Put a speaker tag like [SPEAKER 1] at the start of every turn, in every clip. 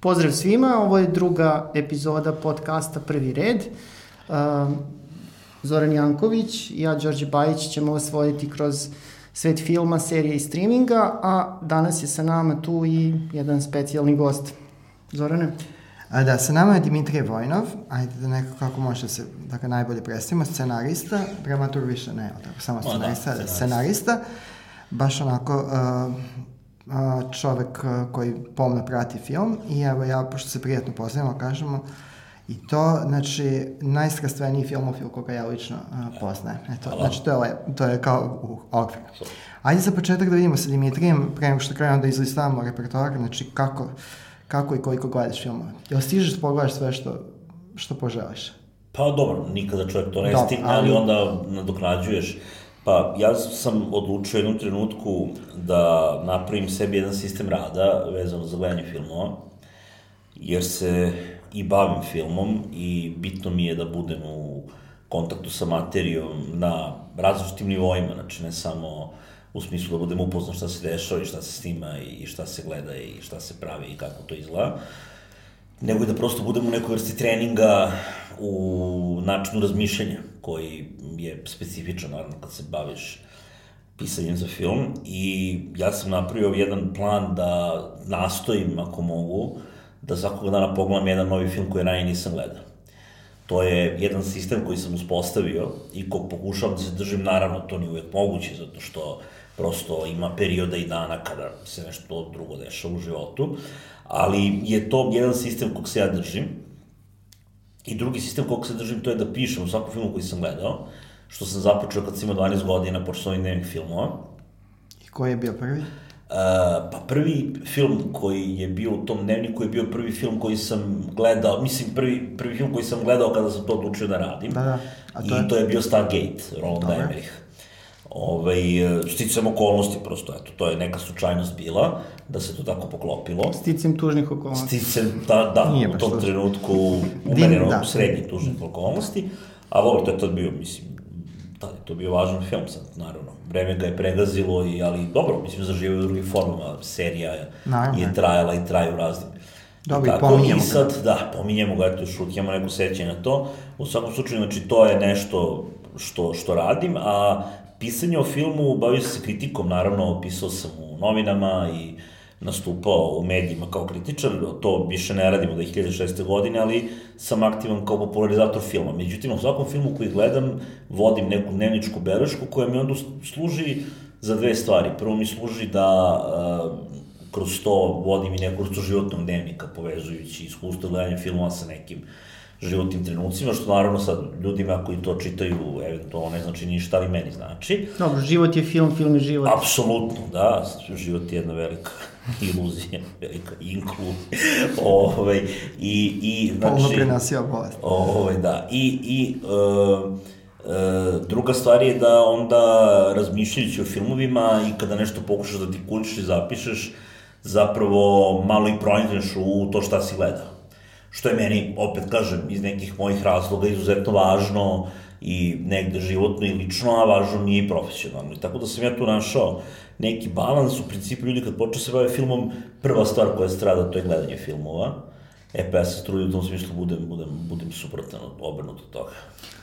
[SPEAKER 1] Pozdrav svima, ovo je druga epizoda podcasta Prvi red. Um, Zoran Janković i ja, Đorđe Bajić, ćemo vas voditi kroz svet filma, serije i streaminga, a danas je sa nama tu i jedan specijalni gost. Zorane?
[SPEAKER 2] A da, sa nama je Dimitrije Vojnov, ajde da neko kako može da se, da ga najbolje predstavimo, scenarista, dramatur više ne, tako, samo scenarista, da, scenarista. scenarista, baš onako uh, uh, čovek uh, koji pomno prati film i evo ja, pošto se prijatno poznajemo, kažemo, I to, znači, najstrastveniji filmofil koga ja lično uh, poznajem. Eto, Hvala. znači, to je, to je kao u okvir. Ajde za početak da vidimo sa Dimitrijem, pre nego što krenemo da izlistavamo repertoar, znači kako, kako i koliko gledaš filmove. Jel stižeš da pogledaš sve što, što poželiš?
[SPEAKER 3] Pa dobro, nikada čovjek to ne stigne, ali... ali onda nadoknađuješ. Pa ja sam odlučio jednu trenutku da napravim sebi jedan sistem rada vezano za gledanje filmova, jer se i bavim filmom i bitno mi je da budem u kontaktu sa materijom na različitim nivoima, znači ne samo u smislu da budem upoznan šta se dešava i šta se snima i šta se gleda i šta se pravi i kako to izgleda, nego i da prosto budem u nekoj vrsti treninga u načinu razmišljanja, koji je specifičan, naravno, kad se baviš pisanjem za film i ja sam napravio jedan plan da nastojim, ako mogu, da svakog dana pogledam jedan novi film koji ranije nisam gledao. To je jedan sistem koji sam uspostavio i kog pokušavam da se držim, naravno to nije uvek moguće, zato što prosto ima perioda i dana kada se nešto drugo dešava u životu, ali je to jedan sistem kog se ja držim. I drugi sistem kog se držim to je da pišem u svakom filmu koji sam gledao, što sam započeo kad sam imao 12 godina, pošto sam dnevnih filmova.
[SPEAKER 2] I koji je bio prvi?
[SPEAKER 3] Uh, pa prvi film koji je bio u tom dnevniku je bio prvi film koji sam gledao, mislim prvi, prvi film koji sam gledao kada sam to odlučio da radim.
[SPEAKER 2] Da, da.
[SPEAKER 3] A to I je? to je bio Stargate, Roland Emmerich. Ovaj, sticam okolnosti, prosto, eto, to je neka slučajnost bila, da se to tako poklopilo.
[SPEAKER 1] Sticam tužnih okolnosti.
[SPEAKER 3] Sticam, da, da, Nije u tom to. trenutku umereno da. srednjih tužnih okolnosti, a ovo to je tad bio, mislim, da je to bio važan film sad, naravno. Vreme ga je pregazilo, i, ali dobro, mislim, zaživaju u drugim formama. Serija je, naravno. je trajala i traju raznim.
[SPEAKER 2] Dobro, i pominjemo
[SPEAKER 3] I sad, ga. da, pominjemo ga, eto, još imamo neko sećanje na to. U svakom slučaju, znači, to je nešto što, što radim, a pisanje o filmu, bavio se kritikom, naravno, pisao sam u novinama i nastupao u medijima kao kritičar, to više ne radimo da je 2006. godine, ali sam aktivan kao popularizator filma. Međutim, u svakom filmu koji gledam, vodim neku dnevničku belešku koja mi onda služi za dve stvari. Prvo mi služi da uh, kroz to vodim i neku vrstu životnog dnevnika, povezujući iskustvo gledanja filmova sa nekim životnim trenucima, što naravno sad ljudima koji to čitaju, eventualno ne znači ništa, ali meni znači.
[SPEAKER 1] Dobro, život je film, film je život.
[SPEAKER 3] Apsolutno, da, život je jedna velika iluzija, velika inkluzija. Ove, ovaj, i, i,
[SPEAKER 2] znači, Polno prenosio bolest.
[SPEAKER 3] Ove, ovaj, da, i, i uh, uh, druga stvar je da onda razmišljajući o filmovima i kada nešto pokušaš da ti kućiš i zapišeš, zapravo malo i pronađeš u to šta si gledao što je meni, opet kažem, iz nekih mojih razloga izuzetno važno i negde životno i lično, a važno mi je i profesionalno. I tako da sam ja tu našao neki balans, u principu ljudi kad počne se bave filmom, prva stvar koja strada to je gledanje filmova. E pa ja se trudim u tom smislu budem, budem, budem suprotan obrnut od toga.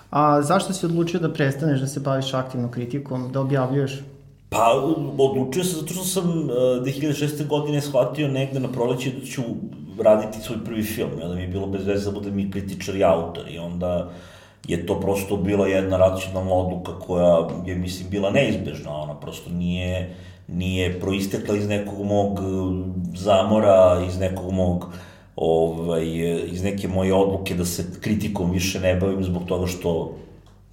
[SPEAKER 1] A zašto si odlučio da prestaneš da se baviš aktivno kritikom, da objavljuješ?
[SPEAKER 3] Pa, odlučio sam zato što sam uh, 2006. godine shvatio negde na proleće da ću raditi svoj prvi film, ja da mi je bilo bez veze da budem i kritičar i autor. I onda je to prosto bila jedna racionalna odluka koja je, mislim, bila neizbežna, ona prosto nije, nije proistekla iz nekog mog zamora, iz nekog mog ovaj, iz neke moje odluke da se kritikom više ne bavim zbog toga što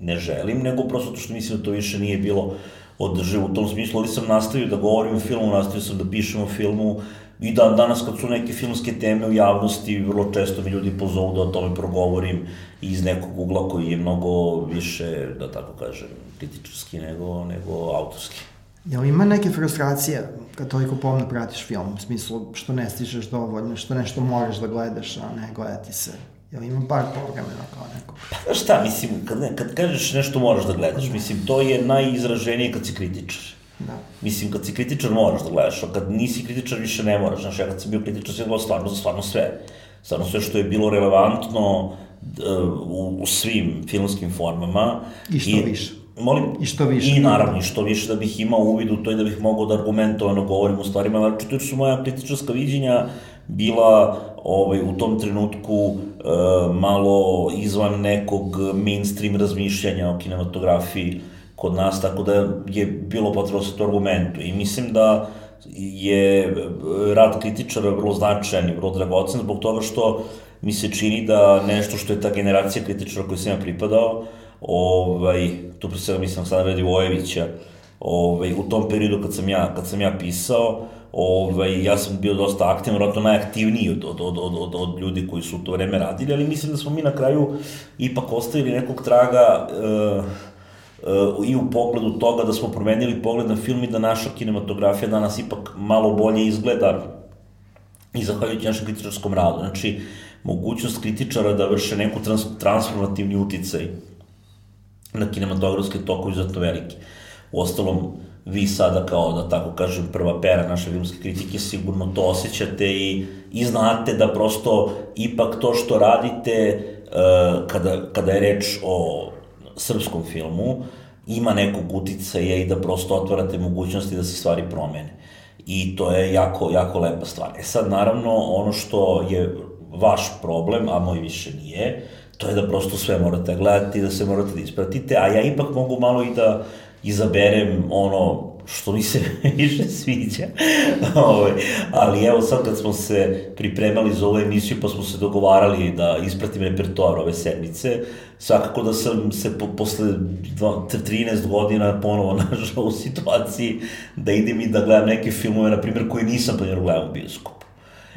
[SPEAKER 3] ne želim, nego prosto to što mislim da to više nije bilo održivo u tom smislu, ali sam nastavio da govorim o filmu, nastavio sam da pišem o filmu, I dan danas kad su neke filmske teme u javnosti, vrlo često mi ljudi pozovu da o tome progovorim iz nekog ugla koji je mnogo više, da tako kažem, kritičarski nego, nego autorski.
[SPEAKER 2] Jel ima neke frustracije kad toliko pomno pratiš film, u smislu što ne stižeš dovoljno, što nešto moraš da gledaš, a ne gledati se? Jel ima bar povremena kao neko?
[SPEAKER 3] Pa šta, mislim, kad, ne, kad kažeš nešto moraš da gledaš, mislim, to je najizraženije kad si kritičar
[SPEAKER 2] Da.
[SPEAKER 3] Mislim, kad si kritičar moraš da gledaš, a kad nisi kritičar više ne moraš. Znaš, ja kad sam bio kritičar sam gledao stvarno za stvarno sve. Stvarno sve što je bilo relevantno u, u svim filmskim formama.
[SPEAKER 2] I što I, više.
[SPEAKER 3] Molim?
[SPEAKER 2] I što više.
[SPEAKER 3] I naravno, i što više da bih imao uvid u to i da bih mogao da argumentovano govorim o stvarima, znači to su moja kritičarska viđenja bila ovaj, u tom trenutku e, malo izvan nekog mainstream razmišljanja o kinematografiji kod nas, tako da je bilo potrebno da se to argumentu. I mislim da je rad kritičara vrlo značajan i vrlo dragocen zbog toga što mi se čini da nešto što je ta generacija kritičara koji sam ja pripadao, ovaj, tu pre svega mislim sad radi Vojevića, ovaj, u tom periodu kad sam ja, kad sam ja pisao, ovaj, ja sam bio dosta aktivan, vratno najaktivniji od, od, od, od, od, ljudi koji su u to vreme radili, ali mislim da smo mi na kraju ipak ostavili nekog traga uh, i u pogledu toga da smo promenili pogled na film i da naša kinematografija danas ipak malo bolje izgleda i zahvaljujući našem kritičarskom radu. Znači, mogućnost kritičara da vrše neku trans, transformativni uticaj na kinematografske tokove izuzetno veliki. U ostalom, vi sada kao, da tako kažem, prva pera naše filmske kritike sigurno to osjećate i, i znate da prosto ipak to što radite uh, kada, kada je reč o srpskom filmu, ima nekog uticaja i da prosto otvarate mogućnosti da se stvari promene. I to je jako, jako lepa stvar. E sad, naravno, ono što je vaš problem, a moj više nije, to je da prosto sve morate gledati, da se morate da ispratite, a ja ipak mogu malo i da izaberem ono što mi se više sviđa. Ove, ovaj, ali evo sad kad smo se pripremali za ovu emisiju pa smo se dogovarali da ispratim repertoar ove sedmice, svakako da sam se po, posle 13 godina ponovo našao u situaciji da idem i da gledam neke filmove, na primjer, koje nisam planirao gledam u bioskopu.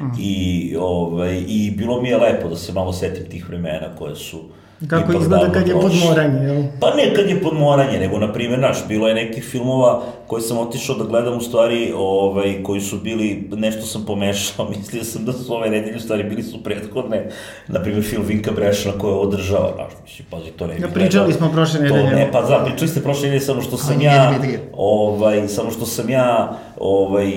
[SPEAKER 3] Mm. I, ovaj, I bilo mi je lepo da se malo setim tih vremena koje su
[SPEAKER 1] Kako izgleda kad je podmoranje, jel?
[SPEAKER 3] Pa ne kad je podmoranje, nego, na primjer, naš, bilo je nekih filmova koji sam otišao da gledam u stvari, ovaj, koji su bili, nešto sam pomešao, mislio sam da su ove nedelje, u stvari, bili su prethodne, na primjer, film Vinka Brešana koja je održao, znaš, mislim, pazi, to ne
[SPEAKER 1] bi ja, pričali smo prošle nedelje.
[SPEAKER 3] To ne, pa da, pričali ste prošle nedelje, samo što sam ja, ovaj, samo što sam ja, ovaj,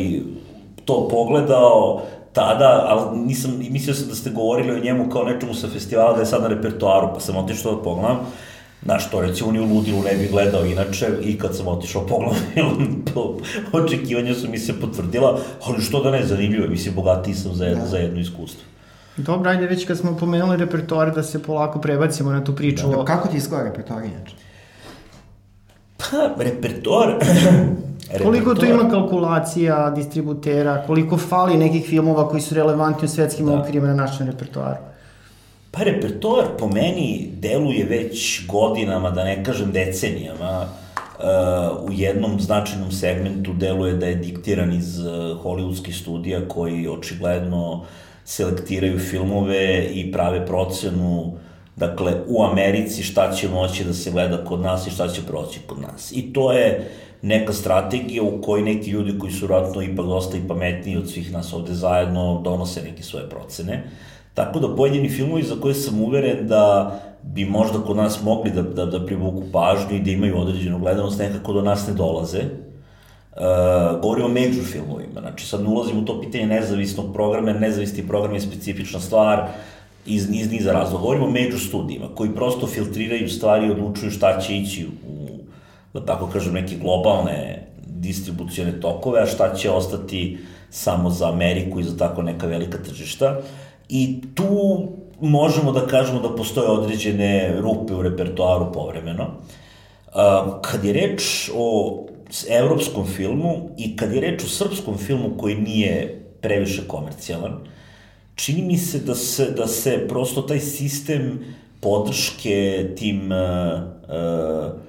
[SPEAKER 3] to pogledao, tada, ali nisam, mislio sam da ste govorili o njemu kao nečemu sa festivala da je sad na repertoaru, pa sam otišao da pogledam. Znaš, to recimo ni u Ludilu ne bi gledao inače i kad sam otišao pogledam, po očekivanja su mi se potvrdila, ali što da ne, zanimljivo, mislim, bogatiji sam za jedno, da. za jedno iskustvo.
[SPEAKER 1] Dobro, ajde već kad smo pomenuli repertoar da se polako prebacimo na tu priču. Da,
[SPEAKER 2] da, kako ti izgleda repertoar inače?
[SPEAKER 3] Pa, repertoar,
[SPEAKER 1] Koliko tu ima kalkulacija, distributera, koliko fali nekih filmova koji su relevantni u svetskim da. okvirima na našem repertoaru?
[SPEAKER 3] Pa repertoar po meni deluje već godinama, da ne kažem decenijama, uh, u jednom značajnom segmentu deluje da je diktiran iz uh, hollywoodskih studija koji očigledno selektiraju filmove i prave procenu dakle u Americi šta će moći da se gleda kod nas i šta će proći kod nas. I to je uh, neka strategija u kojoj neki ljudi koji su vratno ipak dosta i pametniji od svih nas ovde zajedno donose neke svoje procene. Tako da pojedini filmovi za koje sam uveren da bi možda kod nas mogli da, da, da privuku pažnju i da imaju određenu gledanost, nekako do nas ne dolaze. Uh, govorim o major filmovima, znači sad ne ulazim u to pitanje nezavisnog programa, jer nezavisni program je specifična stvar iz, iz niza razloga. Govorim o major studijima koji prosto filtriraju stvari i odlučuju šta će ići u da tako kažem, neke globalne distribucijone tokove, a šta će ostati samo za Ameriku i za tako neka velika tržišta. I tu možemo da kažemo da postoje određene rupe u repertoaru povremeno. Kad je reč o evropskom filmu i kad je reč o srpskom filmu koji nije previše komercijalan, čini mi se da se, da se prosto taj sistem podrške tim uh, uh,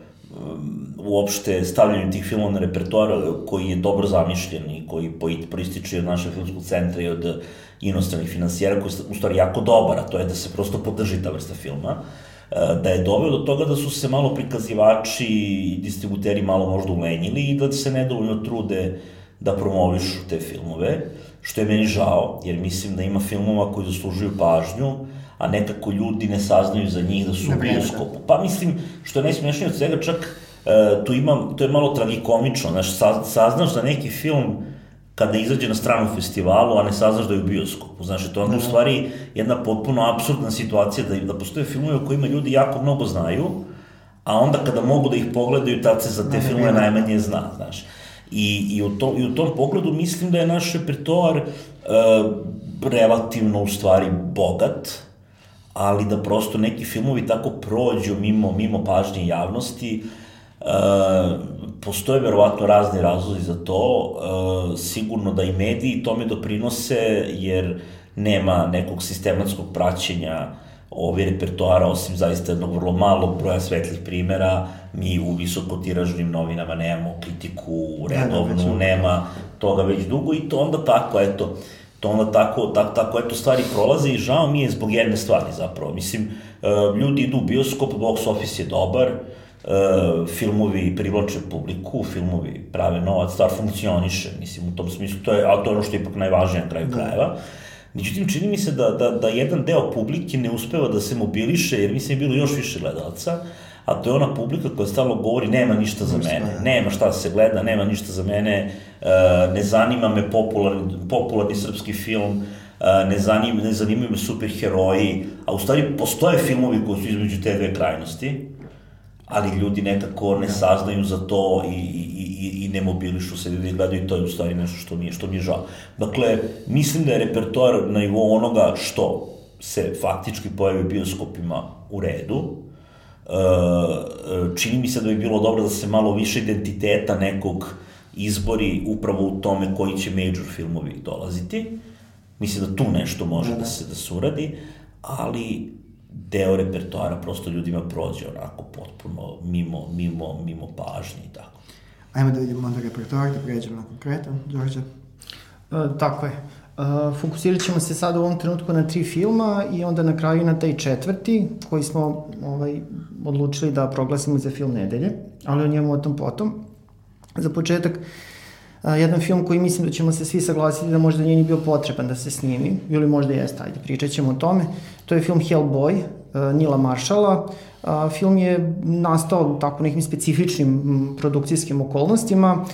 [SPEAKER 3] uopšte stavljanju tih filmova na repertoar koji je dobro zamišljen i koji proističe od našeg filmskog centra i od inostranih finansijera koji je u stvari jako dobar, a to je da se prosto podrži ta vrsta filma e, da je doveo do toga da su se malo prikazivači i distributeri malo možda ulenjili i da se nedovoljno trude da promovišu te filmove, što je meni žao, jer mislim da ima filmova koji zaslužuju pažnju, a nekako ljudi ne saznaju za njih da su u bioskopu. Pa mislim, što je najsmešnije od svega, čak uh, tu imam, to je malo tragikomično, znaš, saznaš da neki film kada izađe na stranu festivalu, a ne saznaš da je u bioskopu. Znaš, to onda u da. stvari jedna potpuno absurdna situacija da, da postoje filmove o kojima ljudi jako mnogo znaju, a onda kada mogu da ih pogledaju, tad se za te filmove najmanje zna, znaš. I, i, u tom, I u tom pogledu mislim da je naš repertoar uh, relativno u stvari bogat, ali da prosto neki filmovi tako prođu mimo, mimo pažnje javnosti, uh, postoje verovatno razni razlozi za to, uh, sigurno da i mediji tome doprinose, jer nema nekog sistematskog praćenja ove repertoara, osim zaista jednog vrlo malog broja svetlih primera, mi u visokotiražnim novinama nemamo kritiku redovnu, da, da, nema toga već dugo i to onda tako, eto, to onda tako, tako, tako eto stvari prolaze i žao mi je zbog jedne stvari zapravo. Mislim, uh, ljudi idu u bioskop, box office je dobar, uh, filmovi privlače publiku, filmovi prave novac, stvar funkcioniše, mislim, u tom smislu, to je, a to je ono što je ipak najvažnije na kraju da. krajeva. Međutim, čini mi se da, da, da jedan deo publike ne uspeva da se mobiliše, jer mislim je bilo još više gledalca, a to je ona publika koja stalno govori nema ništa za mene, da. nema šta se gleda, nema ništa za mene, uh, ne zanima me popularni, popularni srpski film, uh, ne, zanima, ne zanimaju me superheroji, a u stvari postoje filmovi koji su između te dve krajnosti, ali ljudi nekako ne da. saznaju za to i, i, i, i ne mobilišu se da gledaju i to je u stvari nešto što mi je, što mi je žao. Dakle, mislim da je repertoar na nivou onoga što se faktički pojavi u bioskopima u redu, čini mi se da bi bilo dobro da se malo više identiteta nekog izbori upravo u tome koji će major filmovi dolaziti. Mislim da tu nešto može da, da se, da se uradi, ali deo repertoara prosto ljudima prođe onako potpuno mimo, mimo, mimo pažnje i tako.
[SPEAKER 2] Ajmo da vidimo onda repertoar, da pređemo na konkretan, Đorđe.
[SPEAKER 1] E, tako je. Fokusirat ćemo se sad u ovom trenutku na tri filma i onda na kraju na taj četvrti koji smo ovaj, odlučili da proglasimo za film nedelje, ali o njemu o tom potom. Za početak, uh, jedan film koji mislim da ćemo se svi saglasiti da možda nije ni bio potreban da se snimi, ili možda jeste, ajde, pričat ćemo o tome. To je film Hellboy, uh, Nila Maršala. Film je nastao u tako nekim specifičnim produkcijskim okolnostima.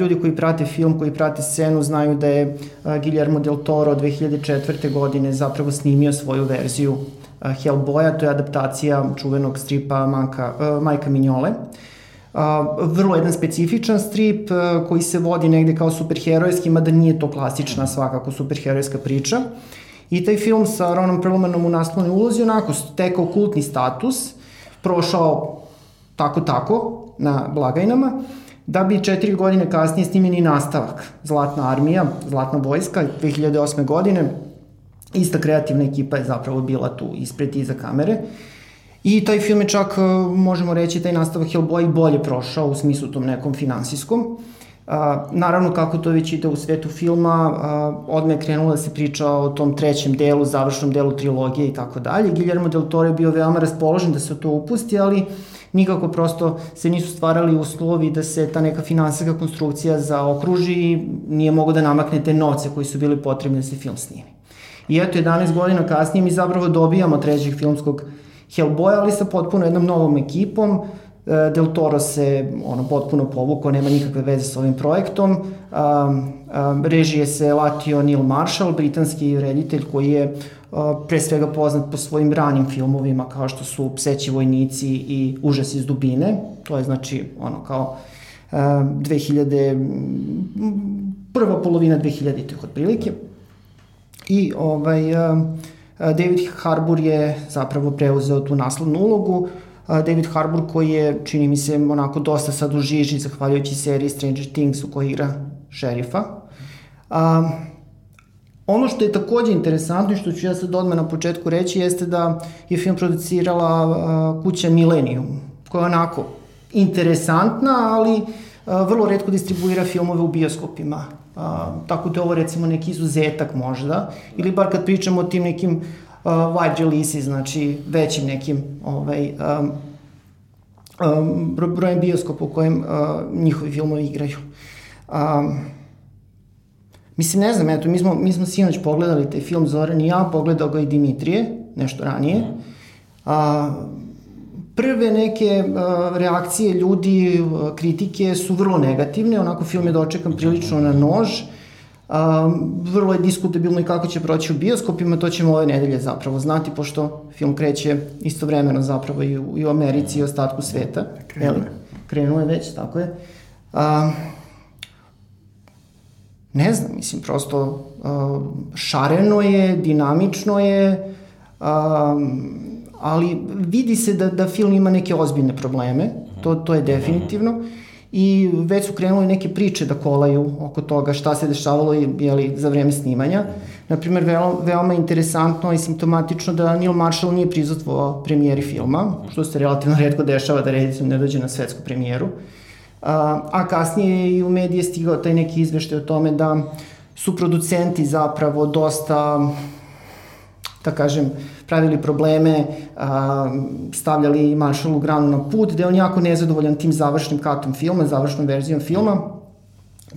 [SPEAKER 1] Ljudi koji prate film, koji prate scenu, znaju da je Guillermo del Toro 2004. godine zapravo snimio svoju verziju Hellboya, to je adaptacija čuvenog stripa Manka, Majka Mignole. Uh, vrlo jedan specifičan strip koji se vodi negde kao superherojski, mada nije to klasična svakako superherojska priča. Uh, I taj film sa Ronom Perlmanom u naslovnoj ulozi onako stekao kultni status, prošao tako tako na blagajnama, da bi četiri godine kasnije snimljen i nastavak. Zlatna armija, Zlatna vojska, 2008. godine, ista kreativna ekipa je zapravo bila tu ispred iza kamere. I taj film je čak, možemo reći, taj nastavak Hellboy bolje prošao u smislu tom nekom finansijskom. A, naravno, kako to već ide u svetu filma, a, odme je krenula da se priča o tom trećem delu, završnom delu trilogije i tako dalje. Guillermo del Toro je bio veoma raspoložen da se to upusti, ali nikako prosto se nisu stvarali uslovi da se ta neka finansijska konstrukcija zaokruži i nije mogo da namakne te novce koji su bili potrebni da se film snimi. I eto, 11 godina kasnije mi zapravo dobijamo trećeg filmskog Hellboya, ali sa potpuno jednom novom ekipom, Del Toro se ono, potpuno povukao, nema nikakve veze s ovim projektom. Um, režije se latio Neil Marshall, britanski reditelj koji je uh, pre svega poznat po svojim ranim filmovima kao što su Pseći vojnici i Užas iz dubine. To je znači ono kao uh, 2000 prva polovina 2000-ih otprilike. I ovaj David Harbour je zapravo preuzeo tu naslovnu ulogu. David Harbour koji je, čini mi se, onako dosta sad u žiži, zahvaljujući seriji Stranger Things u kojoj igra šerifa. A, ono što je takođe interesantno i što ću ja sad odmah na početku reći jeste da je film producirala a, kuća Millennium, koja je onako interesantna, ali a, vrlo redko distribuira filmove u bioskopima. A, tako da je ovo recimo neki izuzetak možda, ili bar kad pričamo o tim nekim uh, wide release, znači većim nekim ovaj, um, um, brojem bioskopa u kojem uh, njihovi filmovi igraju. Um, mislim, ne znam, eto, mi smo, mi smo sinoć pogledali taj film Zoran i ja, pogledao ga i Dimitrije, nešto ranije. Uh, prve neke uh, reakcije ljudi, uh, kritike su vrlo negativne, onako film je dočekan prilično na nož, Um, vrlo je diskutabilno i kako će proći u bioskopima, to ćemo ove nedelje zapravo znati, pošto film kreće istovremeno zapravo i u, i u Americi i ostatku sveta.
[SPEAKER 2] Krenuo je.
[SPEAKER 1] Krenuo je već, tako je. Um, ne znam, mislim, prosto uh, šareno je, dinamično je, um, ali vidi se da, da film ima neke ozbiljne probleme, to, to je definitivno, i već su krenuli neke priče da kolaju oko toga šta se dešavalo jeli, za vreme snimanja. Naprimer, veoma, veoma interesantno i simptomatično da Neil Marshall nije prizutvovao premijeri filma, što se relativno redko dešava da reditelj ne dođe na svetsku premijeru. Uh, a, a kasnije je i u medije stigao taj neki izveštaj o tome da su producenti zapravo dosta da kažem, pravili probleme, stavljali Marshallu granu na put, da je on jako nezadovoljan tim završnim katom filma, završnom verzijom filma,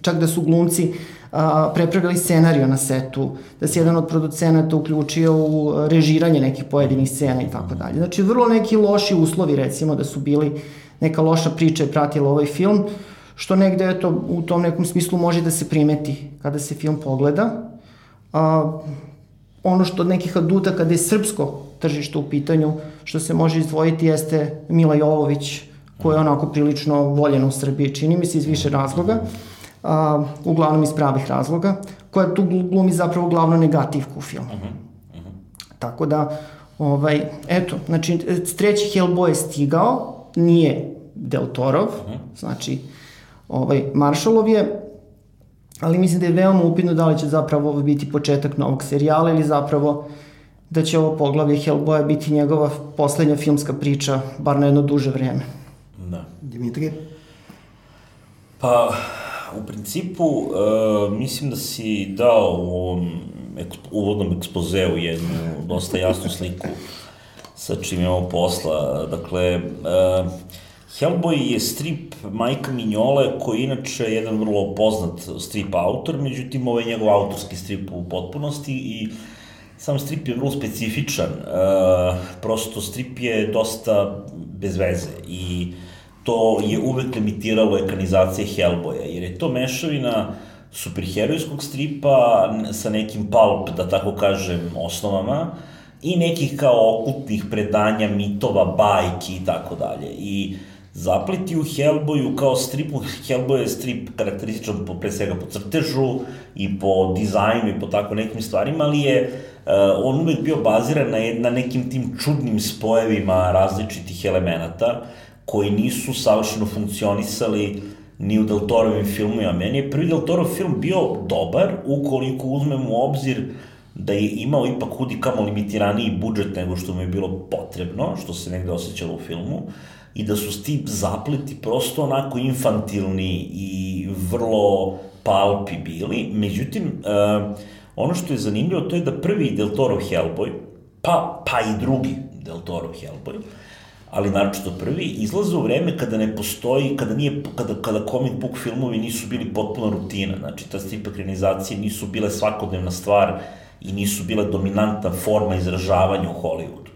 [SPEAKER 1] čak da su glumci a, prepravili scenario na setu, da se jedan od producenata uključio u režiranje nekih pojedinih scena i tako dalje. Znači, vrlo neki loši uslovi, recimo, da su bili neka loša priča je pratila ovaj film, što negde eto, u tom nekom smislu može da se primeti kada se film pogleda. A, ono što od nekih aduta kada je srpsko tržište u pitanju, što se može izdvojiti jeste Mila Jovović, koja je onako prilično voljena u Srbiji, čini mi se iz više razloga, a, uglavnom iz pravih razloga, koja tu glumi zapravo glavno negativku u filmu. Uh -huh. Uh -huh. Tako da, ovaj, eto, znači, treći Hellboy je stigao, nije Del Torov, uh mhm. -huh. znači ovaj, Marshallov je, ali mislim da je veoma upitno da li će zapravo ovo biti početak novog serijala ili zapravo da će ovo poglavlje Hellboya biti njegova poslednja filmska priča, bar na jedno duže vreme.
[SPEAKER 3] Da.
[SPEAKER 2] Dimitri?
[SPEAKER 3] Pa, u principu, uh, mislim da si dao u ovom ekspo, uvodnom ekspozeu jednu dosta jasnu sliku sa čim imamo posla. Dakle, uh, Hellboy je strip Majka Mignole, koji je inače jedan vrlo poznat strip autor, međutim, ovo je njegov autorski strip u potpunosti i sam strip je vrlo specifičan. Uh, prosto strip je dosta bez veze i to je uvek limitiralo ekranizacije Hellboya, jer je to mešavina superherojskog stripa sa nekim pulp, da tako kažem, osnovama, i nekih kao okultnih predanja, mitova, bajki i tako dalje. I zapliti u Hellboyu kao stripu, Hellboy je strip karakterističan po, pre svega po crtežu i po dizajnu i po tako nekim stvarima, ali je uh, on uvek bio baziran na, na nekim tim čudnim spojevima različitih elemenata koji nisu savršeno funkcionisali ni u Del Torovim filmima. Meni je prvi Del Torov film bio dobar ukoliko uzmemo u obzir uh, da je imao ipak hudi kamo limitiraniji budžet nego što mu je bilo potrebno, što se negde osjećalo u filmu, i da su ti zapleti prosto onako infantilni i vrlo palpi bili. Međutim, uh, ono što je zanimljivo to je da prvi Del Toro Hellboy, pa, pa i drugi Del Toro Hellboy, ali naročito prvi, izlaze u vreme kada ne postoji, kada, nije, kada, kada comic book filmovi nisu bili potpuna rutina, znači ta strip ekranizacije nisu bile svakodnevna stvar, i nisu bile dominantna forma izražavanja u Hollywoodu.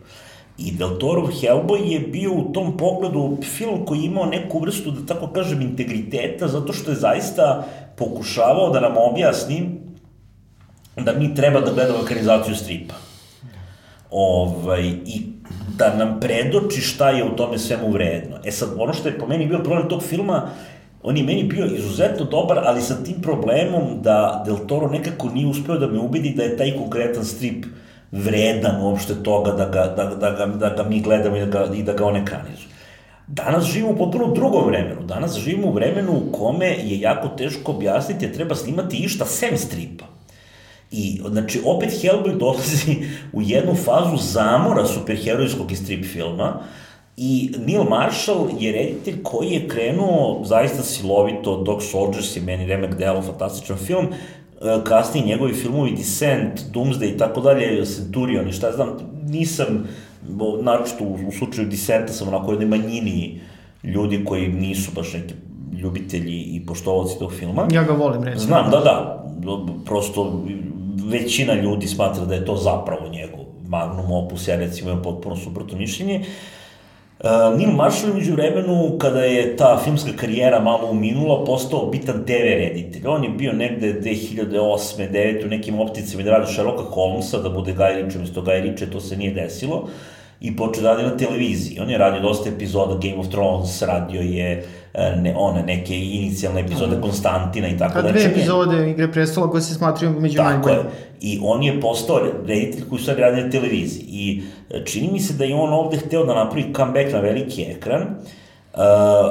[SPEAKER 3] I Del Torov Hellboy je bio u tom pogledu film koji je imao neku vrstu, da tako kažem, integriteta, zato što je zaista pokušavao da nam objasni da mi treba da gledamo ekranizaciju stripa. Ovaj, I da nam predoči šta je u tome svemu vredno. E sad, ono što je po meni bio problem tog filma on je meni bio izuzetno dobar, ali sa tim problemom da Del Toro nekako nije uspeo da me ubedi da je taj konkretan strip vredan uopšte toga da ga, da, da ga, da ga mi gledamo i da ga, i da ga on ekranizuje. Danas živimo u potpuno drugom vremenu. Danas živimo u vremenu u kome je jako teško objasniti, treba snimati išta sem stripa. I, znači, opet Hellboy dolazi u jednu fazu zamora superherojskog i strip filma, I Neil Marshall je reditelj koji je krenuo zaista silovito, Dog Soldiers je meni remek delo, fantastičan film, kasnije njegovi filmovi Descent, Doomsday i tako dalje, Centurion i šta znam, nisam, naročito u, u slučaju Descenta sam onako jednoj manjini ljudi koji nisu baš neki ljubitelji i poštovaci tog filma.
[SPEAKER 1] Ja ga volim, recimo.
[SPEAKER 3] Znam, da, da, prosto većina ljudi smatra da je to zapravo njegov magnum opus, ja recimo imam potpuno suprotno mišljenje. Uh, Uh, Neil Marshall je među vremenu, kada je ta filmska karijera malo uminula, postao bitan TV reditelj. On je bio negde 2008. 2009. u nekim opticama da radi Sherlocka Holmesa, da bude Guy Ritchie, umesto Guy Ritchie, to se nije desilo. I počeo da radi na televiziji. On je radio dosta epizoda Game of Thrones, radio je E, ne, one neke inicijalne epizode Konstantina i tako da.
[SPEAKER 1] Dve epizode Igre prestola koje se smatruju među
[SPEAKER 3] Tako je. I on je postao reditelj koji su radi na televiziji. I e, čini mi se da je on ovde hteo da napravi comeback na veliki ekran, Uh,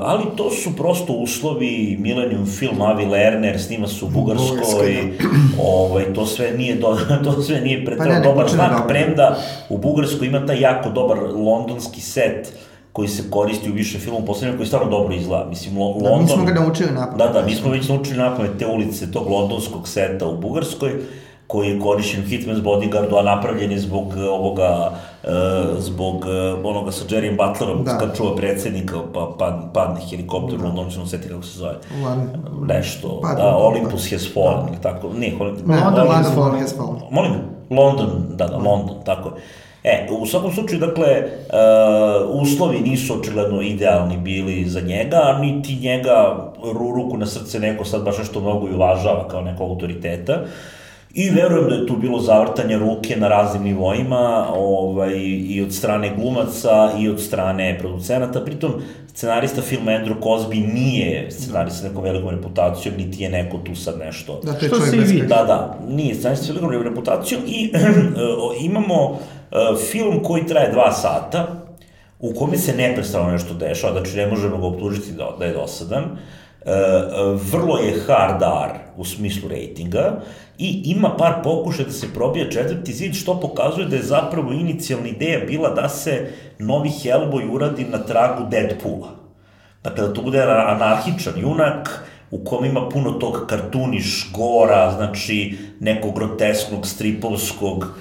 [SPEAKER 3] ali to su prosto uslovi, Millennium film, Avi Lerner, snima su u Bugarskoj, da. ovaj, to sve nije, do, to sve nije pretrano pa dobar znak, premda u Bugarskoj ima taj jako dobar londonski set, uh, koji se koristi u više filmu poslednje, koji stvarno dobro izgleda. Mislim, Lo da, London...
[SPEAKER 2] mi smo ga naučili napamet.
[SPEAKER 3] Da, da, mi smo već naučili napamet te ulice tog londonskog seta u Bugarskoj, koji je korišćen Hitman's Bodyguardu, a napravljen je zbog ovoga, uh, zbog uh, onoga sa Jerrym Butlerom, da. kad čuva predsednika, pa, pa padne helikopter da. u Londonu, ćemo seti kako se zove. Lan... Nešto, Pad, da, Olympus da. has fallen, da. tako, ne,
[SPEAKER 2] London, London, London has fallen.
[SPEAKER 3] Molim, London, da, da, London, tako je. E, u svakom slučaju, dakle, uh, uslovi nisu očigledno idealni bili za njega, niti njega ruku na srce neko sad baš nešto mnogo i uvažava kao neko autoriteta. I verujem da je tu bilo zavrtanje ruke na raznim nivoima, ovaj, i od strane glumaca, i od strane producenata. Pritom, scenarista filma Andrew Cosby nije scenarista sa nekom velikom reputacijom, niti je neko tu sad nešto.
[SPEAKER 2] Da, to je čovjek bez
[SPEAKER 3] Da, da, nije scenarista sa velikom reputacijom i imamo E, film koji traje dva sata, u kome se neprestano nešto dešava, znači ne možemo ga optužiti da, da je dosadan, e, vrlo je hard R u smislu rejtinga i ima par pokušaja da se probija četvrti zid, što pokazuje da je zapravo inicijalna ideja bila da se novi Hellboy uradi na tragu Deadpoola. Dakle, da to bude anarhičan junak, u kom ima puno tog kartuniš, gora, znači nekog grotesknog, stripovskog,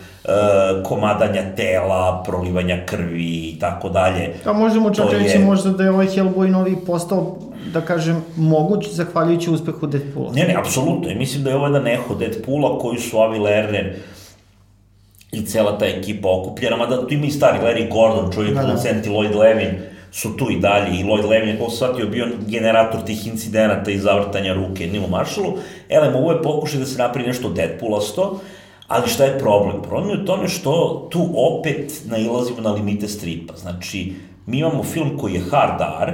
[SPEAKER 3] komadanja tela, prolivanja krvi i tako dalje.
[SPEAKER 1] A možemo čak to reći je... možda da je ovaj Hellboy novi postao da kažem, moguć zahvaljujući uspehu Deadpoola.
[SPEAKER 3] Ne, ne, apsolutno. I mislim da je ovo jedan eho Deadpoola koji su Avi Lerner i cela ta ekipa okupljena, mada tu ima i stari Larry Gordon, čovjek da, da. producent i Lloyd Levin su tu i dalje i Lloyd Levin je, shvatio, bio generator tih incidenata i zavrtanja ruke Nilu Marshallu. Elem, ovo je pokušaj da se napravi nešto Deadpoolasto, Ali šta je problem? Problem je u tome što tu opet nailazimo na limite stripa. Znači, mi imamo film koji je hard R,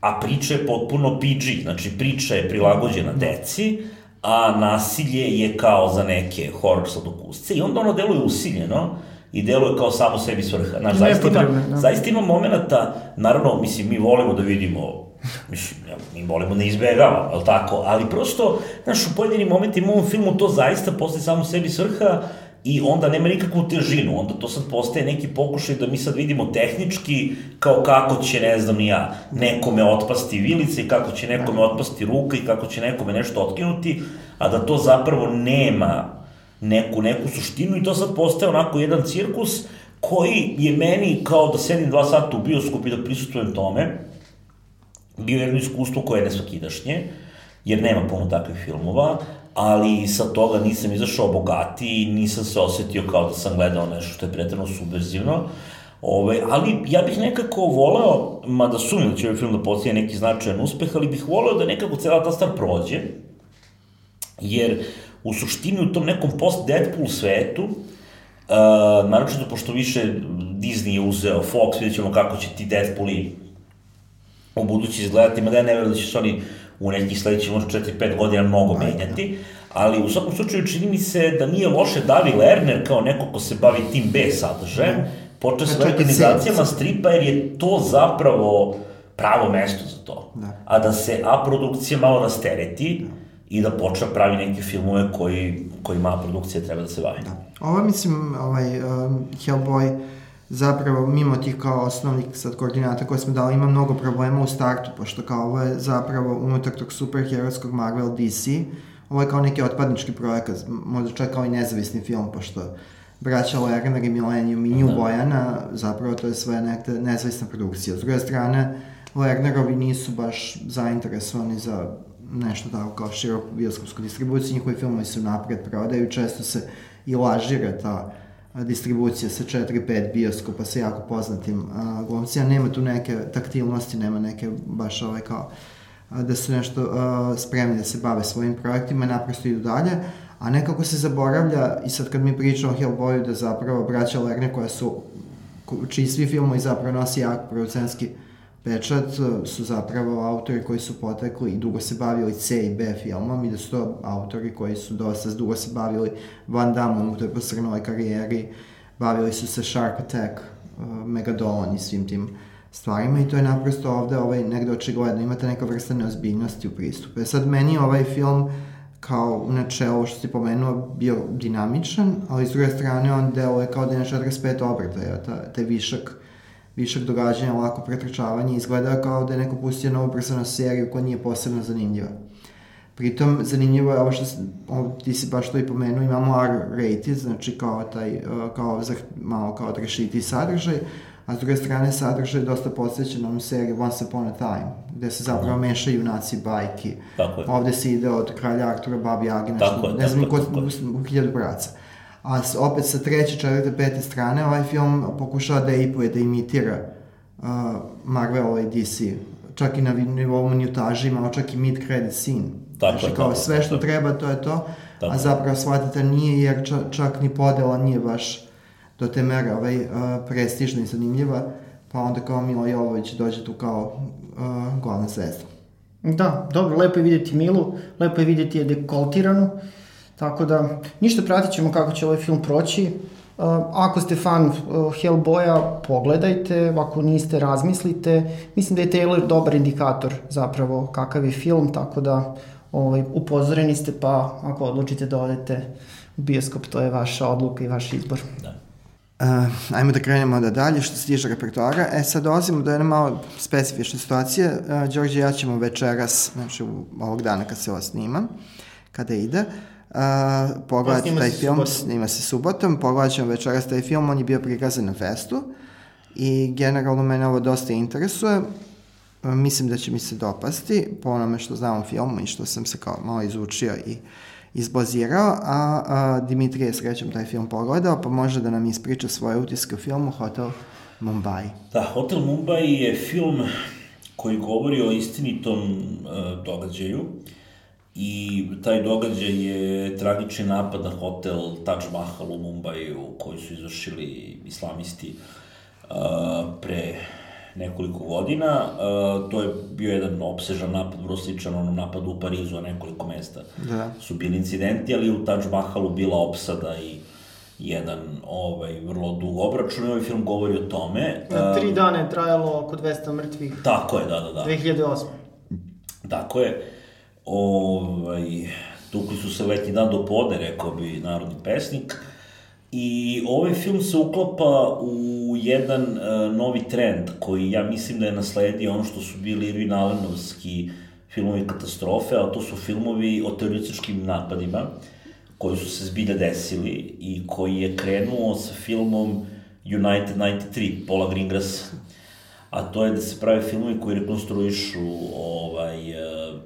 [SPEAKER 3] a priča je potpuno PG, znači priča je prilagođena deci, a nasilje je kao za neke horror sladokusce i onda ono deluje usiljeno i deluje kao samo sebi svrha. Znaš, zaista ima, da. zaista ima momenta, naravno, mislim, mi volimo da vidimo Mislim, mi volimo da izbegavamo, ali tako? Ali prosto, znaš, u pojedinim momentima u ovom filmu to zaista postaje samo sebi svrha i onda nema nikakvu težinu, onda to sad postaje neki pokušaj da mi sad vidimo tehnički kao kako će, ne znam ja, nekome otpasti vilice i kako će nekome otpasti ruka i kako će nekome nešto otkinuti, a da to zapravo nema neku, neku suštinu i to sad postaje onako jedan cirkus koji je meni kao da sedim dva sata u bioskopu i da prisutujem tome, bio jedno iskustvo koje je nesvakidašnje, jer nema puno takvih filmova, ali sa toga nisam izašao bogati i nisam se osetio kao da sam gledao nešto što je pretredno subverzivno. Ove, ali ja bih nekako voleo, mada sumim da će ovaj film da postoje neki značajan uspeh, ali bih voleo da nekako cela ta stvar prođe, jer u suštini u tom nekom post-Deadpool svetu, uh, naročito pošto više Disney je uzeo Fox, vidjet ćemo kako će ti Deadpooli u budući izgledati, mada ja ne verujem da će se oni u nekih sledećih možda 4-5 godina mnogo menjati, ali u svakom slučaju čini mi se da nije loše Davi Lerner kao neko ko se bavi tim B sadržajem, mm. počeo sa organizacijama stripa jer je to zapravo pravo mesto za to. Da. A da se A produkcija malo rastereti da. i da počne pravi neke filmove koji, kojima A produkcija treba da se bavi. Da.
[SPEAKER 2] Ovo mislim, ovaj, um, Hellboy, zapravo mimo tih kao osnovnih sad koordinata koje smo dali ima mnogo problema u startu, pošto kao ovo je zapravo unutar tog superherojskog Marvel DC, ovo je kao neki otpadnički projekat, možda čak kao i nezavisni film, pošto braća Lerner i Millennium i New da. Bojana, zapravo to je sve nekde nezavisna produkcija. S druge strane, Lernerovi nisu baš zainteresovani za nešto tako kao široku bioskopsku distribuciju, njihovi filmovi su napred prodaju, često se i lažire ta distribucija sa 4-5 bioskopa sa jako poznatim uh, glumcima, nema tu neke taktilnosti, nema neke baš ovaj kao da su nešto uh, spremni da se bave svojim projektima, naprosto idu dalje, a nekako se zaboravlja i sad kad mi pričamo o Hellboyu da zapravo braća Lerne koja su čiji svi filmovi zapravo nosi jak producentski pečat su zapravo autori koji su potekli i dugo se bavili C i B filmom i da su to autori koji su dosta dugo se bavili Van Damme u toj posrnoj karijeri, bavili su se Shark Attack, Megadolon i svim tim stvarima i to je naprosto ovde ovaj, negde očigledno, imate neka vrsta neozbiljnosti u pristupu. E sad, meni ovaj film kao u načelu što si pomenuo bio dinamičan, ali s druge strane on deluje kao da je na 45 obrtaja, ta, taj višak višak događanja, lako pretrčavanje, izgleda kao da je neko pustio novu ubrzanu seriju koja nije posebno zanimljiva. Pritom, zanimljivo je ovo što ovo, ti si baš to i pomenuo, imamo R-rated, znači kao taj, kao, malo kao trešiti sadržaj, a s druge strane sadržaj je dosta podsjećan onom seriji Once Upon a Time, gde se zapravo mešaju junaci bajki.
[SPEAKER 3] Tako je.
[SPEAKER 2] Ovde se ide od kralja Artura, babi Agi, nešto, ne znam ko, u hiljadu braca. A opet sa treće, četvrte, pete strane ovaj film pokušava da ipuje, da imitira uh, Marvel i DC. Čak i na nivou minutaži imao čak i mid-credit scene.
[SPEAKER 3] Tako
[SPEAKER 2] znači,
[SPEAKER 3] je,
[SPEAKER 2] kao
[SPEAKER 3] tako,
[SPEAKER 2] sve što
[SPEAKER 3] tako.
[SPEAKER 2] treba, to je to.
[SPEAKER 3] Tako.
[SPEAKER 2] A zapravo shvatite nije, jer čak, čak ni podela nije baš do te mere ovaj, uh, prestižna i zanimljiva, pa onda kao Milo Jovović dođe tu kao uh, glavna zvezda.
[SPEAKER 1] Da, dobro, lepo je vidjeti Milu, lepo je vidjeti je dekoltiranu, tako da ništa pratit ćemo kako će ovaj film proći. Uh, ako ste fan uh, Hellboya, pogledajte, ako niste, razmislite. Mislim da je Taylor dobar indikator zapravo kakav je film, tako da ovaj, upozoreni ste, pa ako odlučite da odete u bioskop, to je vaša odluka i vaš izbor.
[SPEAKER 3] Da.
[SPEAKER 2] Uh, ajmo da krenemo da dalje što se tiče repertoara. E sad dolazimo do jedne malo specifične situacije. Uh, Đorđe i ja ćemo večeras, znači ovog dana kad se ovo snima, kada ide, uh, pogledati
[SPEAKER 1] snima
[SPEAKER 2] taj
[SPEAKER 1] se
[SPEAKER 2] film,
[SPEAKER 1] subotom.
[SPEAKER 2] snima se subotom, pogledat ćemo večeras taj film, on je bio prikazan na festu i generalno mene ovo dosta interesuje. Uh, mislim da će mi se dopasti po onome što znam o filmu i što sam se kao malo izučio i izbazirao, a, a Dimitrije je srećom taj film pogledao, pa može da nam ispriča svoje utiske u filmu Hotel Mumbai.
[SPEAKER 3] Da, Hotel Mumbai je film koji govori o istinitom uh, događaju i taj događaj je tragični napad na hotel Taj Mahal u Mumbaju koji su izvršili islamisti uh, pre nekoliko godina. Uh, to je bio jedan obsežan napad, vrlo sličan onom napadu u Parizu, a nekoliko mesta
[SPEAKER 2] Da.
[SPEAKER 3] su bili incidenti, ali u Taj Mahalu bila opsada i jedan ovaj, vrlo dug obračun i ovaj film govori o tome.
[SPEAKER 1] Na tri
[SPEAKER 3] Um,
[SPEAKER 1] dana je trajalo oko 200 mrtvih.
[SPEAKER 3] Tako je, da, da, da.
[SPEAKER 1] 2008.
[SPEAKER 3] Tako je. Ovaj, tukli su se letnji dan do podne, rekao bi narodni pesnik. I ovaj film se uklapa u jedan uh, novi trend koji ja mislim da je nasledio ono što su bili Irvin Alenovski filmovi katastrofe, a to su filmovi o terorističkim napadima koji su se zbilja desili i koji je krenuo sa filmom United 93, Paula Greengrassa a to je da se prave filmovi koji rekonstruišu ovaj, e,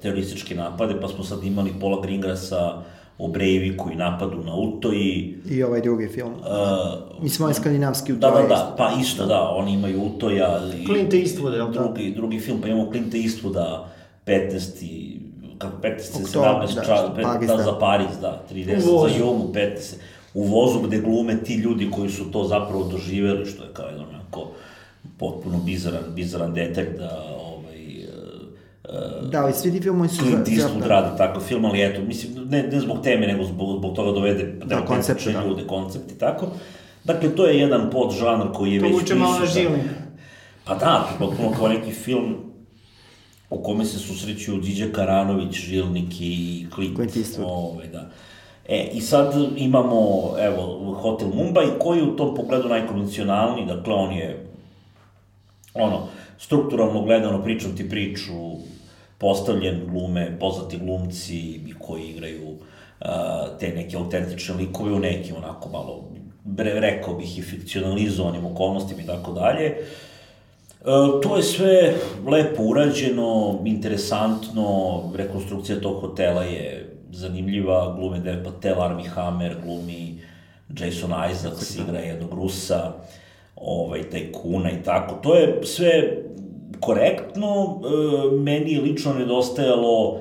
[SPEAKER 3] terorističke napade, pa smo sad imali Paula Greengrassa o Breiviku i napadu na Utoji.
[SPEAKER 2] I ovaj drugi film.
[SPEAKER 3] Uh,
[SPEAKER 2] Mislim, ovaj skandinavski u
[SPEAKER 3] da, da, da, pa isto, da, oni imaju Utoja. I,
[SPEAKER 1] Clint Eastwood, jel da?
[SPEAKER 3] drugi, drugi film, pa imamo Clint Eastwooda, 15. kako 15.
[SPEAKER 2] Oktobar,
[SPEAKER 3] 17.
[SPEAKER 2] da,
[SPEAKER 3] čas,
[SPEAKER 2] što Pariz,
[SPEAKER 3] da,
[SPEAKER 2] da.
[SPEAKER 3] za Pariz, da, 30
[SPEAKER 1] U vozu.
[SPEAKER 3] za Jumu, 15. U vozu gde glume ti ljudi koji su to zapravo doživeli, što je kao jedan onako potpuno bizaran, bizaran detalj da ovaj, e,
[SPEAKER 2] Da, ali svi ti filmovi su...
[SPEAKER 3] Clint Eastwood
[SPEAKER 2] da.
[SPEAKER 3] radi takav film, ali eto, mislim, ne, ne zbog teme, nego zbog, zbog toga dovede
[SPEAKER 2] Da, koncepte, da.
[SPEAKER 3] ljude, koncepti, tako. Dakle, to je jedan podžanr koji je
[SPEAKER 1] To
[SPEAKER 3] već
[SPEAKER 1] vuče malo na žilnik.
[SPEAKER 3] Pa da, potpuno kao neki film u kome se susreću Điđa Karanović, Žilnik i Clint.
[SPEAKER 2] Clint Eastwood.
[SPEAKER 3] Ovaj, da. E, i sad imamo, evo, Hotel Mumbai, koji je u tom pogledu najkonvencionalniji, dakle, on je, ono, strukturalno gledano, pričam ti priču, postavljen glume, poznati glumci koji igraju uh, te neke autentične likove u nekim onako malo, bre, rekao bih i fikcionalizovanim okolnostima i tako dalje. E, to je sve lepo urađeno, interesantno, rekonstrukcija tog hotela je zanimljiva, glume Dev Patel, Armie Hammer, glumi Jason Isaacs igra jednog Rusa, ovaj, taj kuna i tako. To je sve korektno, e, meni je lično nedostajalo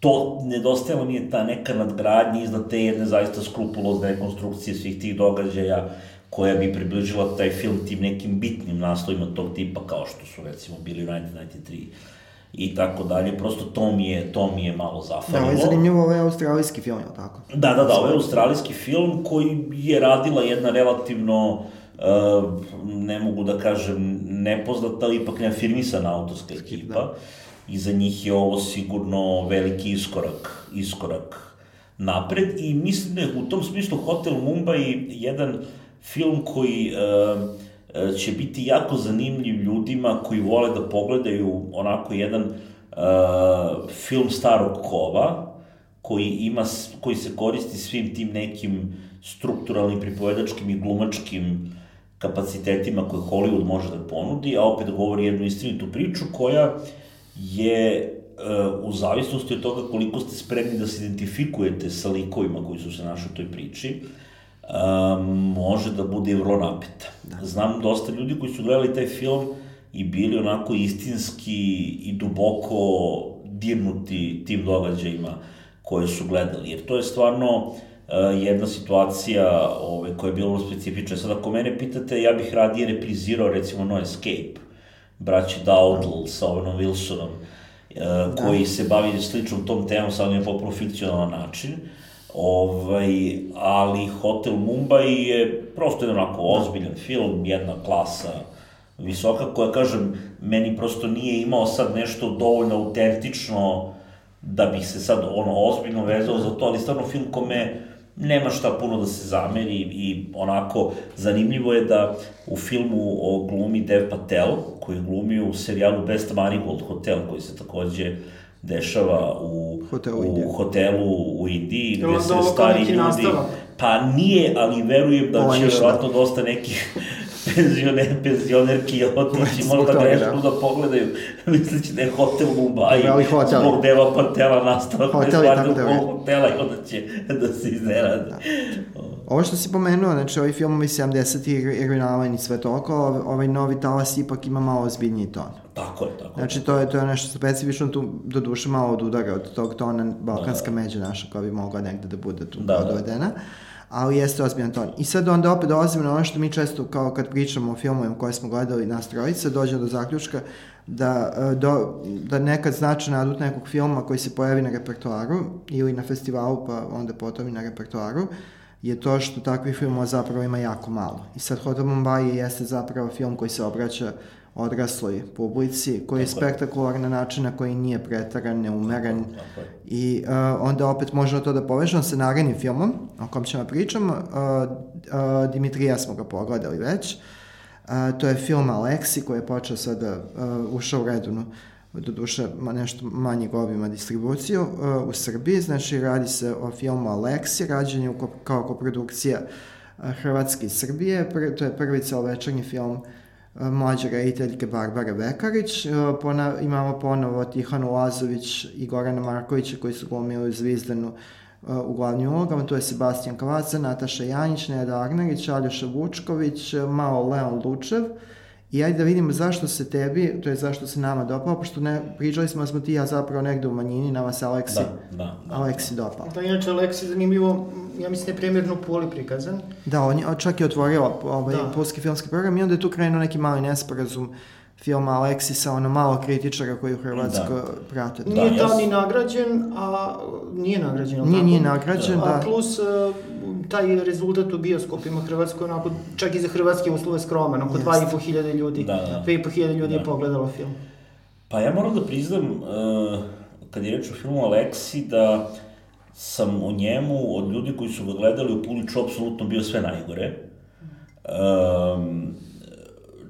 [SPEAKER 3] to, nedostajalo mi je ta neka nadgradnja iznad te jedne zaista skrupulozne rekonstrukcije svih tih događaja koja bi približila taj film tim nekim bitnim naslovima tog tipa kao što su recimo bili 1993 i tako dalje, prosto to mi je, to mi je malo zafalilo.
[SPEAKER 2] Da, ovo je zanimljivo, ovo je australijski film, je tako?
[SPEAKER 3] Da, da, da, ovo je australijski film koji je radila jedna relativno, uh, ne mogu da kažem nepoznata, ali ipak neafirmisana autorska ekipa. Da. I za njih je ovo sigurno veliki iskorak, iskorak napred i mislim da je u tom smislu Hotel Mumbai jedan film koji uh, će biti jako zanimljiv ljudima koji vole da pogledaju onako jedan uh, film starog kova, koji, ima, koji se koristi svim tim nekim strukturalnim, pripovedačkim i glumačkim kapacitetima koje Hollywood može da ponudi, a opet govori jednu istinitu priču koja je u zavisnosti od toga koliko ste spremni da se identifikujete sa likovima koji su se našli u toj priči, um, može da bude vrlo napeta. Da. Znam dosta ljudi koji su gledali taj film i bili onako istinski i duboko dirnuti tim događajima koje su gledali, jer to je stvarno uh, jedna situacija ove, koja je bila specifična. Sad, ako mene pitate, ja bih radije reprizirao recimo No Escape, braći Dowdle da. sa Owenom Wilsonom, da. koji se bavi sličnom tom temom, sad je potpuno fikcionalan način. Ovaj, ali Hotel Mumbai je prosto jedan onako ozbiljan film, jedna klasa visoka, koja, kažem, meni prosto nije imao sad nešto dovoljno autentično da bih se sad ono ozbiljno vezao za to, ali stvarno film kome nema šta puno da se zameri i onako zanimljivo je da u filmu o glumi Dev Patel, koji glumi u serijalu Best Marigold Hotel, koji se takođe dešava u,
[SPEAKER 2] hotelu,
[SPEAKER 3] u hotelu u Indiji, gde se stari ljudi... Nastava. Pa nije, ali verujem da će verovatno dosta nekih penzioner, penzionerki otići, možda da grešno da pogledaju, misleći da je hotel u Mumbai, hotel. zbog Deva Patela nastavak, hotel ne stvarno zbog hotela i onda će da se iznerade. Da.
[SPEAKER 2] Ovo što si pomenuo, znači ovi filmovi 70. Irvin Allen i sve toliko, ovaj novi talas ipak ima malo ozbiljniji ton.
[SPEAKER 3] Tako je, tako
[SPEAKER 2] Znači to je, to je nešto specifično, tu do duše malo od udara od tog tona balkanska da, da. međa naša koja bi mogla negde da bude tu da, odvedena. Da ali jeste ozbiljan ton. I sad onda opet dolazimo na ono što mi često, kao kad pričamo o filmovima koje smo gledali nas trojice, dođe do zaključka da, e, do, da nekad značajna adut nekog filma koji se pojavi na repertoaru ili na festivalu, pa onda potom i na repertoaru, je to što takvih filmova zapravo ima jako malo. I sad Hotel Mumbai jeste zapravo film koji se obraća odrasloj publici, koji je spektakularan na način na koji nije pretaran, neumeren i uh, onda opet možemo to da povežemo sa narednim filmom o kom ćemo da pričamo. Uh, uh, Dimitrija smo ga pogledali već. Uh, to je film Aleksi koji je počeo sada, uh, ušao u redunu do duše ma, nešto manjeg obima distribuciju uh, u Srbiji, znači radi se o filmu Aleksi, rađen je kao koprodukcija Hrvatske i Srbije, Pr to je prvi celovečernji film uh, mlađe rediteljke Barbara Vekarić. E, pona, imamo ponovo Tihanu Lazović i Gorana Markovića koji su glumili Zvizdanu e, u glavnim ulogama, to je Sebastian Kavaca, Nataša Janjić, Neda Arnerić, Aljoša Vučković, e, Mao Leon Lučev, I ajde da vidimo zašto se tebi, to je zašto se nama dopao, pošto ne, pričali smo da smo ti ja zapravo negde u manjini, nama se Aleksi, da, da, da. Aleksi dopao.
[SPEAKER 1] Da, inače Aleksi zanimljivo, ja mislim da je premjerno poli prikazan.
[SPEAKER 2] Da, on je čak i otvorio ovaj, da. polski filmski program i onda je tu krenuo neki mali nesporazum filma Aleksisa, ono malo kritičara koji u Hrvatskoj da. prate.
[SPEAKER 1] Da, nije da, ni nagrađen, a nije nagrađen,
[SPEAKER 2] Nije, tako? nije nagrađen, da.
[SPEAKER 1] A plus, uh, taj rezultat u bioskopima Hrvatskoj, onako, čak i za hrvatske uslove skroman, oko 2.500 ljudi, da, da. 2.500 ljudi da. je pogledalo film.
[SPEAKER 3] Pa ja moram da priznam, uh, kad je reč o filmu Aleksi, da sam o njemu, od ljudi koji su ga gledali u Puliču, apsolutno bio sve najgore. Um,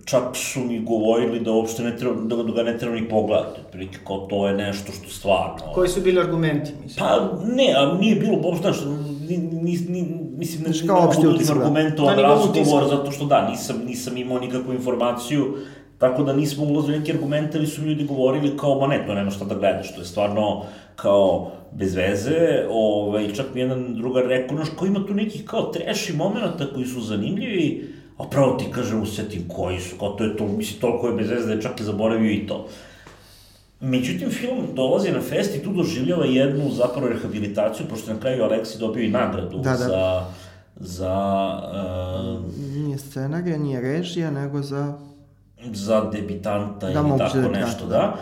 [SPEAKER 3] čak su mi govorili da uopšte ne treba, da, da ga ne treba ni pogledati, otprilike kao to je nešto što stvarno...
[SPEAKER 1] Koji su bili argumenti, mislim?
[SPEAKER 3] Pa ne, a nije bilo, uopšte što, ni, ni, ni, mislim, ne, ne mogu da argumentovan razgovor, zato što da, nisam, nisam imao nikakvu informaciju, tako da nismo ulazili neki argumente, ali su ljudi govorili kao, ma ne, to nema šta da gledaš, to je stvarno kao bez veze, ovaj, čak mi jedan drugar rekao, znaš, kao ima tu nekih kao treši momenta koji su zanimljivi, a pravo ti kažem, usetim koji su, kao to je to, misli, toliko je bez veze da je čak i zaboravio i to. Međutim, film dolazi na fest i tu doživljava jednu zapravo rehabilitaciju, pošto na kraju Aleksi dobio i nagradu da, da. za... za uh,
[SPEAKER 2] nije scenarija, nije režija, nego za...
[SPEAKER 3] Za debitanta da, ili tako da, nešto, da. da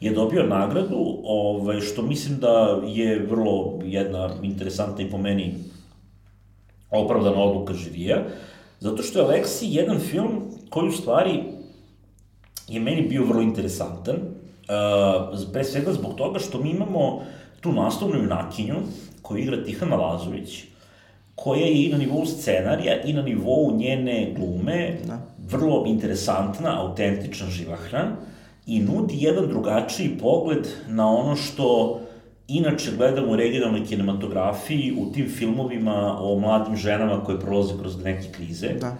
[SPEAKER 3] je dobio nagradu, ovaj, što mislim da je vrlo jedna interesantna i po meni opravdana odluka živija, zato što je Aleksi jedan film koji u stvari je meni bio vrlo interesantan, uh, pre svega zbog toga što mi imamo tu naslovnu junakinju koju igra Tihana Lazović, koja je i na nivou scenarija i na nivou njene glume da. vrlo interesantna, autentična, živahna i nudi jedan drugačiji pogled na ono što inače gledamo u regionalnoj kinematografiji u tim filmovima o mladim ženama koje prolaze kroz neke krize. Da.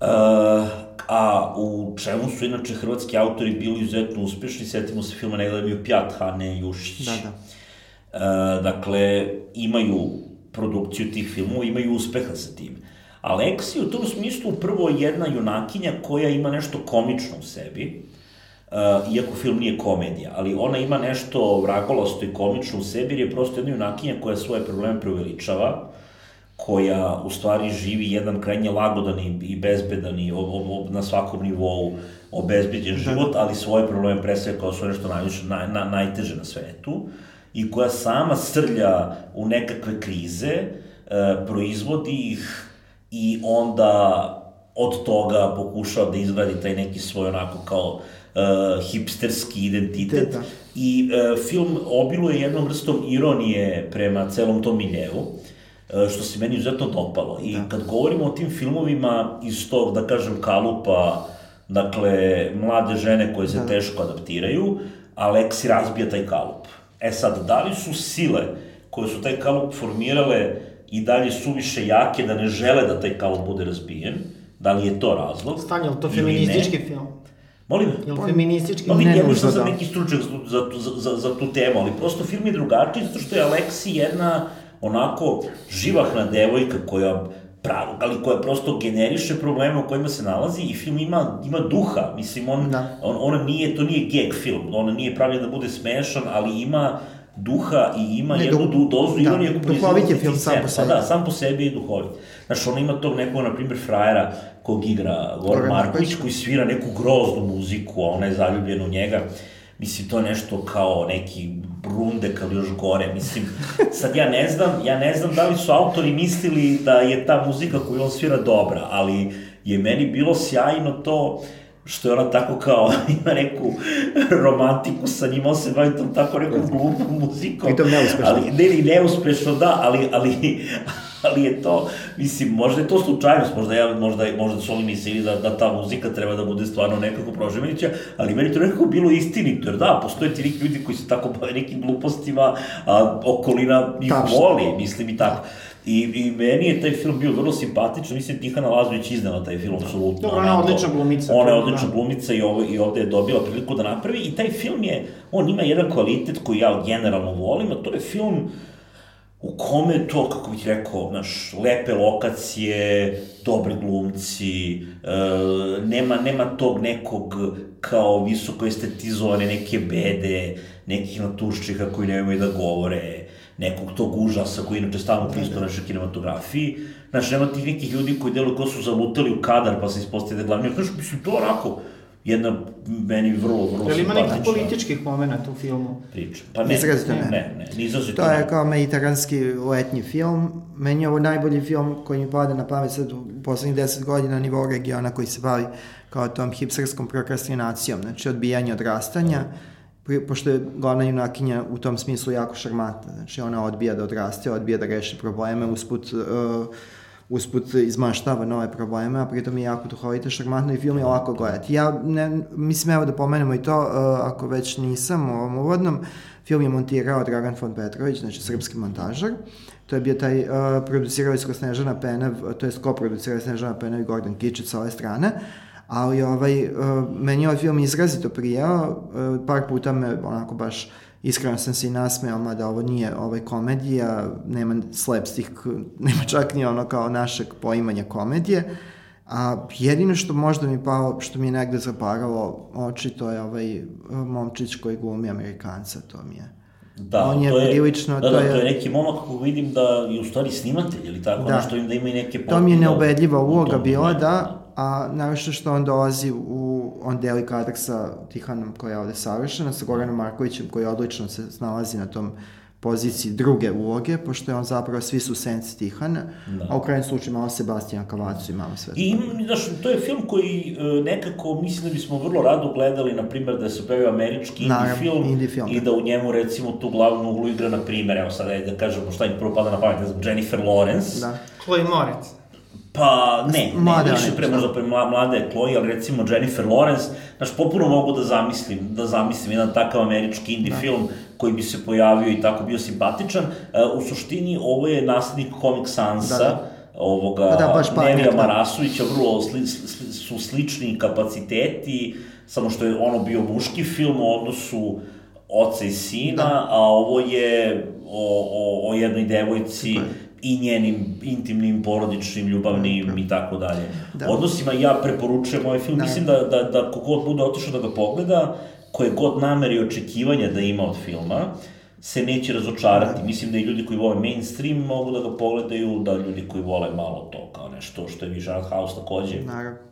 [SPEAKER 3] Uh, a u čemu su inače hrvatski autori bili izuzetno uspešni, setimo se filma Negledam ju pjat Hane Jušić. Da, da. Uh, dakle, imaju produkciju tih filmova, imaju uspeha sa tim. Aleksi u tom smislu prvo jedna junakinja koja ima nešto komično u sebi, uh, iako film nije komedija, ali ona ima nešto vragolasto i komično u sebi, jer je prosto jedna junakinja koja svoje probleme preuveličava, koja u stvari živi jedan krajnje lagodan i, i bezbedan i ob, ob, ob, na svakom nivou obezbeđen da. život, ali svoje probleme predstavlja kao svoje nešto najviše, naj, na, najteže na svetu i koja sama srlja u nekakve krize, e, proizvodi ih i onda od toga pokušava da izgradi taj neki svoj onako kao uh, hipsterski identitet. Da. I uh, film obiluje jednom vrstom ironije prema celom tom miljevu, uh, što se meni izuzetno dopalo. I da. kad govorimo o tim filmovima iz tog, da kažem, kalupa, dakle, mlade žene koje se da. teško adaptiraju, Aleksi razbija taj kalup. E sad, da li su sile koje su taj kalup formirale i dalje suviše jake da ne žele da taj kalup bude razbijen, da li je to razlog?
[SPEAKER 1] Stanje, to feministički film?
[SPEAKER 3] Molim?
[SPEAKER 1] Je li feministički?
[SPEAKER 3] Pa, ne, ja nisam za neki stručnjak za, za, za, za tu temu, ali prosto film je drugačiji, zato što je Aleksi jedna onako živahna devojka koja pravo, ali koja prosto generiše probleme u kojima se nalazi i film ima, ima duha, mislim, on, da. on, ona nije, to nije gag film, ona nije pravljena da bude smešan, ali ima duha i ima ne, jednu du, dozu da, ironije
[SPEAKER 2] duhovit je film sam po
[SPEAKER 3] pa
[SPEAKER 2] sebi.
[SPEAKER 3] Pa da, sam po sebi je duhovit. Znaš, on ima tog nekog, na primjer, frajera kog igra Goran Marković, koji svira neku groznu muziku, a ona je zaljubljena u njega. Mislim, to je nešto kao neki brundek, ali još gore. Mislim, sad ja ne znam, ja ne znam da li su autori mislili da je ta muzika koju on svira dobra, ali je meni bilo sjajno to što je ona tako kao, ima neku romantiku sa njim, on se bavi tom tako nekom glupom muzikom.
[SPEAKER 2] I to neuspešno.
[SPEAKER 3] Ali, ne, ne, neuspešno, da, ali, ali, ali je to, mislim, možda je to slučajnost, možda, ja, možda, možda su oni mislili da, da ta muzika treba da bude stvarno nekako proživenića, ali meni to nekako bilo istinito, jer da, postoje ti neki ljudi koji se tako bave nekim glupostima, a okolina ih Tačno. voli, mislim i tako. I, I meni je taj film bio vrlo simpatičan, mislim Tihana Lazović iznala taj film, apsolutno.
[SPEAKER 1] Dobro, ona je odlična glumica.
[SPEAKER 3] Ona je odlična da. glumica i, ovo, i ovde je dobila priliku da napravi i taj film je, on ima jedan kvalitet koji ja generalno volim, a to je film u kome to, kako bih rekao, naš, lepe lokacije, dobri glumci, e, nema, nema tog nekog kao visoko estetizovane neke bede, nekih naturščika koji nemaju da govore, nekog tog užasa koji inače stalno pristo da. našoj kinematografiji. Znaš, nema tih nekih ljudi koji deluju kao su zalutali u kadar pa se ispostavite da glavni. Znaš, mislim, to onako, jedna meni vrlo, vrlo
[SPEAKER 1] Je li ima nekih političkih momenta u filmu?
[SPEAKER 3] Priča. Pa ne,
[SPEAKER 2] Izrazito
[SPEAKER 3] ne, ne, ne, ne
[SPEAKER 2] izrazito To je kao mediteranski letnji film. Meni je ovo najbolji film koji mi pada na pamet sad u poslednjih deset godina na nivou regiona koji se bavi kao tom hipsterskom prokrastinacijom, znači odbijanje odrastanja. Mm pošto je glavna junakinja u tom smislu jako šarmantna, znači ona odbija da odraste, odbija da reši probleme, usput, uh, usput izmaštava nove probleme, a pritom je jako duhovita, šarmantno i film je lako gledati. Ja, ne, mislim, evo da pomenemo i to, uh, ako već nisam u ovom uvodnom, film je montirao Dragan von Petrović, znači srpski montažar, to je bio taj, uh, producirao isko Snežana Penev, to je ko producirao Snežana Penev i Gordon Kičić sa ove strane, ali ovaj, uh, meni je ovaj film izrazito prijao, uh, par puta me onako baš iskreno sam se i nasmeo, mada ovo nije ovaj komedija, nema slapstick, nema čak ni ono kao našeg poimanja komedije, a jedino što možda mi pao, što mi je negde zaparalo oči, to je ovaj momčić koji glumi Amerikanca, to mi je.
[SPEAKER 3] Da,
[SPEAKER 2] on je,
[SPEAKER 3] to je
[SPEAKER 2] prilično...
[SPEAKER 3] Da, da, to je neki momak kako vidim da je u stvari snimatelj ili tako, da. nešto im da ima i neke...
[SPEAKER 2] To mi je neubedljiva uloga bila, da, a naravno što on dolazi u, on deli kadar sa Tihanom koja je ovde savršena, sa Goranom Markovićem koji odlično se snalazi na tom poziciji druge uloge, pošto je on zapravo svi su senci Tihana, da. a u krajem slučaju malo Sebastijana Kavacu i malo sve.
[SPEAKER 3] I, znaš, to je film koji e, nekako, mislim da bismo vrlo rado gledali, na primjer, da se pojavio američki indie Naravno, film, indie film i da. da u njemu, recimo, tu glavnu uglu igra, na primjer, evo sad, da kažemo šta im prvo pada na pamet, ne znam, Jennifer Lawrence. Da.
[SPEAKER 1] Chloe Moritz.
[SPEAKER 3] Pa ne, mlade, ne, više pre možda pre mlade Chloe, ali recimo Jennifer Lawrence, znaš, popuno mogu da zamislim, da zamislim jedan takav američki indie da. film koji bi se pojavio i tako bio simpatičan. Uh, u suštini, ovo je naslednik Comic Sansa, da, da ovoga pa da, baš Nevija da. Marasovića, vrlo sli, sli, su slični kapaciteti, samo što je ono bio muški film u odnosu oca i sina, da. a ovo je o, o, o jednoj devojci Tako i njenim intimnim, porodičnim, ljubavnim i tako dalje. Da. Odnosima ja preporučujem ovaj film, da. mislim da, da, da kogod bude otišao da ga pogleda, koje god namere i očekivanja da ima od filma, se neće razočarati. Da. Mislim da i ljudi koji vole mainstream mogu da ga pogledaju, da ljudi koji vole malo to kao nešto što je Vision House takođe.
[SPEAKER 2] Naravno.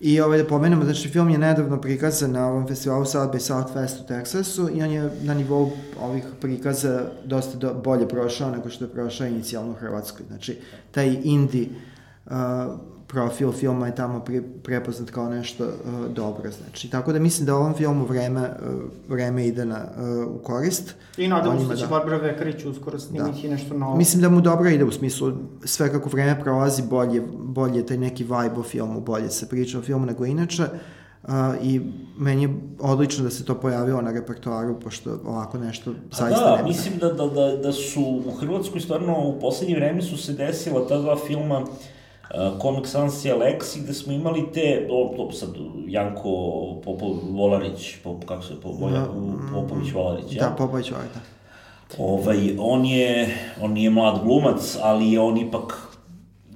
[SPEAKER 2] I ovaj, da pomenemo, znači film je nedavno prikazan na ovom festivalu South by Southwest u Teksasu i on je na nivou ovih prikaza dosta do, bolje prošao nego što je prošao inicijalno u Hrvatskoj. Znači, taj indie uh, profil filma je tamo pre, prepoznat kao nešto uh, dobro, znači. Tako da mislim da ovom filmu vreme, uh, vreme ide na, uh, u korist.
[SPEAKER 1] I nadam se da će da... Barbara Vekarić uskoro snimiti da. nešto novo.
[SPEAKER 2] Mislim da mu dobro ide u smislu sve kako vreme prolazi bolje, bolje taj neki vibe o filmu, bolje se priča o filmu nego inače. Uh, I meni je odlično da se to pojavilo na repertoaru, pošto ovako nešto zaista
[SPEAKER 3] da,
[SPEAKER 2] nema.
[SPEAKER 3] mislim da, da, da, da su u Hrvatskoj stvarno u poslednje vreme su se desila ta dva filma uh, Comic Sans i Aleksi, gde smo imali te, o, sad, Janko Popov, Volarić, Pop, kako se, Pop, Volja, Popović Volarić,
[SPEAKER 2] ja? Da, Popović Volarić, da.
[SPEAKER 3] Ovaj, on je, on nije mlad glumac, ali je on ipak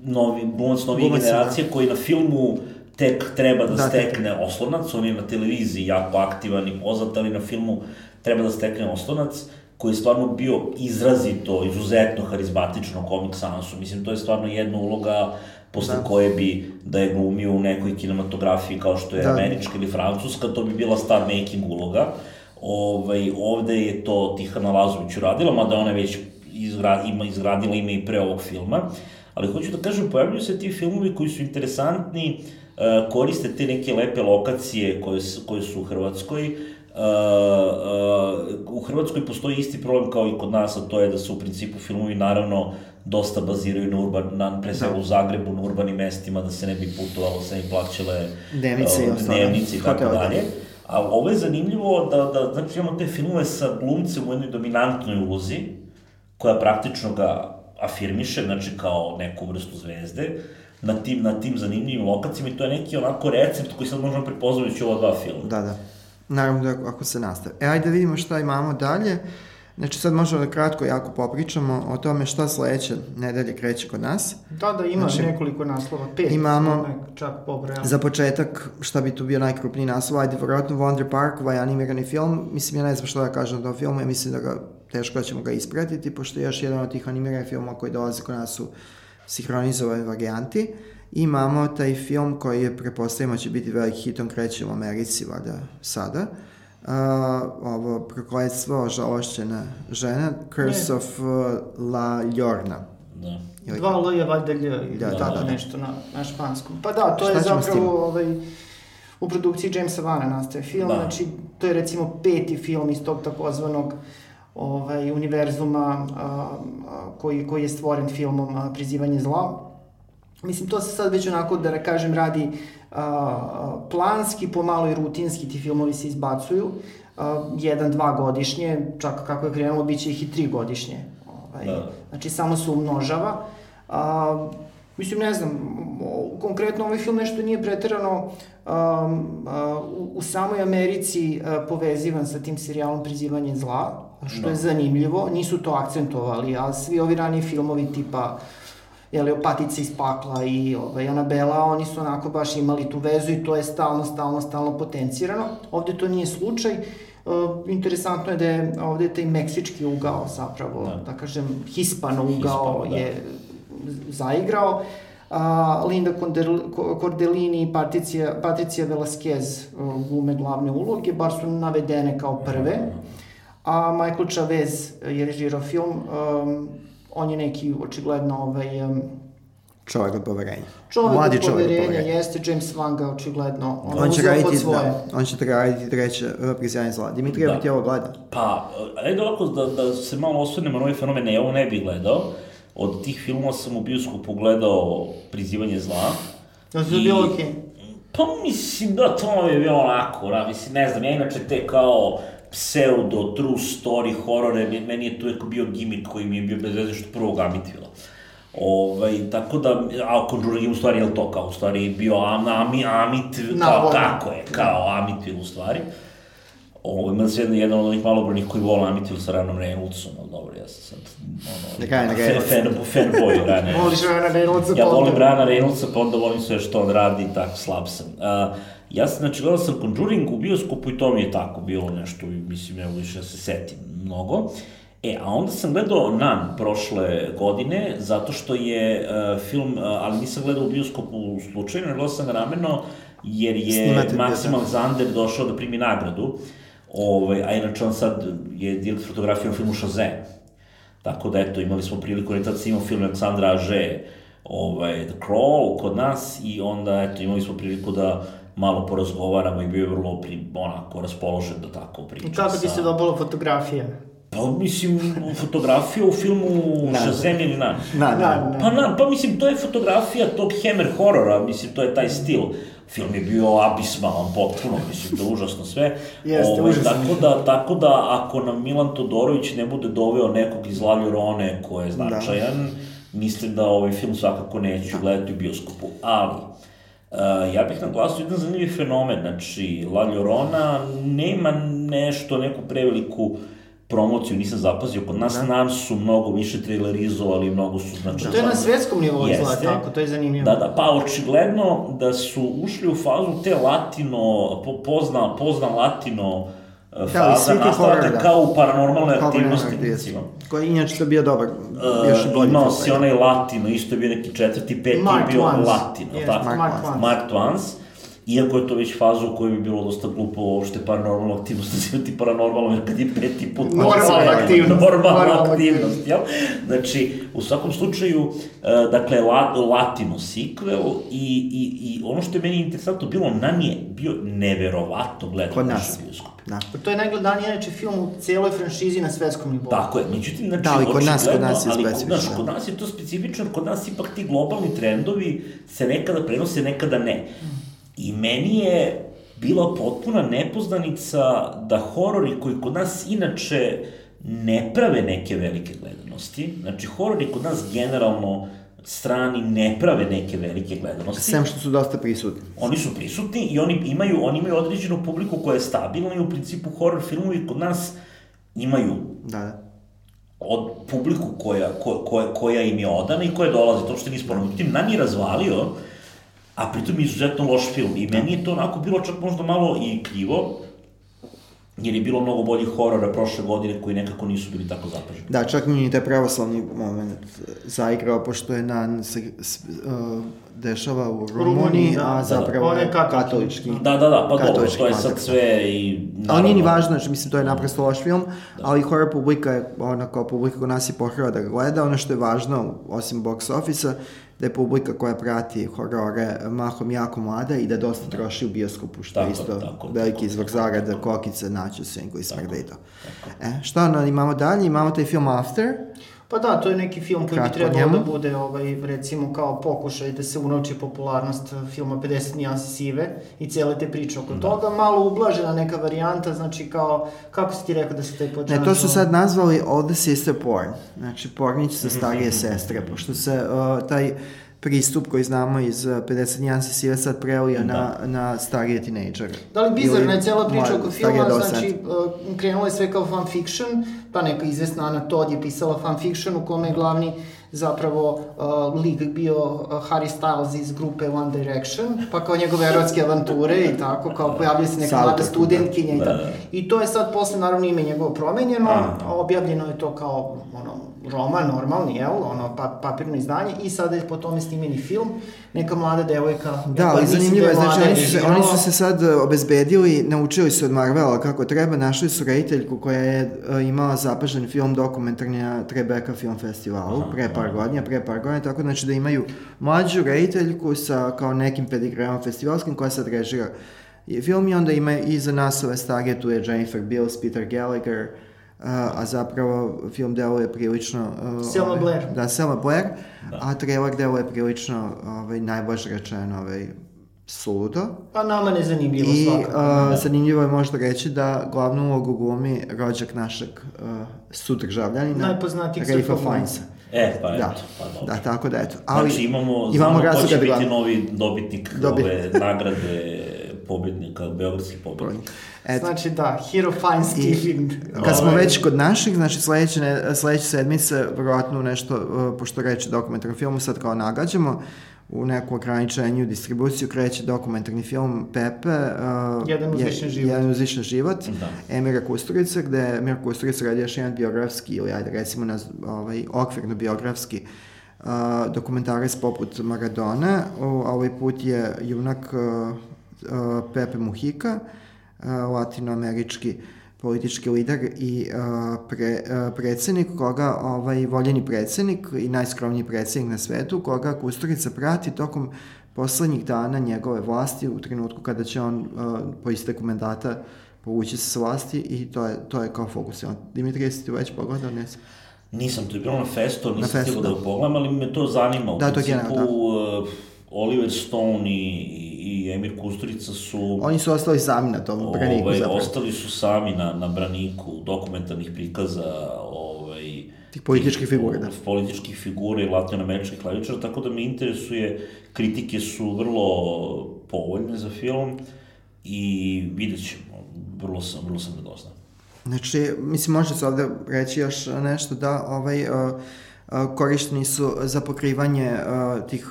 [SPEAKER 3] novi, glumac novije glumac, generacije da. koji na filmu tek treba da, da stekne tek. oslonac, on je na televiziji jako aktivan i poznat, ali na filmu treba da stekne oslonac koji je stvarno bio izrazito, izuzetno harizmatično komik Sansu. Mislim, to je stvarno jedna uloga posle da. koje bi da je glumio u nekoj kinematografiji kao što je da. američka ili francuska, to bi bila star making uloga. Ovaj, ovde je to Tihana Lazović uradila, mada ona već izgra, ima, izgradila ime i pre ovog filma. Ali hoću da kažem, pojavljuju se ti filmovi koji su interesantni, e, koriste te neke lepe lokacije koje, koje su u Hrvatskoj, u Hrvatskoj postoji isti problem kao i kod nas, a to je da su u principu filmovi naravno dosta baziraju na urban, na, pre svega da. u Zagrebu, na urbanim mestima, da se ne bi putovalo, se ne bi plaćale
[SPEAKER 2] dnevnice, uh,
[SPEAKER 3] dnevnice i tako dalje. A ovo je zanimljivo da, da znači, imamo te filmove sa glumcem u jednoj dominantnoj ulozi, koja praktično ga afirmiše, znači kao neku vrstu zvezde, na tim, na tim zanimljivim lokacijama i to je neki onako recept koji sad možemo prepoznavajući ova dva filma.
[SPEAKER 2] Da, da. Naravno da ako se nastave. E, ajde da vidimo šta imamo dalje. Znači sad možemo da kratko jako popričamo o tome šta sledeće nedelje kreće kod nas.
[SPEAKER 1] Da, da, ima znači, nekoliko naslova, pet.
[SPEAKER 2] Imamo,
[SPEAKER 1] čak pobrojamo.
[SPEAKER 2] za početak, šta bi tu bio najkrupniji naslov, ajde, vjerojatno Wonder Park, ovaj animirani film, mislim, ja ne znam što da kažem o tom filmu, ja mislim da ga, teško da ćemo ga ispratiti, pošto je još jedan od tih animiranih filmova koji dolaze kod nas u sinhronizovane varijanti. Imamo taj film koji je, prepostavimo, će biti veliki hit, on kreće u Americi, vada, sada. Uh, ovo prokletstvo žalošćena žena, Curse ne. of uh, La Llorna.
[SPEAKER 3] Da.
[SPEAKER 1] Dva L je valjda Lj, da, da, da, da, nešto na, na španskom. Pa da, to Šta je zapravo ovaj, u produkciji Jamesa Vana nastaje film, da. znači to je recimo peti film iz tog takozvanog ovaj, univerzuma a, a, koji, koji je stvoren filmom a, Prizivanje zla Mislim, to se sad već onako, da kažem, radi a, planski, pomalo i rutinski ti filmovi se izbacuju. A, jedan, dva godišnje, čak kako je krenulo, bit će ih i tri godišnje. Ovaj, da. Znači, samo se umnožava. A, Mislim, ne znam, konkretno ovaj film nešto nije preterano um, uh, u, u samoj Americi uh, povezivan sa tim serijalom Prizivanje zla, što no. je da. zanimljivo, nisu to akcentovali, a svi ovi raniji filmovi tipa jeli, Patice iz pakla i ovaj, Anabela, oni su onako baš imali tu vezu i to je stalno, stalno, stalno potencirano. Ovde to nije slučaj. Uh, interesantno je da je ovde taj meksički ugao zapravo, da, da kažem, hispano ugao Hispano, da. je zaigrao. A, Linda Cordellini i Patricia, Patricia Velasquez uh, glume glavne uloge, bar su navedene kao prve. A Michael Chavez je režirao film, um, on je neki očigledno ovaj, um,
[SPEAKER 2] čovjek od poverenja.
[SPEAKER 1] Čovjek Mladi od poverenja, poverenja, jeste James Wan ga očigledno
[SPEAKER 2] on, on će raditi, svoje. Da, on će raditi treće uh, prizjanje zla. Dimitrije, da. bi ti ovo gledao?
[SPEAKER 3] Pa, ajde ovako da, da se malo osvrnemo na ovaj fenomen, ja ovo ne bih gledao. Od tih filmova sam u bioskopu gledao Prizivanje zla.
[SPEAKER 1] Da se bilo okej? Okay.
[SPEAKER 3] Pa mislim da to je bilo onako, da, mislim, ne znam, ja inače te kao pseudo, true story, horore, meni je tu uvek bio gimmick koji mi je bio bez veze što prvog Amitvila. Ovaj, tako da, a Conjuring je u stvari, je to kao, u stvari bio am, ami, Amit, kao, kako je, kao Amitvil u stvari. Ovo, ima se jedan, jedan od onih malobrojnih koji vole Amitvil sa Ranom Reynoldsom, ali dobro, ja sam sad, ono,
[SPEAKER 2] ne kaj, ne kaj,
[SPEAKER 3] fan, fan, fanboy Rane.
[SPEAKER 1] Voliš Rana Reynoldsa,
[SPEAKER 3] Ja volim Rana Reynoldsa, pa onda volim sve što on radi, tako slab sam. Uh, Ja sam, znači, gledao sam Conjuring u bioskopu i to mi je tako bilo nešto, mislim, evo više da se setim mnogo. E, a onda sam gledao Nan prošle godine, zato što je uh, film, uh, ali nisam gledao u bioskopu slučajno, gledao sam ga rameno, jer je Snimate Maksim Alexander došao da primi nagradu, ovaj, a inače on sad je direkt fotografija u filmu Shazam. Tako da, eto, imali smo priliku, ne tad sam imao film Aleksandra Aže, ovaj, The Crawl kod nas i onda, eto, imali smo priliku da malo porazgovaramo i bio je vrlo pri, onako raspoložen da tako priča. I
[SPEAKER 1] kako ti se dobila fotografija?
[SPEAKER 3] Pa, mislim, fotografija u filmu na. Shazam ili Nan.
[SPEAKER 2] Na, na,
[SPEAKER 3] Pa, na, pa, mislim, to je fotografija tog Hammer horora, mislim, to je taj stil. Film je bio abismalan potpuno, mislim, da užasno sve.
[SPEAKER 1] Jeste, Ove, ovaj, užasno.
[SPEAKER 3] Tako da, tako da, ako nam Milan Todorović ne bude doveo nekog iz La Llorone ko je da. značajan, da. mislim da ovaj film svakako neću gledati u bioskopu. Ali, Uh, ja bih naglasio jedan zanimljiv fenomen, znači La Llorona nema nešto, neku preveliku promociju, nisam zapazio, kod nas da. nam su mnogo više trailerizovali, mnogo su, znači...
[SPEAKER 1] To je na svetskom nivou izgleda tako, to je zanimljivo.
[SPEAKER 3] Da, da, pa očigledno da su ušli u fazu te latino, po, pozna, pozna latino da, faza nastavate da. kao u paranormalnoj aktivnosti, recimo.
[SPEAKER 2] Koji inače to bio dobar,
[SPEAKER 3] uh, još bolji. Imao si onaj latino, isto je bio neki četvrti, peti Mark je bio Twans. latino, yes, tako?
[SPEAKER 1] Mark, Mark,
[SPEAKER 3] Mark Twans. Iako je to već faza u kojoj bi bilo dosta glupo uopšte paranormalnu aktivnost nazivati paranormalnom, jer kad je peti put...
[SPEAKER 1] Normalna aktivnost.
[SPEAKER 3] Normalna aktivnost, jel? Znači, u svakom slučaju, uh, dakle, la, latino sequel i, i, i ono što je meni interesantno bilo, nam je bio neverovatno gledan
[SPEAKER 2] Kod nas.
[SPEAKER 3] bioskop.
[SPEAKER 1] Da. Pa to je najgledaniji inače film u cijeloj franšizi na svetskom nivou.
[SPEAKER 3] Tako je, međutim, znači,
[SPEAKER 2] da, ali kod nas, kod nas je
[SPEAKER 3] specifično. Ali, kod nas je to specifično, kod nas ipak ti globalni trendovi se nekada prenose, nekada ne. I meni je bila potpuna nepoznanica da horori koji kod nas inače ne prave neke velike gledanosti, znači horori kod nas generalno strani ne prave neke velike gledanosti.
[SPEAKER 2] Sem što su dosta prisutni.
[SPEAKER 3] Oni su prisutni i oni imaju, oni imaju određenu publiku koja je stabilna i u principu horror filmovi kod nas imaju
[SPEAKER 2] da, da.
[SPEAKER 3] od publiku koja, ko, koja, koja im je odana i koja dolazi, to što sporno. Međutim, nam je razvalio, a pritom je izuzetno loš film. I meni je to onako bilo čak možda malo i krivo, jer je bilo mnogo boljih horora prošle godine koji nekako nisu bili tako zapaženi.
[SPEAKER 2] Da, čak mi je taj pravoslavni moment zaigrao, pošto je na, se, uh, dešava u Rumuniji, da, a zapravo da, da. je katolički.
[SPEAKER 3] Da, da, da, pa dobro, to je sad sve i...
[SPEAKER 2] Naravno, ali nije ni važno, znači, mislim, to je naprosto loš film, da. ali horror publika je, ona kao publika kod nas je pohrava da ga gleda, ono što je važno, osim box office da je publika koja prati horore mahom jako mlada i da dosta troši u bioskopu, što tako, je isto tako, veliki izvor zarada, kokice, naće, sve koji smrde i to. E, šta ono, imamo dalje? Imamo taj film After.
[SPEAKER 1] Pa da, to je neki film koji Kratko bi trebao da bude, ovaj, recimo, kao pokušaj da se unovči popularnost filma 50 nijansi sive i cijele te priče oko da. toga. Malo ublažena neka varijanta, znači kao, kako si ti rekao da se taj počeo?
[SPEAKER 2] Ne, to su sad nazvali All the Sister Porn, znači pornić sa starije sestre, pošto se uh, taj pristup koji znamo iz 50 nijansi sive sad prelio da. na, na starije tinejdžere.
[SPEAKER 1] Da li bizarna je cijela priča oko filma, znači uh, krenulo je sve kao fanfiction, pa neka izvesna Ana Todd je pisala fanfiction u kome je glavni zapravo uh, lik bio uh, Harry Styles iz grupe One Direction, pa kao njegove erotske avanture i tako, kao pojavljaju se neka mlada studentkinja i tako. Da, da. I to je sad posle naravno ime njegovo promenjeno, a objavljeno je to kao ono, roman normalni, jel, ono, pa, papirno izdanje. I sada je po tome snimeni film, neka mlada devojka.
[SPEAKER 2] Da, ali zanimljivo je, znači oni su, se, oni su se sad e, obezbedili, naučili su od Marvela kako treba, našli su rediteljku koja je uh, imala zapažen film dokumentarni na Trebeka Film Festivalu aha, pre par godina, pre par godina, tako znači da imaju mlađu rediteljku sa kao nekim pedigreom festivalskim koja sad režira film i onda ima i za nas ove starije, tu je Jennifer Bills, Peter Gallagher, a zapravo film deluje prilično...
[SPEAKER 1] Uh, Selma ovaj, Blair.
[SPEAKER 2] Da, Selma Blair, da. a trailer deluje prilično, ovaj, najbolje rečeno, ovaj, suludo.
[SPEAKER 1] Pa nama ne zanimljivo I, svakako.
[SPEAKER 2] I uh, zanimljivo je možda reći da glavnu ulogu glumi rođak našeg uh, sudržavljanina.
[SPEAKER 1] Najpoznatijeg
[SPEAKER 2] Rafa Finesa.
[SPEAKER 3] E, pa
[SPEAKER 2] da.
[SPEAKER 3] eto. Pa
[SPEAKER 2] dobro. Da, tako da eto. Ali,
[SPEAKER 3] znači imamo, imamo znamo ko će biti novi dobitnik Dobit. ove nagrade pobednika, beogradski pobednik.
[SPEAKER 1] Eto. Znači da, Hero Fine Stephen.
[SPEAKER 2] Kad smo već kod naših, znači sledeće, ne, sledeće sedmice, verovatno nešto, uh, pošto reći dokumentarni film, sad kao nagađamo, u neku ograničenju distribuciju kreće dokumentarni film Pepe
[SPEAKER 1] uh, Jedan uzvišen život,
[SPEAKER 2] Jedan uzvišen život da. Emira Kusturica gde Emir Kusturica radi još jedan biografski ili ajde recimo na ovaj, okvirno biografski uh, dokumentarac poput Maradona ovaj put je junak uh, Pepe Muhika uh, latinoamerički politički lider i pre, predsednik koga, ovaj, voljeni predsednik i najskromniji predsednik na svetu, koga Kusturica prati tokom poslednjih dana njegove vlasti u trenutku kada će on po isteku mandata povući se s vlasti i to je, to je kao fokus. Dimitri, jesi ti već pogledao? Ne sam.
[SPEAKER 3] Nisam, to je bilo na festu, nisam stigao da, da pogledam, ali me to zanima. U da, principu, to je generalno, da. Oliver Stone i, i Emir Kusturica su...
[SPEAKER 2] Oni su ostali sami na tom braniku
[SPEAKER 3] ovaj, zapravo. Ostali su sami na, na braniku dokumentarnih prikaza ovaj,
[SPEAKER 2] tih političkih figura, da.
[SPEAKER 3] Političkih figura i latinoameričkih klavičara, tako da me interesuje, kritike su vrlo povoljne za film i vidjet ćemo, vrlo sam, vrlo sam radosna.
[SPEAKER 2] Znači, mislim, može se ovde reći još nešto da ovaj, uh, korišteni su za pokrivanje tih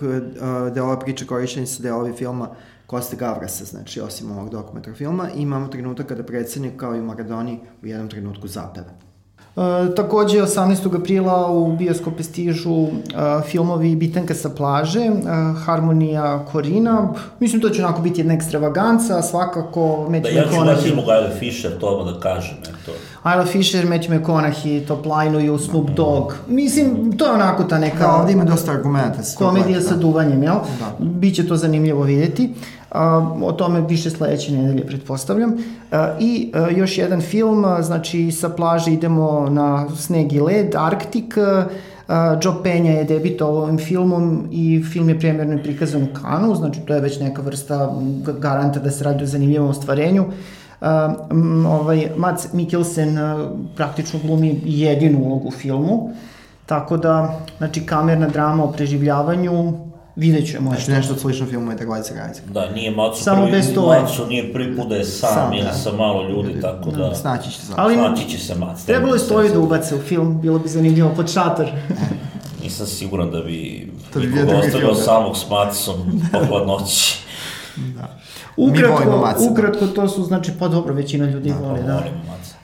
[SPEAKER 2] delova priče, korišteni su delovi filma Koste Gavrasa, znači osim ovog dokumentar filma, imamo trenutak kada predsednik kao i Maradoni u jednom trenutku zapeva.
[SPEAKER 1] E, takođe, 18. aprila u bioskope stižu e, filmovi Bitanka sa plaže, e, Harmonija Korina. Mislim, to će onako biti jedna ekstravaganca, svakako
[SPEAKER 3] Matthew Da, ja ću da Isla Fisher, to da kažem. Eto.
[SPEAKER 1] Isla Fisher, Matthew McConaughey, Top Line-uju, Snoop Dogg. Mislim, to je onako ta neka...
[SPEAKER 2] Da, ovde ima dosta argumenta.
[SPEAKER 1] Komedija sa duvanjem, jel? Da. Biće to zanimljivo videti. A, o tome više sledeće nedelje, pretpostavljam. I još jedan film, znači sa plaže idemo na sneg i led, Arktik, Joe Penja je debitovao ovim filmom i film je premjerno prikazan u Kanu, znači to je već neka vrsta garanta da se radi o zanimljivom ostvarenju. Ovaj, Mads Mikkelsen praktično glumi jedinu ulogu u filmu, tako da, znači, kamerna drama o preživljavanju, Vidjet ćemo.
[SPEAKER 2] Znači nešto slično filmu je Dragovica
[SPEAKER 3] Rajcek. Da, nije Macu Samo prvi, bez toga. Macu nije prvi put da je sam, sam ili da. sa malo ljudi, tako da...
[SPEAKER 2] Snaći će se.
[SPEAKER 3] Ali, snaći će se Mac.
[SPEAKER 1] Trebalo je stoji da ubace u film, bilo bi zanimljivo pod šator.
[SPEAKER 3] Nisam siguran da bi nikoga ostavio samog s Macom po hladnoći.
[SPEAKER 1] da. Ukratko, ukratko to su, znači, pa dobro, većina ljudi da, vole, pa da.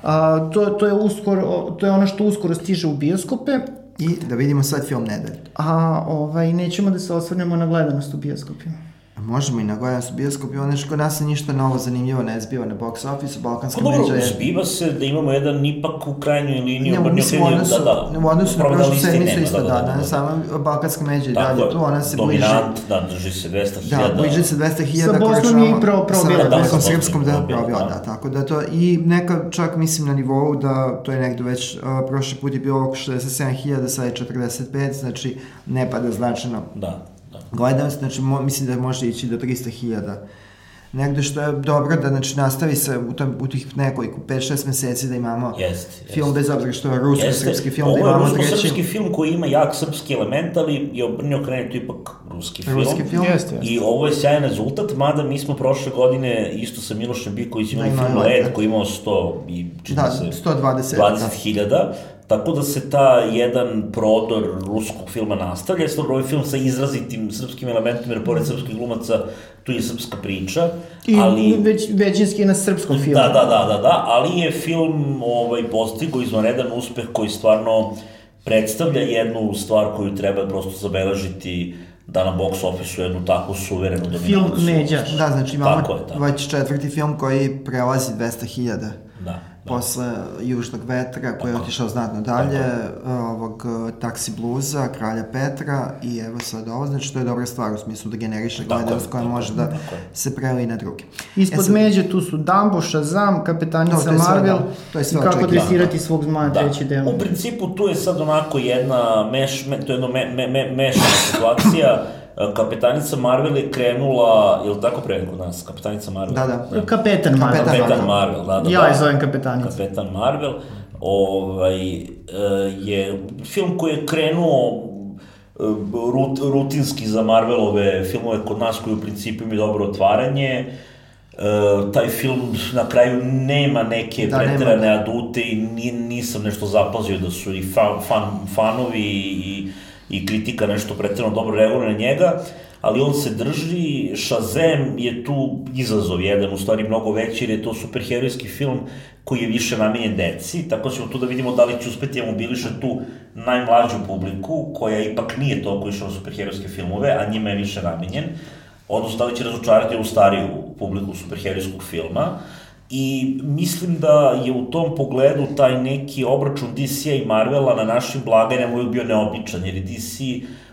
[SPEAKER 1] A, to, to, je uskoro, to je ono što uskoro stiže u bioskope,
[SPEAKER 2] I da vidimo sad film nedelje.
[SPEAKER 1] A ovaj, nećemo da se osvrnemo na gledanost u bioskopima.
[SPEAKER 2] Možemo i na gledanost u bioskopu, ono što kod nas se ništa novo zanimljivo ne zbiva na box office, balkanska
[SPEAKER 3] pa, međa je... zbiva se da imamo jedan ipak u krajnjoj liniji
[SPEAKER 2] ne, mislim, u odnosu, da, da. U odnosu na prošlu sedmicu isto, da, da, da, da, sama balkanska međa i dalje tu, ona se bliže... Dominant,
[SPEAKER 3] da, drži se 200.000.
[SPEAKER 2] Da, bliže se 200.000.
[SPEAKER 1] Sa Bosnom je i pro, probila.
[SPEAKER 2] Sa Bosnom srpskom da probila, da, tako da to, i neka čak mislim na nivou da to je nekdo već, uh, prošli put je bilo oko 67.000, sad je 45, znači ne pada značajno.
[SPEAKER 3] Da
[SPEAKER 2] gledanost, znači mo, mislim da može ići do 300.000 negde što je dobro da znači, nastavi se u, tom, u tih nekoliko, 5-6 meseci da imamo
[SPEAKER 3] jest,
[SPEAKER 2] film, bez obzira što je rusko-srpski film,
[SPEAKER 3] da
[SPEAKER 2] imamo
[SPEAKER 3] treći. Ovo je rusko-srpski film koji ima jak srpski element, ali je obrnio krenuti ipak ruski film.
[SPEAKER 2] Ruski film.
[SPEAKER 1] Jeste, jeste.
[SPEAKER 3] I ovo je sjajan rezultat, mada mi smo prošle godine isto sa Milošem Biković imali da, film Led koji imao 100 i čini
[SPEAKER 2] da,
[SPEAKER 3] se
[SPEAKER 2] 120
[SPEAKER 3] 20.000. Da. Tako da se ta jedan prodor ruskog filma nastavlja, s ovaj film sa izrazitim srpskim elementima, jer pored srpskih glumaca tu je srpska priča.
[SPEAKER 1] I
[SPEAKER 3] ali,
[SPEAKER 1] već, većinski na srpskom filmu.
[SPEAKER 3] Da, da, da, da, da, ali je film ovaj, postigo izvanredan uspeh koji stvarno predstavlja jednu stvar koju treba prosto zabeležiti da na box office-u jednu takvu suverenu dominaciju.
[SPEAKER 1] Film Međa.
[SPEAKER 2] Da, znači imamo tako je, tako. već četvrti film koji prelazi 200.000.
[SPEAKER 3] Da
[SPEAKER 2] da. Posle Južnog vetra koji je otišao znatno dalje, ovog Taksi bluza, Kralja Petra i evo sad ovo, znači to je dobra stvar u smislu da generiše gledanost koja može da se preli na druge.
[SPEAKER 1] Ispod e sad, međe tu su Dumbo, Shazam, Kapetanica no, Marvel sve, da, to je sve i kako dresirati da, svog zmaja da. treći deo.
[SPEAKER 3] U principu tu je sad onako jedna meš, me, to je jedno me, me, me, mešana situacija Kapetanica Marvel je krenula, je li tako pre kod nas? Kapetanica Marvel?
[SPEAKER 2] Da, da.
[SPEAKER 1] da. Kapetan Marvel.
[SPEAKER 3] Kapetan Marvel, da, da.
[SPEAKER 1] Ja je zovem Kapetanica.
[SPEAKER 3] Kapetan Marvel. Ovaj, e, je film koji je krenuo e, rut, rutinski za Marvelove filmove kod nas koji u principu imaju dobro otvaranje. Uh, taj film na kraju nema neke da, pretrane adute i nisam nešto zapazio da su i fan, fan, fanovi i i kritika nešto pretredno dobro reaguje na njega, ali on se drži, Shazam je tu izazov jedan, u stvari mnogo veći, jer je to superherojski film koji je više namenjen deci, tako ćemo tu da vidimo da li će uspeti mobiliše tu najmlađu publiku, koja ipak nije toliko išla na superherojske filmove, a njima je više namenjen, odnosno da li će razočarati ovu stariju publiku superherojskog filma, I mislim da je u tom pogledu taj neki obračun DC-a i Marvela na našim blagajnama uvijek bio neobičan, jer je DC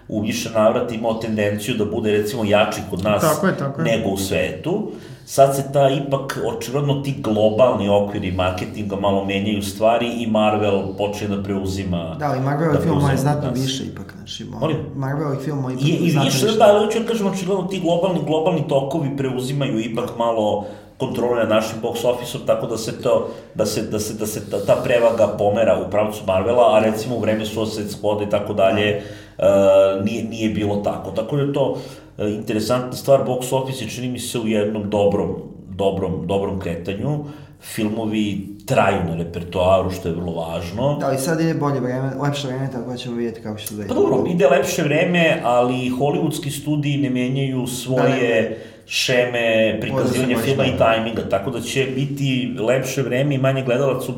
[SPEAKER 3] u više navrata imao tendenciju da bude recimo jači kod nas
[SPEAKER 1] tako je, tako
[SPEAKER 3] je. nego u svetu. Sad se ta ipak, očigledno ti globalni okviri marketinga malo menjaju stvari i Marvel počne da preuzima...
[SPEAKER 2] Da, ali Marvel da filmova je znatno nas. više ipak, znači, Molim? Marvel filmova ipak
[SPEAKER 3] I, i više, više. Da, ali hoću da kažem, očigledno ti globalni, globalni tokovi preuzimaju ipak malo kontrole na našim box office tako da se to, da se, da se, da se ta, ta prevaga pomera u pravcu Marvela, a recimo u vreme Suicide Squad i tako dalje, uh, nije, nije bilo tako. Tako da je to uh, interesantna stvar, box office je čini mi se u jednom dobrom, dobrom, dobrom kretanju, filmovi traju na repertoaru, što je vrlo važno.
[SPEAKER 2] Da, i sad ide bolje vreme, lepše vreme, tako da ćemo vidjeti kako će se da ide.
[SPEAKER 3] Pa dobro, ide lepše vreme, ali hollywoodski studiji ne menjaju svoje da, ne šeme prikazivanja filma i tajminga, tako da će biti lepše vreme i manje gledalaca u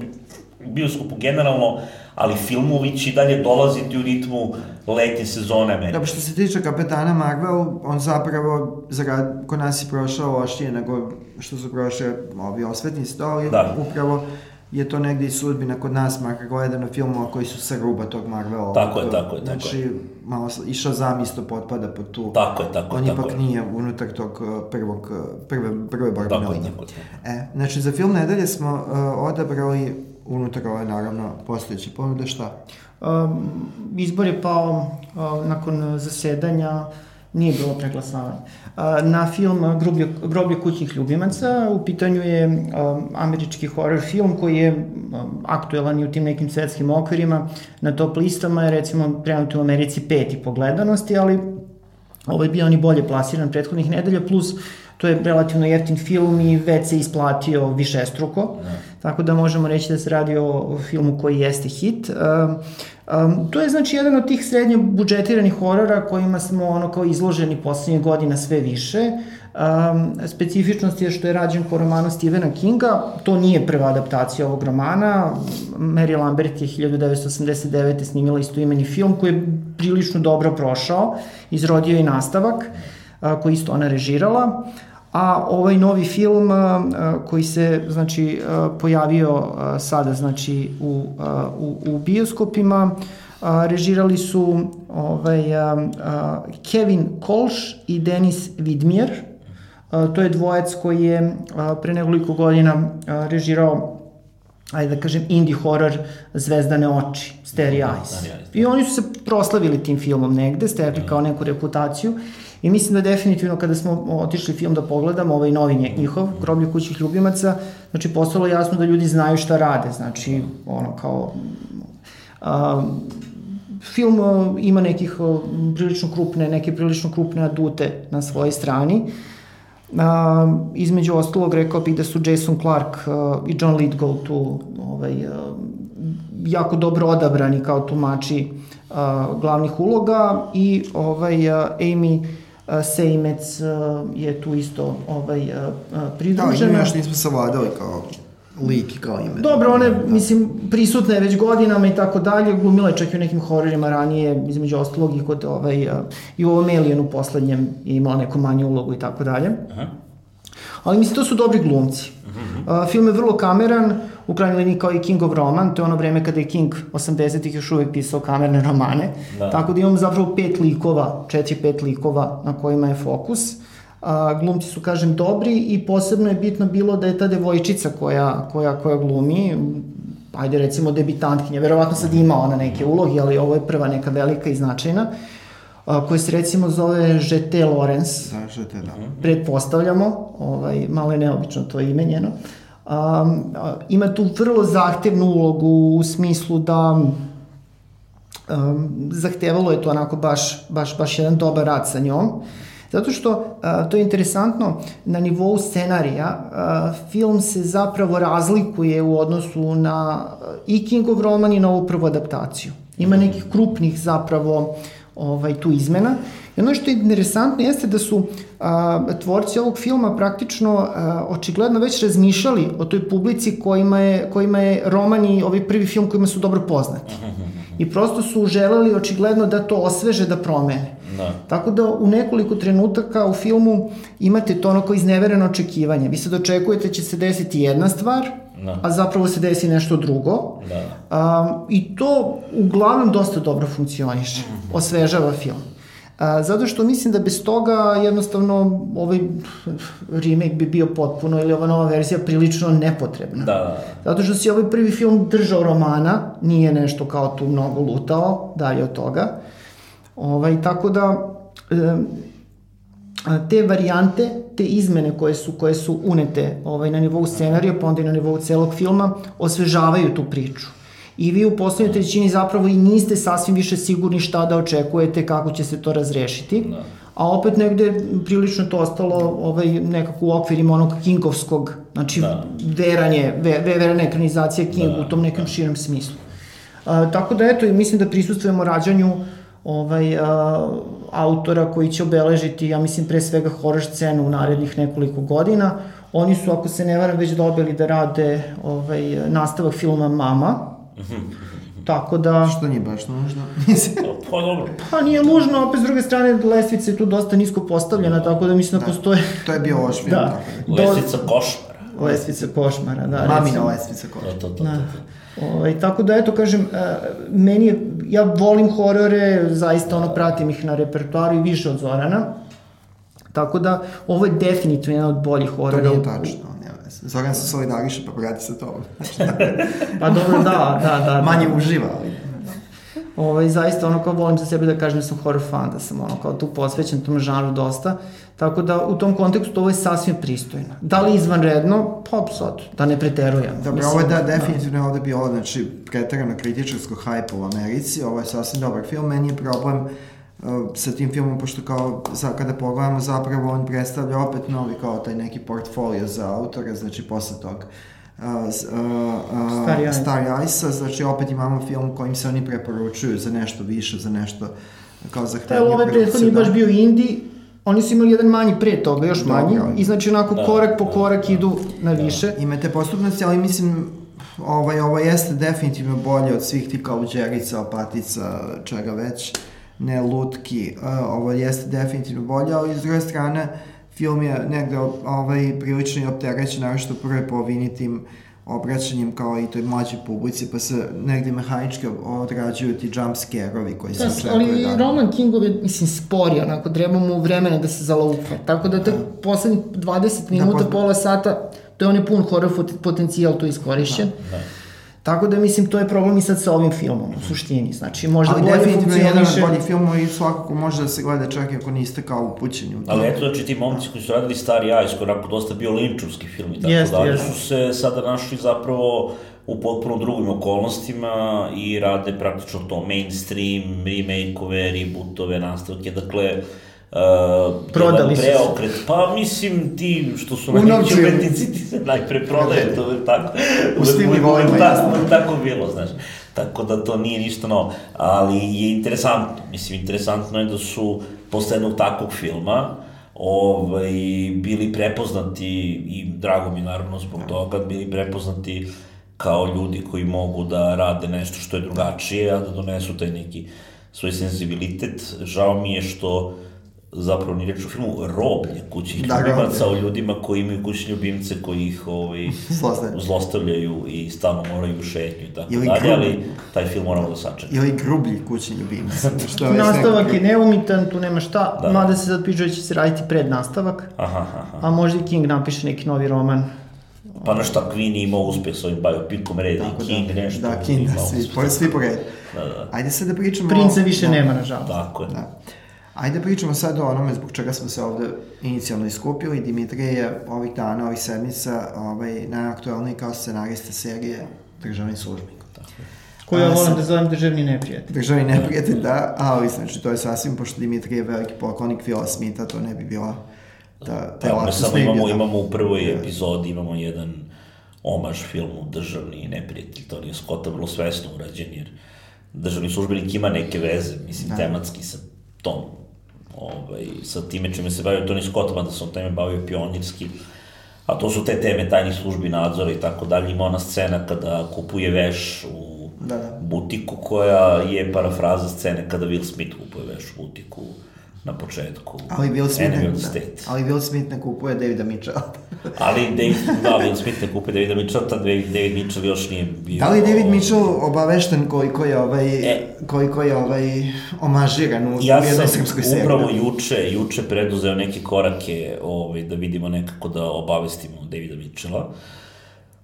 [SPEAKER 3] bioskopu generalno, ali filmovi će dalje dolaziti u ritmu letnje sezone Amerike.
[SPEAKER 2] Da, što se tiče Kapetana Marvel, on zapravo zarad, kod nas je prošao lošije nego što su prošle ovi osvetni stoli, da. upravo je to negde i sudbina kod nas, makar gledano filmova koji su sa ruba tog Marvela.
[SPEAKER 3] Tako je, tako je,
[SPEAKER 2] tako znači,
[SPEAKER 3] je.
[SPEAKER 2] malo, i Shazam isto potpada pod tu.
[SPEAKER 3] Tako je, tako
[SPEAKER 2] je.
[SPEAKER 3] On
[SPEAKER 2] tako ipak
[SPEAKER 3] je.
[SPEAKER 2] nije unutar tog uh, prvog, uh, prve, prve borbene
[SPEAKER 3] tako
[SPEAKER 2] linije.
[SPEAKER 3] Tako je.
[SPEAKER 2] E, znači, za film nedelje smo uh, odabrali unutar ove, naravno, postojeće ponude šta?
[SPEAKER 1] Um, izbor je pao uh, nakon zasedanja nije bilo preglasavanja. Na film Groblje, Groblje kućnih ljubimaca u pitanju je američki horror film koji je aktuelan i u tim nekim svetskim okvirima. Na top listama je recimo trenutno u Americi peti po gledanosti, ali ovo je bio on i bolje plasiran prethodnih nedelja, plus to je relativno jeftin film i već se isplatio više struko. Da. tako da možemo reći da se radi o filmu koji jeste hit. Um, Um, to je znači jedan od tih srednje budžetiranih horora kojima smo ono kao izloženi poslednje godina sve više. Um, specifičnost je što je rađen po romanu Stephena Kinga, to nije prva adaptacija ovog romana. Mary Lambert je 1989. snimila istoimeni film koji je prilično dobro prošao, izrodio i nastavak uh, koji isto ona režirala. A ovaj novi film koji se znači pojavio sada znači u, u, u bioskopima režirali su ovaj, Kevin Kolš i Denis Vidmjer. To je dvojec koji je pre nekoliko godina režirao ajde da kažem, indie horror Zvezdane oči, Starry Eyes. I oni su se proslavili tim filmom negde, stekli kao neku reputaciju. I mislim da definitivno kada smo otišli film da pogledamo, ovaj novi njihov, Groblje kućih ljubimaca, znači postalo jasno da ljudi znaju šta rade, znači ono kao... Um, film ima nekih prilično krupne, neke prilično krupne adute na svojoj strani. Uh, između ostalog rekao bih da su Jason Clark i John Lithgow tu ovaj, jako dobro odabrani kao tumači uh, glavnih uloga i ovaj, uh, Amy Sejmec uh, je tu isto ovaj, uh, pridružena.
[SPEAKER 2] Da, ime još nismo savladali kao lik kao ime.
[SPEAKER 1] Dobro, one, da. mislim, prisutna je već godinama i tako dalje, glumila je čak i u nekim hororima ranije, između ostalog i kod ovaj, uh, i u ovom Alienu poslednjem je imala neku manju ulogu i tako dalje. Aha. Ali mislim, to su dobri glumci. Uh, film je vrlo kameran, u krajnjoj liniji kao i King of Roman, to je ono vreme kada je King 80-ih još uvek pisao kamerne romane, da. tako da imamo zapravo pet likova, četiri, pet likova na kojima je fokus. A, glumci su, kažem, dobri i posebno je bitno bilo da je ta devojčica koja, koja, koja glumi, ajde recimo debitantkinja, verovatno sad ima ona neke uloge, ali ovo je prva neka velika i značajna, a, koja se recimo zove Žete Lorenz.
[SPEAKER 2] Da, Žete, da.
[SPEAKER 1] Pretpostavljamo, ovaj, malo je neobično to ime njeno. Um, ima tu vrlo zahtevnu ulogu u smislu da um, zahtevalo je to onako baš, baš, baš jedan dobar rad sa njom. Zato što, uh, to je interesantno, na nivou scenarija uh, film se zapravo razlikuje u odnosu na i Kingov roman i na ovu prvu adaptaciju. Ima nekih krupnih zapravo ovaj, tu izmena. I ono što je interesantno jeste da su a, tvorci ovog filma praktično a, očigledno već razmišljali o toj publici kojima je, kojima je roman i ovaj prvi film kojima su dobro poznati. I prosto su želeli očigledno da to osveže, da promene. Da. Tako da u nekoliko trenutaka u filmu imate to ono kao iznevereno očekivanje. Vi se dočekujete da će se desiti jedna stvar, da. a zapravo se desi nešto drugo. Da. A, I to uglavnom dosta dobro funkcioniše, mm -hmm. osvežava film. A, zato što mislim da bez toga jednostavno ovaj remake bi bio potpuno ili ova nova verzija prilično nepotrebna. Da. Zato što si ovaj prvi film držao romana, nije nešto kao tu mnogo lutao, dalje od toga. Ovaj, tako da e, te varijante, te izmene koje su koje su unete ovaj na nivou scenarija, pa onda i na nivou celog filma, osvežavaju tu priču i vi u poslednjoj trećini zapravo i niste sasvim više sigurni šta da očekujete, kako će se to razrešiti. Da. A opet negde prilično to ostalo ovaj, nekako u okvirima onog Kingovskog, znači da. veranje, ve, verana ekranizacija King da. u tom nekom da. širem smislu. A, tako da eto, mislim da prisustujemo rađanju ovaj, a, autora koji će obeležiti, ja mislim, pre svega horror scenu u narednih nekoliko godina. Oni su, ako se ne varam, već dobili da rade ovaj, nastavak filma Mama, Tako da...
[SPEAKER 2] Što nije baš nužno?
[SPEAKER 3] pa dobro.
[SPEAKER 1] Pa nije nužno, opet s druge strane lestvica je tu dosta nisko postavljena, tako da mislim da, da postoje...
[SPEAKER 2] To je bio loš film. Da.
[SPEAKER 3] Lestvica košmara.
[SPEAKER 1] Lestvica košmara, da.
[SPEAKER 2] Mamina recimo. lestvica košmara.
[SPEAKER 3] To, to, to, to. Da.
[SPEAKER 1] Ovaj, tako da, eto, kažem, uh, meni je, ja volim horore, zaista ono, pratim ih na repertoaru i više od Zorana. Tako da, ovo je definitivno jedan od boljih horora.
[SPEAKER 2] To nije tačno. Zoran se solidariše, pa vrati se to.
[SPEAKER 1] pa dobro, da, da, da.
[SPEAKER 2] Manje uživa, ali...
[SPEAKER 1] Ovaj, zaista ono kao volim za sebe da kažem da sam horror fan, da sam ono kao tu posvećen tom žanru dosta, tako da u tom kontekstu ovo je sasvim pristojno. Da li izvanredno? Pa sad, da ne preterujem.
[SPEAKER 2] Dobro, Mislim, ovo je da, da. definitivno da. ovde bilo, znači, preterano kritičarsko hajpa u Americi, ovo je sasvim dobar film, meni je problem sa tim filmom, pošto kao za, kada pogledamo zapravo on predstavlja opet novi kao taj neki portfolio za autora, znači posle tog uh, uh, Starry Ice-a, znači opet imamo film kojim se oni preporučuju za nešto više, za nešto kao zahtevnije.
[SPEAKER 1] Evo, ovaj prethodni da. baš bio indie, oni su imali jedan manji pre toga, još Dobro, manji, i znači onako da, korak po da, korak da, idu na da. više.
[SPEAKER 2] Imate postupnosti, ali mislim, ovaj, ovo jeste definitivno bolje od svih ti kao džerica, opatica, čega već. Uh, ne lutki. Uh, ovo jeste definitivno bolje, ali s druge strane film je negde ovaj, prilično i opterećen, naravno u prvoj polovini tim obraćanjem kao i toj mlađoj publici, pa se negde mehanički odrađuju ti jump scare-ovi koji se očekuju.
[SPEAKER 1] Ali da... Roman Kingov je, mislim, spori, onako, treba mu vremena da se zalaupa. Tako da te da. poslednjih 20 minuta, da, pola sata, to je on je pun horror potencijal tu iskorišćen. Da, da. Tako da mislim to je problem i sad sa ovim filmom u suštini. Znači možda
[SPEAKER 2] Ali
[SPEAKER 1] bolje
[SPEAKER 2] definitivno jedan od boljih filmova i svakako može da se gleda čak i ako niste kao upućeni u to.
[SPEAKER 3] Ali eto, znači ti momci koji su radili Stari Eyes, koji je onako dosta bio linčovski film i tako
[SPEAKER 1] Jest,
[SPEAKER 3] dalje,
[SPEAKER 1] jest.
[SPEAKER 3] su se sada našli zapravo u potpuno drugim okolnostima i rade praktično to mainstream, remake-ove, rebootove, nastavke, dakle, Uh,
[SPEAKER 1] Prodali su se.
[SPEAKER 3] preokret, pa mislim ti što su najveći umetnici ti se najpre prodaju, to je tako.
[SPEAKER 2] U svim nivoima,
[SPEAKER 3] tako, tako bilo, znaš. Tako da to nije ništa novo. Ali je interesantno, mislim, interesantno je da su posle jednog takvog filma ovaj, bili prepoznati i drago mi naravno zbog toga, bili prepoznati kao ljudi koji mogu da rade nešto što je drugačije, a da donesu taj neki svoj senzibilitet. Žao mi je što zapravo ni reč u filmu roblje kućnih
[SPEAKER 2] Da,
[SPEAKER 3] ljubimaca
[SPEAKER 2] roblje.
[SPEAKER 3] o ljudima koji imaju kućne ljubimce koji ih ovaj,
[SPEAKER 2] Zlostavljaju.
[SPEAKER 3] i stalno moraju u šetnju i tako
[SPEAKER 2] Ili
[SPEAKER 3] dalje, ali taj film moramo da sačekamo.
[SPEAKER 2] Ili grublji kućni ljubimci. Što je
[SPEAKER 1] Nastavak je neumitan, tu nema šta,
[SPEAKER 3] Da.
[SPEAKER 1] mada se sad piše da će se raditi pred nastavak,
[SPEAKER 3] Aha, aha.
[SPEAKER 1] a možda i King napiše neki novi roman.
[SPEAKER 3] Pa na šta Queen je imao uspeh s ovim biopicom Red
[SPEAKER 2] Tako
[SPEAKER 3] i King
[SPEAKER 2] da,
[SPEAKER 3] nešto.
[SPEAKER 2] Da, King, da, svi, svi po redu.
[SPEAKER 3] Da, da.
[SPEAKER 2] Ajde sad da pričamo...
[SPEAKER 1] Princa više
[SPEAKER 2] da,
[SPEAKER 1] nema, nažalost.
[SPEAKER 3] Tako je.
[SPEAKER 2] Da. Ajde pričamo sad o onome zbog čega smo se ovde inicijalno iskupili. Dimitrije je ovih dana, ovih sedmica, ovaj, najaktualniji kao scenarista serije Državni službenik.
[SPEAKER 1] Koju ja volim da zovem državni neprijatelj.
[SPEAKER 2] Državni neprijatelj, da, ali znači to je sasvim, pošto Dimitrije je veliki poklonik Fila Smitha, to ne bi bila ta, ta
[SPEAKER 3] Pa,
[SPEAKER 2] lapsus
[SPEAKER 3] samo imamo, imamo u prvoj epizodi, imamo jedan omaž filmu Državni neprijatelj, to nije Scotta vrlo svesno urađen, jer državni službenik ima neke veze, mislim,
[SPEAKER 2] Da.
[SPEAKER 3] tematski sa tom, ovaj, sa time čime se bavio Tony Scott, mada se on time bavio pionirski, a to su te teme tajnih službi nadzora i tako dalje, ima ona scena kada kupuje veš u
[SPEAKER 2] Da, da.
[SPEAKER 3] butiku koja je parafraza scene kada Will Smith kupuje veš u butiku na početku.
[SPEAKER 2] Ali Will Smith, ne, da, ali Will Smith ne kupuje Davida Mitchella.
[SPEAKER 3] Ali David, da, Will Smith ne kupio Davida Mitchella, tad David, David Mitchell još nije bio...
[SPEAKER 2] Da li David Mitchell obavešten koliko je ovaj,
[SPEAKER 3] E.
[SPEAKER 2] koliko je ovaj omažiran u,
[SPEAKER 3] Ja
[SPEAKER 2] jednoj
[SPEAKER 3] sam
[SPEAKER 2] srpskoj seriji?
[SPEAKER 3] upravo juče, juče preduzeo neke korake ovaj, da vidimo nekako da obavestimo Davida Mitchella.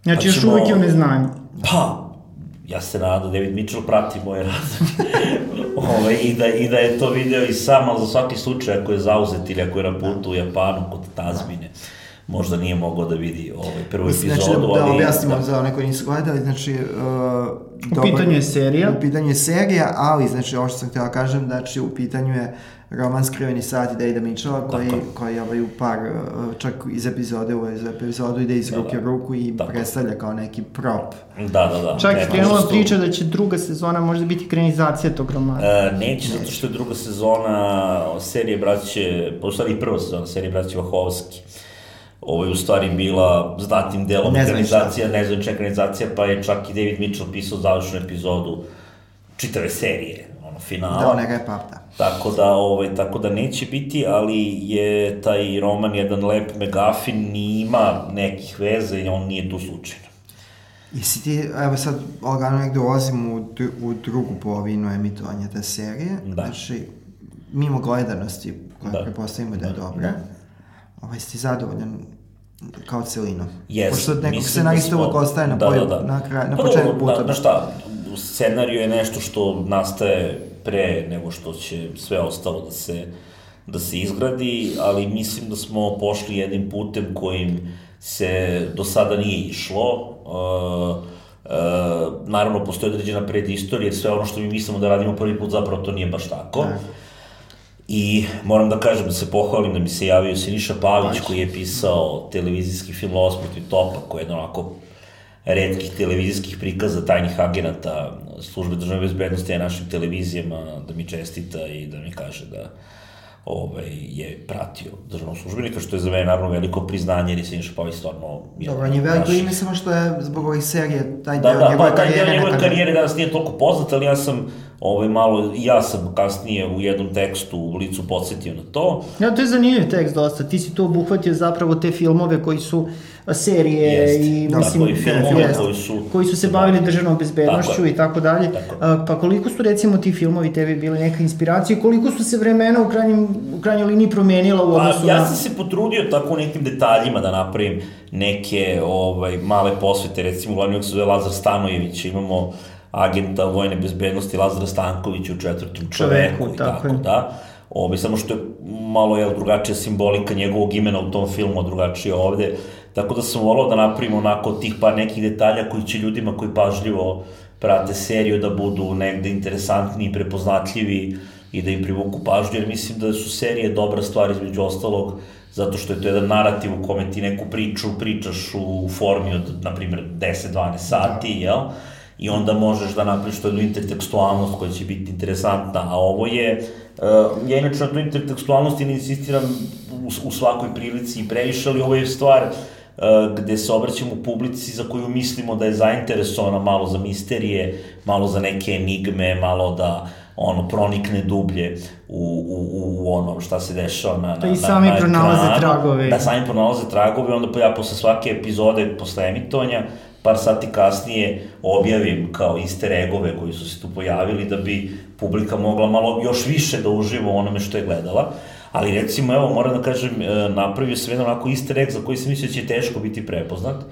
[SPEAKER 1] Znači,
[SPEAKER 3] Pa
[SPEAKER 1] još
[SPEAKER 3] ćemo-
[SPEAKER 1] uvijek je u neznanju.
[SPEAKER 3] Pa, ja se nadam da David Mitchell prati moj rad. ovaj, i, da, I da je to video i sam, ali za svaki slučaj ako je zauzet ili ako je na putu u Japanu kod Tazmine, možda nije mogao da vidi ovaj, prvu
[SPEAKER 2] Mislim,
[SPEAKER 3] epizodu,
[SPEAKER 2] znači, da, da objasnimo za one koji nisu gledali, znači... Uh,
[SPEAKER 1] U pitanju je serija.
[SPEAKER 2] U pitanju je serija, ali, znači, ovo što sam htjela kažem, znači, u pitanju je roman Skriveni sati Davida Mitchella, koji,
[SPEAKER 3] Tako.
[SPEAKER 2] koji ovaj, u par, uh, čak iz epizode u iz epizodu ide iz
[SPEAKER 3] Da,
[SPEAKER 2] ruke
[SPEAKER 3] da.
[SPEAKER 2] u ruku i
[SPEAKER 3] Tako.
[SPEAKER 2] predstavlja kao neki prop.
[SPEAKER 3] Da, da, da.
[SPEAKER 1] Čak je krenula priča da će druga sezona možda biti ekranizacija tog romana.
[SPEAKER 3] E, neće, zato što je druga sezona serije braće, po stvari i prva sezona serije braće Vahovski. Ovo je u stvari bila znatnim delom
[SPEAKER 2] Nezvanična.
[SPEAKER 3] ekranizacija, nezvanična ekranizacija, pa je čak i David Mitchell pisao završnu epizodu čitave serije, finala.
[SPEAKER 2] Da, onega je pap, da.
[SPEAKER 3] Tako da, ovaj, tako da neće biti, ali je taj roman jedan lep megafin i ima nekih veza i on nije tu slučajno.
[SPEAKER 2] Jesi ti, evo sad, lagano negde ulazim u, dru- u drugu polovinu emitovanja te serije,
[SPEAKER 3] Da.
[SPEAKER 2] znači, mimo gledanosti, koja
[SPEAKER 3] Da.
[SPEAKER 2] prepostavimo da je
[SPEAKER 3] Da,
[SPEAKER 2] dobra, ovaj, si zadovoljan kao celino?
[SPEAKER 3] Yes,
[SPEAKER 2] Pošto od nekog scenarista
[SPEAKER 3] da smo-
[SPEAKER 2] uvek ostaje na,
[SPEAKER 3] da,
[SPEAKER 2] poju,
[SPEAKER 3] da, da.
[SPEAKER 2] na, kraj, na
[SPEAKER 3] Pa
[SPEAKER 2] početku puta.
[SPEAKER 3] Da, da šta, scenariju je nešto što nastaje pre nego što će sve ostalo da se, da se izgradi, ali mislim da smo pošli jednim putem kojim se do sada nije išlo. Uh, uh, naravno, postoje određena predistorija, jer sve ono što mi mislimo da radimo prvi put, zapravo to nije baš tako.
[SPEAKER 2] Da.
[SPEAKER 3] I moram da kažem, da se pohvalim da mi se javio Siniša Pavić koji je pisao televizijski film Osmrtni topa, koji je jedan onako redkih televizijskih prikaza tajnih agenata službe državne bezbednosti na našim televizijama, da mi čestita i da mi kaže da ovaj, je pratio državnog službenika, što je za mene naravno veliko priznanje, jer je Siniša Pavić stvarno...
[SPEAKER 2] Dobro, on je veliko
[SPEAKER 3] naš-
[SPEAKER 2] ime, samo što je zbog ovih serije taj
[SPEAKER 3] Da,
[SPEAKER 2] deo
[SPEAKER 3] da,
[SPEAKER 2] njegove
[SPEAKER 3] pa taj deo
[SPEAKER 2] karijere
[SPEAKER 3] njegove karijere danas nije toliko poznat, ali ja sam ovaj, malo, ja sam kasnije u jednom tekstu u licu podsjetio na to.
[SPEAKER 1] Ja, to je zanimljiv tekst dosta, ti si tu obuhvatio zapravo te filmove koji su serije
[SPEAKER 3] Jest.
[SPEAKER 1] i
[SPEAKER 3] Da,
[SPEAKER 1] mislim
[SPEAKER 3] koji filmove
[SPEAKER 1] jest,
[SPEAKER 3] koji su-
[SPEAKER 1] koji su se bavili državnom bezbednošću
[SPEAKER 3] Tako
[SPEAKER 1] i tako dalje.
[SPEAKER 3] Tako
[SPEAKER 1] Pa koliko su recimo ti filmovi tebi bili neka inspiracija i koliko su se vremena u krajnjem u krajnjoj liniji promenila u
[SPEAKER 3] Pa,
[SPEAKER 1] odnosu
[SPEAKER 3] ja
[SPEAKER 1] na
[SPEAKER 3] sam se potrudio tako u nekim detaljima da napravim neke ovaj, male posvete, recimo glavni se zove Lazar Stanojević, imamo agenta vojne bezbednosti Lazara Stankovića u četvrtom čoveku,
[SPEAKER 1] Čoveku,
[SPEAKER 3] i
[SPEAKER 1] tako
[SPEAKER 3] tako, da. Ove, samo što je malo je drugačija simbolika njegovog imena u tom filmu, drugačije ovde. Tako da sam volao da napravim onako tih par nekih detalja koji će ljudima koji pažljivo prate seriju da budu negde interesantni i prepoznatljivi i da im privuku pažnju, jer mislim da su serije dobra stvar između ostalog, zato što je to jedan narativ u kome ti neku priču pričaš u formi od, na primjer, 10-12 sati, jel? I onda možeš da napraviš tu jednu intertekstualnost koja će biti interesantna, a ovo je, uh, ja inače na tu intertekstualnost i ne insistiram u, u svakoj prilici i previše, ali ovo je stvar uh, gde se obraćamo publici za koju mislimo da je zainteresovana malo za misterije, malo za neke enigme, malo da ono pronikne dublje u, u, u ono šta se dešava na, na,
[SPEAKER 1] Pa i
[SPEAKER 3] na,
[SPEAKER 1] sami
[SPEAKER 3] na
[SPEAKER 1] pronalaze
[SPEAKER 3] ekranu.
[SPEAKER 1] tragove.
[SPEAKER 3] Da, sami pronalaze tragove, onda ja posle svake epizode, posle emitovanja, par sati kasnije objavim kao easter eggove koji su se tu pojavili da bi publika mogla malo još više da uživa u onome što je gledala. Ali recimo, evo, moram da kažem, e, napravio sam jedan onako easter egg za koji sam mislio da će teško biti prepoznat,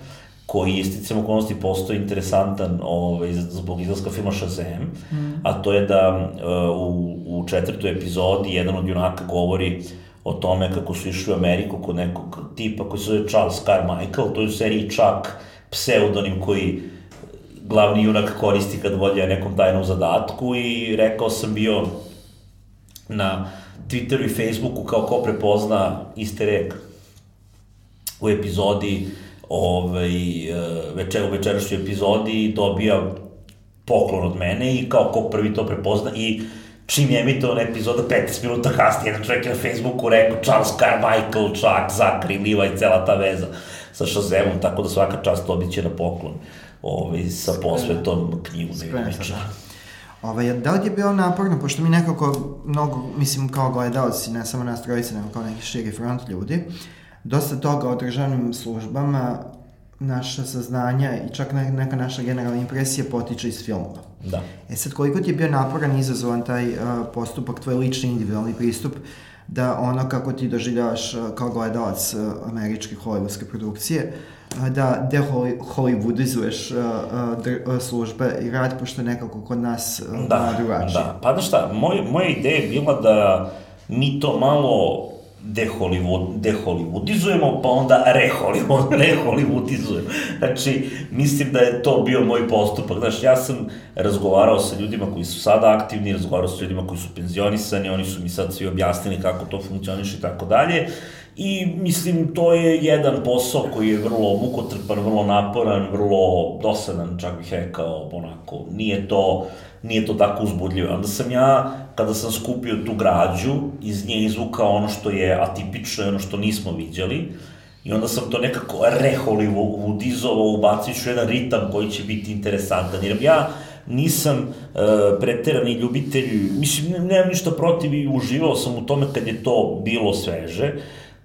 [SPEAKER 3] koji isticam okolnosti postoji interesantan ovaj, zbog izlaska filma Shazam, mm. a to je da e, u, u četvrtoj epizodi jedan od junaka govori o tome kako su išli u Ameriku kod nekog tipa koji se zove Charles Carmichael, to je u seriji Chuck, pseudonim koji glavni junak koristi kad vodi nekom tajnom zadatku i rekao sam bio na Twitteru i Facebooku kao ko prepozna easter egg u epizodi ovaj, e, večer, u večerašnjoj epizodi dobija poklon od mene i kao ko prvi to prepozna i čim je emitovana epizoda 15 minuta kasnije, jedan čovjek je na Facebooku rekao Charles Carmichael, Chuck, Zachary, Levi, cela ta veza sa Shazamom, tako da svaka čast dobit će na poklon ovaj, sa posvetom knjigu Nevića.
[SPEAKER 2] Ovaj, da li je bilo naporno, pošto mi nekako mnogo, mislim kao gledalci, ne samo nas trojice, nego kao neki širi front ljudi, dosta toga o državnim službama, naša saznanja i čak neka naša generalna impresija potiče iz filmova.
[SPEAKER 3] Da.
[SPEAKER 2] E sad, koliko ti je bio naporan i izazovan taj uh, postupak, tvoj lični individualni pristup, da ono kako ti doživljavaš uh, kao gledalac uh, američke hollywoodske produkcije, uh, da dehollywoodizuješ službe i rad, pošto nekako kod nas
[SPEAKER 3] da,
[SPEAKER 2] drugačije.
[SPEAKER 3] Da, pa da šta, moj, moja ideja je bila da mi to malo dehollywood, dehollywoodizujemo, pa onda rehollywood, rehollywoodizujemo. Znači, mislim da je to bio moj postupak. Znaš, ja sam razgovarao sa ljudima koji su sada aktivni, razgovarao sa ljudima koji su penzionisani, oni su mi sad svi objasnili kako to funkcioniše i tako dalje. I mislim, to je jedan posao koji je vrlo mukotrpan, vrlo naporan, vrlo dosadan, čak bih rekao, onako, nije to nije to tako uzbudljivo. Onda sam ja, kada sam skupio tu građu, iz nje izvukao ono što je atipično i ono što nismo viđali, i onda sam to nekako rehollywoodizovao, ubacit ću jedan ritam koji će biti interesantan, jer ja nisam uh, preterani ljubitelj, mislim, nemam ništa protiv i uživao sam u tome kad je to bilo sveže,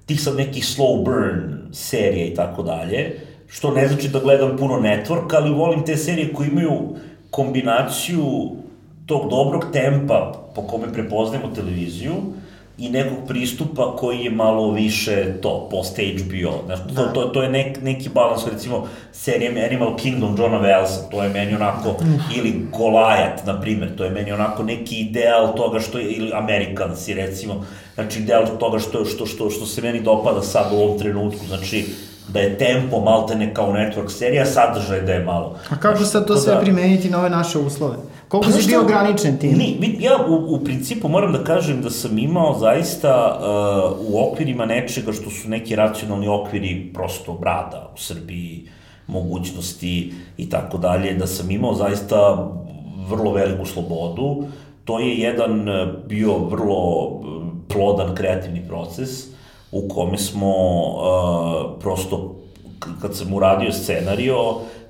[SPEAKER 3] tih sad nekih slow burn serija i tako dalje, što ne znači da gledam puno network, ali volim te serije koje imaju kombinaciju tog dobrog tempa po kome prepoznajemo televiziju i nekog pristupa koji je malo više to, post HBO. Znaš, to, to, to je nek, neki balans, recimo, serija Animal Kingdom Johna Wellsa, to je meni onako, ili Goliath, na primjer, to je meni onako neki ideal toga što je, ili Americans, recimo, znači ideal toga što, što, što, što se meni dopada sad u ovom trenutku, znači, da je tempo maltene kao network serija, sadržaj da je malo.
[SPEAKER 1] A kako sad to sve da... primeniti na ove naše uslove? Koliko pa, si bio ograničen tim?
[SPEAKER 3] Ni, ja u, u principu moram da kažem da sam imao zaista uh, u okvirima nečega što su neki racionalni okviri prosto rada u Srbiji, mogućnosti i tako dalje, da sam imao zaista vrlo veliku slobodu. To je jedan bio vrlo plodan kreativni proces u kome smo uh, prosto, kad sam uradio scenario,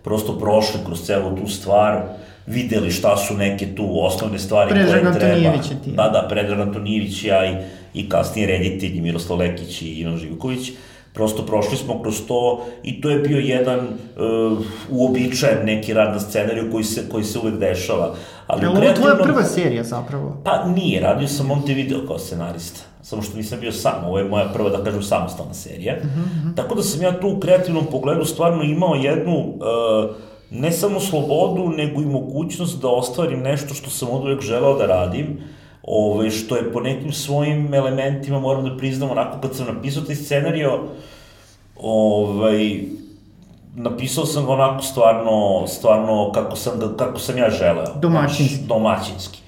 [SPEAKER 3] prosto prošli kroz celu tu stvar, videli šta su neke tu osnovne stvari
[SPEAKER 1] Predrag
[SPEAKER 3] koje treba.
[SPEAKER 1] Antonijević je ti.
[SPEAKER 3] Da, da, Predrag Antonijević, ja i, i kasnije reditelj Miroslav Lekić i Ivan Živković. Prosto prošli smo kroz to i to je bio jedan uh, uobičajen neki rad na scenariju koji se, koji se uvek dešava.
[SPEAKER 1] Ali je ovo kreativnom... tvoja prva serija zapravo?
[SPEAKER 3] Pa nije, radio sam Montevideo kao scenarista. Samo što nisam bio sam, ovo je moja prva, da kažem, samostalna serija. Uh -huh. Tako da sam ja tu u kreativnom pogledu stvarno imao jednu, uh, ne samo slobodu, nego i mogućnost da ostvarim nešto što sam od uvek želeo da radim, ove, što je po nekim svojim elementima, moram da priznam, onako kad sam napisao taj scenario, ovaj, napisao sam ga onako stvarno, stvarno kako sam, ga, kako sam ja želeo.
[SPEAKER 1] Domaćinski.
[SPEAKER 3] Znaš, domaćinski.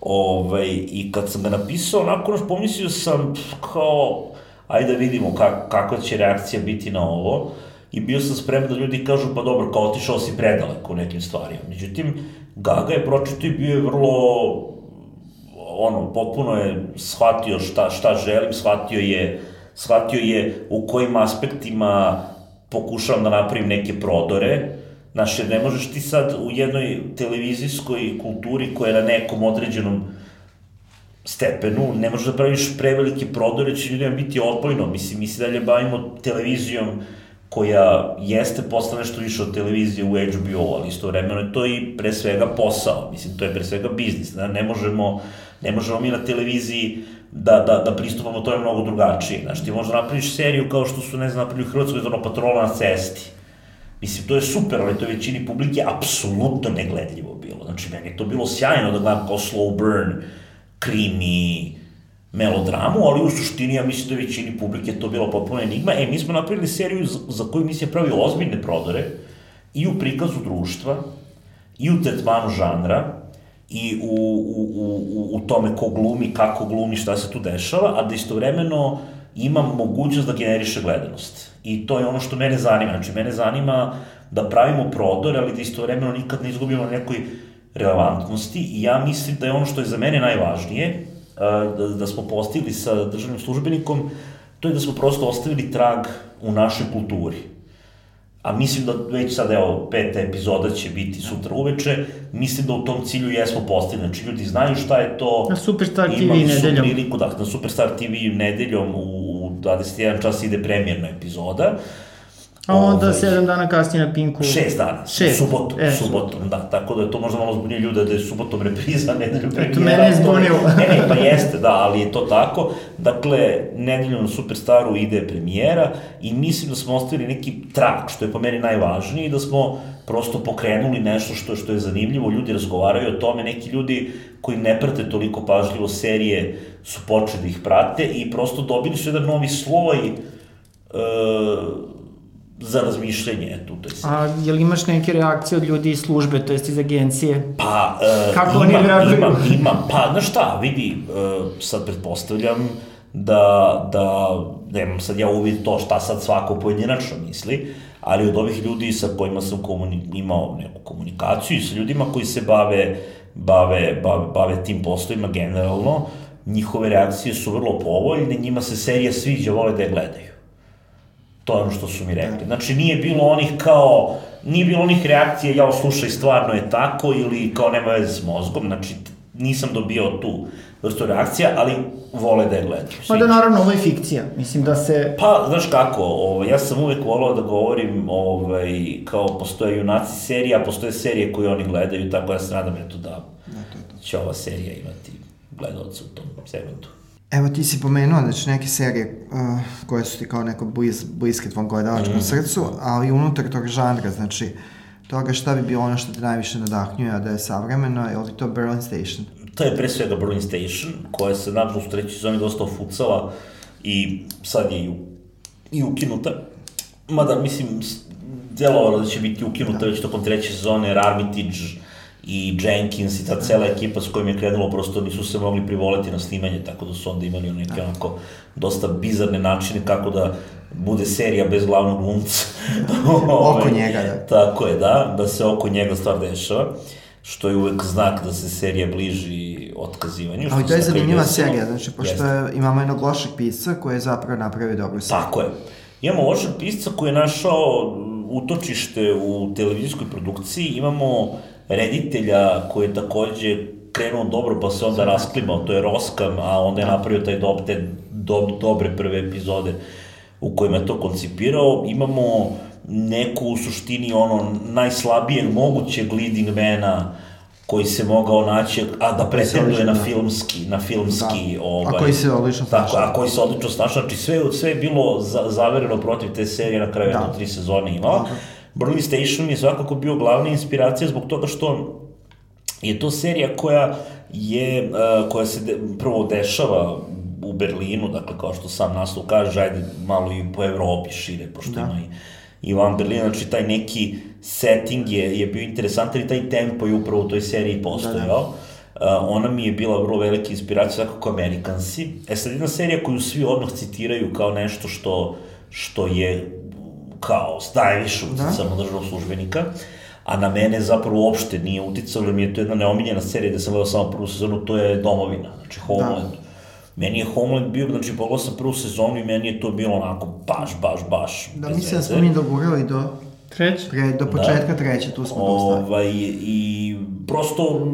[SPEAKER 3] Ove, I kad sam ga napisao, onako, naš, pomislio sam kao, ajde da vidimo kak, kakva će reakcija biti na ovo. I bio sam spreman da ljudi kažu, pa dobro, kao otišao si predaleko u nekim stvarima. Međutim, Gaga je pročito i bio je vrlo ono, potpuno je shvatio šta, šta želim, shvatio je, shvatio je u kojim aspektima pokušavam da napravim neke prodore, Znaš, jer ne možeš ti sad u jednoj televizijskoj kulturi koja je na nekom određenom stepenu, ne možeš da praviš prevelike prodore, će ljudima biti odbojno. Mislim, mi se dalje bavimo televizijom koja jeste postala nešto više od televizije u HBO, ali istovremeno je to i pre svega posao. Mislim, to je pre svega biznis. Da? Ne možemo Ne možemo mi na televiziji da, da, da pristupamo to je mnogo drugačije. Znaš, ti možda napraviš seriju kao što su, ne znam, napravili Hrvatskoj ono patrola na cesti. Mislim, to je super, ali to je većini publike apsolutno negledljivo bilo. Znači, meni je to bilo sjajno da gledam kao slow burn, krimi, melodramu, ali u suštini ja mislim da većini publike to bilo potpuno enigma. E, mi smo napravili seriju za, koju mislim je pravio ozbiljne prodore i u prikazu društva, i u tretmanu žanra, i u, u, u, u tome ko glumi, kako glumi, šta se tu dešava, a da istovremeno ima mogućnost da generiše gledanost. I to je ono što mene zanima. Znači, mene zanima da pravimo prodor, ali da istovremeno nikad ne izgubimo nekoj relevantnosti i ja mislim da je ono što je za mene najvažnije, da, da smo postigli sa državnim službenikom, to je da smo prosto ostavili trag u našoj kulturi a mislim da već sad, evo, peta epizoda će biti sutra uveče, mislim da u tom cilju jesmo postigli, znači ljudi znaju šta je to.
[SPEAKER 1] Na Superstar TV nedeljom.
[SPEAKER 3] Priliku, da, na Superstar TV nedeljom u 21 čas ide premijerna epizoda.
[SPEAKER 1] A onda Ove, sedam dana kasnije na Pinku.
[SPEAKER 3] Šest dana. Šest. Subotom, e, subotom, da. Tako da je to možda malo zbunije ljude da je subotom repriza, nedeljom premijera. Eto,
[SPEAKER 1] mene je zbunilo.
[SPEAKER 3] ne, ne, pa jeste, da, ali je to tako. Dakle, nedeljom na Superstaru ide premijera i mislim da smo ostavili neki trak, što je po meni najvažnije, i da smo prosto pokrenuli nešto što, što je zanimljivo, ljudi razgovaraju o tome, neki ljudi koji ne prate toliko pažljivo serije su počeli da ih prate i prosto dobili su jedan novi sloj uh, za razmišljanje tu toj
[SPEAKER 1] seriji. A je li imaš neke reakcije od ljudi iz službe, to jest iz agencije?
[SPEAKER 3] Pa, uh, Kako ima, oni reaguju? Imam, imam, pa, znaš šta, vidi, uh, sad pretpostavljam da, da, nemam sad ja uvid to šta sad svako pojedinačno misli, ali od ovih ljudi sa kojima sam komuni, imao neku komunikaciju i sa ljudima koji se bave, bave, bave, bave tim poslovima generalno, njihove reakcije su vrlo povoljne, njima se serija sviđa, vole da je gledaju. To je ono što su mi rekli. Znači, nije bilo onih kao, nije bilo onih reakcija, ja slušaj, stvarno je tako, ili kao nema veze s mozgom, znači, nisam dobio tu vrstu reakcija, ali vole da je gledaju.
[SPEAKER 1] Pa da, naravno, ovo je fikcija. Mislim da se...
[SPEAKER 3] Pa, znaš kako, ovaj, ja sam uvek volao da govorim, ovaj, kao postoje junaci serija, postoje serije koje oni gledaju, tako ja se nadam, eto, da će ova serija imati gledalca u tom segmentu.
[SPEAKER 2] Evo ti si pomenuo, znači neke serije uh, koje su ti kao neko bliz, bliske tvom gledalačkom mm. srcu, ali unutar tog žanra, znači toga šta bi bilo ono što te najviše nadahnjuje, a da je savremeno, je li to Berlin Station?
[SPEAKER 3] To je pre svega Berlin Station, koja se nažalost u trećoj sezoni dosta ofucala i sad je i, i ukinuta. Mada, mislim, delovalo da će biti ukinuta da. već tokom treće sezone, jer Armitage i Jenkins i ta cela ekipa s kojim je krenulo, prosto nisu se mogli privoleti na snimanje, tako da su onda imali neke da. onako dosta bizarne načine kako da bude serija bez glavnog glumca.
[SPEAKER 2] oko ovaj, njega, da.
[SPEAKER 3] Tako je, da, da se oko njega stvar dešava, što je uvek znak da se serija bliži otkazivanju.
[SPEAKER 2] Ali to je zanimljiva serija, znači, pošto je, imamo jednog lošeg pisca koji je zapravo napravio dobru seriju.
[SPEAKER 3] Tako je. Imamo lošeg pisca koji je našao utočište u televizijskoj produkciji, imamo reditelja koji je takođe krenuo dobro pa se onda rasklimao, to je Roskam, a onda je napravio taj dob, te do, dobre prve epizode u kojima je to koncipirao. Imamo neku u suštini ono najslabijeg mogućeg leading mana koji se mogao naći, a da pretenduje na filmski, na filmski,
[SPEAKER 2] da. ovaj, a koji se odlično
[SPEAKER 3] snašao. Tako, a koji se odlično snašao, znači sve, sve je bilo za, zavereno protiv te serije, na kraju da. jedno tri sezone imao. Da. Burning Station je svakako bio glavna inspiracija zbog toga što je to serija koja je, uh, koja se de, prvo dešava u Berlinu, dakle kao što sam naslov kaže, ajde malo i po Evropi šire, pošto da. ima i, i van Berlina, znači taj neki setting je, je bio interesantan i taj tempo je upravo u toj seriji postojao. Da, da. Uh, ona mi je bila vrlo velika inspiracija, svakako Amerikansi. E sad jedna serija koju svi odmah citiraju kao nešto što, što je kao najviše uticano da. državnog službenika, a na mene zapravo uopšte nije uticalo, jer mi je to jedna neomiljena serija gde sam gledao samo prvu sezonu, to je Domovina, znači Homeland. Da. Meni je Homeland bio, znači pogledao sam prvu sezonu i meni je to bilo onako baš, baš, baš
[SPEAKER 2] Da, mislim da smo mi dogurali do
[SPEAKER 1] treće?
[SPEAKER 2] Pre, do početka da. treće, tu smo
[SPEAKER 3] ovaj, dosta. I prosto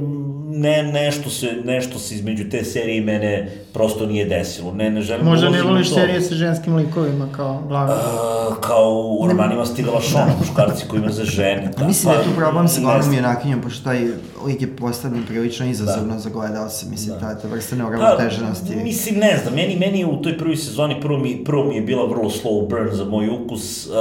[SPEAKER 3] ne, nešto se, nešto se između te serije i mene prosto nije desilo. Ne, ne želim
[SPEAKER 1] Možda ne voliš serije sa ženskim likovima kao glavno?
[SPEAKER 3] Uh, kao u romanima Stila Lašona, muškarci koji za žene.
[SPEAKER 2] Da, mislim da je tu pa, problem sa glavnom junakinjom, pošto taj lik je postavljen prilično izazovno da. za gledalce, mislim, da. ta, ta vrsta neuravnoteženosti.
[SPEAKER 3] Pa, mislim, ne znam, meni, meni je u toj prvoj sezoni, prvo mi, prvo mi je bila vrlo slow burn za moj ukus, uh,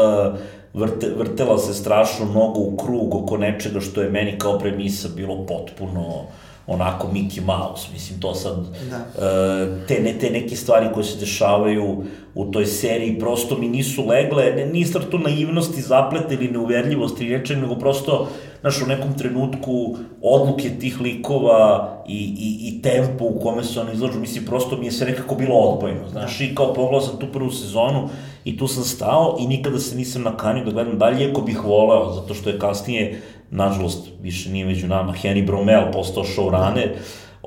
[SPEAKER 3] vrte, vrtela se strašno mnogo u krug oko nečega što je meni kao premisa bilo potpuno onako Mickey Mouse, mislim to sad, da. uh, te, ne, te neke stvari koje se dešavaju u toj seriji prosto mi nisu legle, ne, stvar to naivnosti, zaplete ili neuverljivosti ili nečeg, nego prosto, znaš, u nekom trenutku odluke tih likova i, i, i tempo u kome se oni izlažu, mislim, prosto mi je sve nekako bilo odbojno, znaš, da. i kao pogledao sam tu prvu sezonu i tu sam stao i nikada se nisam nakanio da gledam dalje, iako bih voleo, zato što je kasnije nažalost, više nije među nama, Henry Bromel postao showrunner,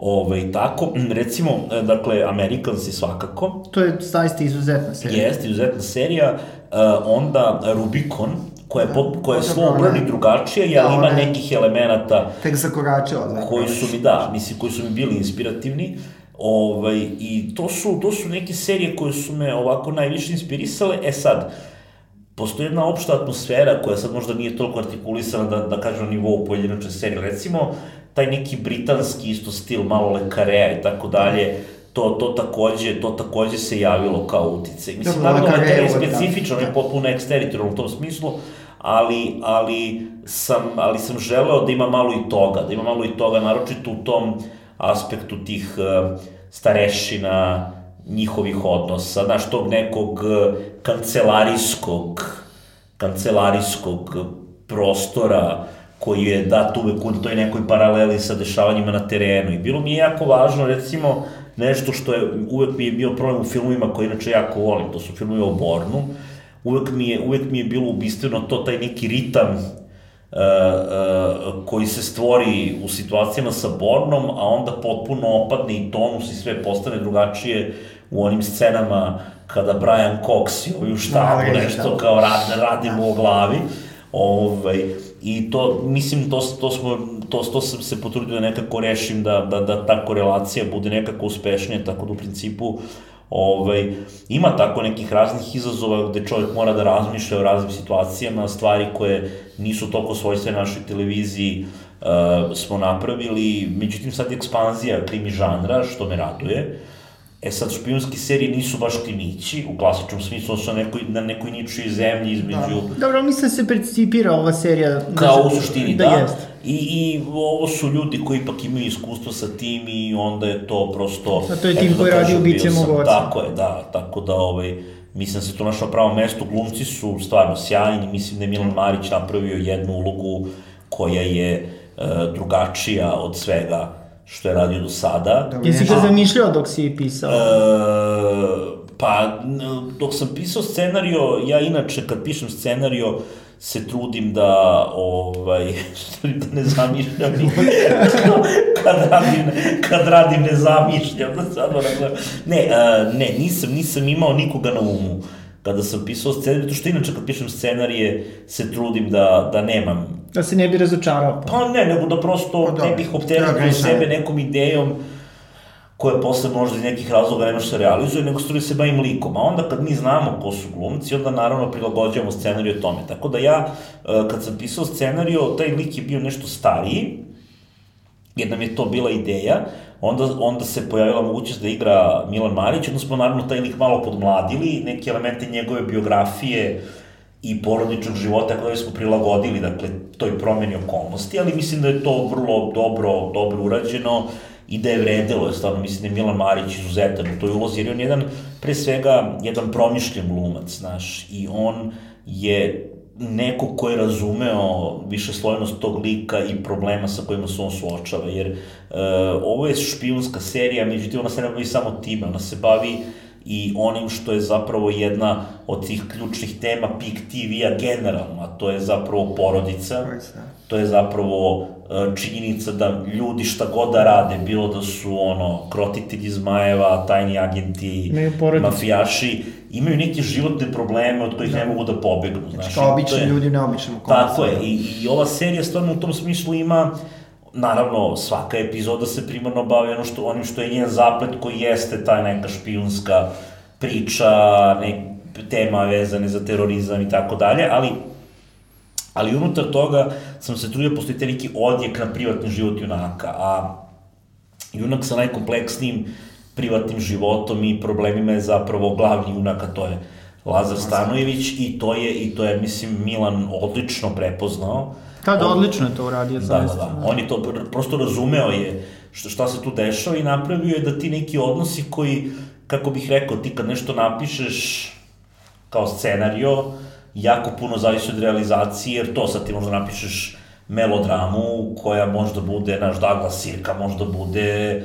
[SPEAKER 3] Ove, tako, recimo, e, dakle, Americansi svakako.
[SPEAKER 1] To je zaista izuzetna serija.
[SPEAKER 3] Jeste, izuzetna serija. Uh, onda Rubicon, koja je, da. pop, koja je slow burn i drugačija, jer da, ima nekih elemenata...
[SPEAKER 2] Tek zakoračila,
[SPEAKER 3] da. Koji su mi, da, mislim, koji su mi bili inspirativni. Ovaj, I to su, to su neke serije koje su me ovako najviše inspirisale. E sad, postoji jedna opšta atmosfera koja sad možda nije toliko artikulisana da, da kažem na nivou pojedinačne serije. Recimo, taj neki britanski isto stil, malo lekarea i tako dalje, to, to takođe, to takođe se javilo kao utice. Mislim, naravno, lekarea je da. specifičan, on je potpuno eksteritorijalno u tom smislu, ali, ali, sam, ali sam želeo da ima malo i toga, da ima malo i toga, naročito u tom aspektu tih uh, starešina, njihovih odnosa, znaš, tog nekog kancelarijskog, kancelarijskog prostora koji je dat uvek u toj nekoj paraleli sa dešavanjima na terenu. I bilo mi je jako važno, recimo, nešto što je uvek mi je bio problem u filmovima koje inače jako volim, to su filmovi o Bornu, uvek mi je, uvek mi je bilo ubistveno to taj neki ritam uh, uh, koji se stvori u situacijama sa Bornom, a onda potpuno opadne i tonus i sve postane drugačije u onim scenama kada Brian Cox i ovi u štabu da, nešto kao rad, radimo u glavi. Ovaj, I to, mislim, to, to, smo, to, to sam se potrudio da nekako rešim da, da, da ta korelacija bude nekako uspešnija, tako da u principu ovaj, ima tako nekih raznih izazova gde čovjek mora da razmišlja o raznim situacijama, stvari koje nisu toliko svojstvene našoj televiziji uh, smo napravili, međutim sad je ekspanzija krimi žanra, što me raduje, uh, E sad, špijunski serije nisu baš krimići, u klasičnom smislu, su nekoj, na nekoj ničoj zemlji između...
[SPEAKER 1] Da. Dobro, mislim da se precipira ova serija... Da
[SPEAKER 3] Kao u suštini, da. da. Jest. I, I ovo su ljudi koji ipak imaju iskustvo sa tim i onda je to prosto...
[SPEAKER 1] A to je tim koji da radi ubice mogoca.
[SPEAKER 3] Tako je, da, tako da ovaj, mislim da se to našlo pravo mesto, glumci su stvarno sjajni, mislim da je Milan Marić napravio jednu ulogu koja je e, drugačija od svega što je radio do sada.
[SPEAKER 1] Jesi ga zamišljao dok si pisao? E,
[SPEAKER 3] pa, dok sam pisao scenario, ja inače kad pišem scenario, se trudim da, ovaj, da ne zamišljam kad radim, kad radim ne zamišljam, da sad Ne, uh, ne, nisam, nisam imao nikoga na umu kada sam pisao scenarij, to što inače kad pišem scenarije se trudim da, da nemam
[SPEAKER 1] Da se ne bi razočarao.
[SPEAKER 3] Pa ne, nego da prosto pa, ne bih opteretio sebe nekom idejom koja posle možda iz nekih razloga ne može se realizuje, nego stvari se bavim likom. A onda kad mi znamo ko su glumci, onda naravno prilagođavamo scenariju tome. Tako da ja, e, kad sam pisao scenariju, taj lik je bio nešto stariji, jer nam je to bila ideja, onda, onda se pojavila mogućnost da igra Milan Marić, onda smo naravno taj lik malo podmladili, neke elemente njegove biografije i porodičnog života koje smo prilagodili, dakle, toj promeni okolnosti, ali mislim da je to vrlo dobro, dobro urađeno i da je vredelo, je stvarno mislim da je Milan Marić izuzetan u toj ulozi, jer on je jedan, pre svega, jedan promišljen glumac, znaš, i on je neko ko je razumeo više slojnost tog lika i problema sa kojima se on suočava, jer uh, ovo je špijunska serija, međutim ona se ne bavi samo time, ona se bavi i onim što je zapravo jedna od tih ključnih tema PIK TV-a generalno, a to je zapravo porodica, to je zapravo e, činjenica da ljudi šta god da rade, bilo da su ono, krotitelji zmajeva, tajni agenti, mafijaši, imaju neke životne probleme od kojih da. ne mogu da pobegnu.
[SPEAKER 2] Znači, kao obični je, ljudi u neobičnom
[SPEAKER 3] okolnosti. Tako je, i, i ova serija stvarno u tom smislu ima naravno, svaka epizoda se primarno bavi ono što, onim što je njen zaplet koji jeste ta neka špijunska priča, ne, tema vezane za terorizam i tako dalje, ali ali unutar toga sam se trudio postoji te neki odjek na privatni život junaka, a junak sa najkompleksnijim privatnim životom i problemima je zapravo glavni junak, a to je Lazar Stanojević i to je, i to je, mislim, Milan odlično prepoznao.
[SPEAKER 1] Da, da, odlično je to uradio,
[SPEAKER 3] zaista. Da, da, da. On je to prosto razumeo je šta, šta se tu dešava i napravio je da ti neki odnosi koji, kako bih rekao, ti kad nešto napišeš kao scenario, jako puno zavisi od realizacije, jer to sad ti možda napišeš melodramu koja možda bude, naš Douglas Sirka, možda bude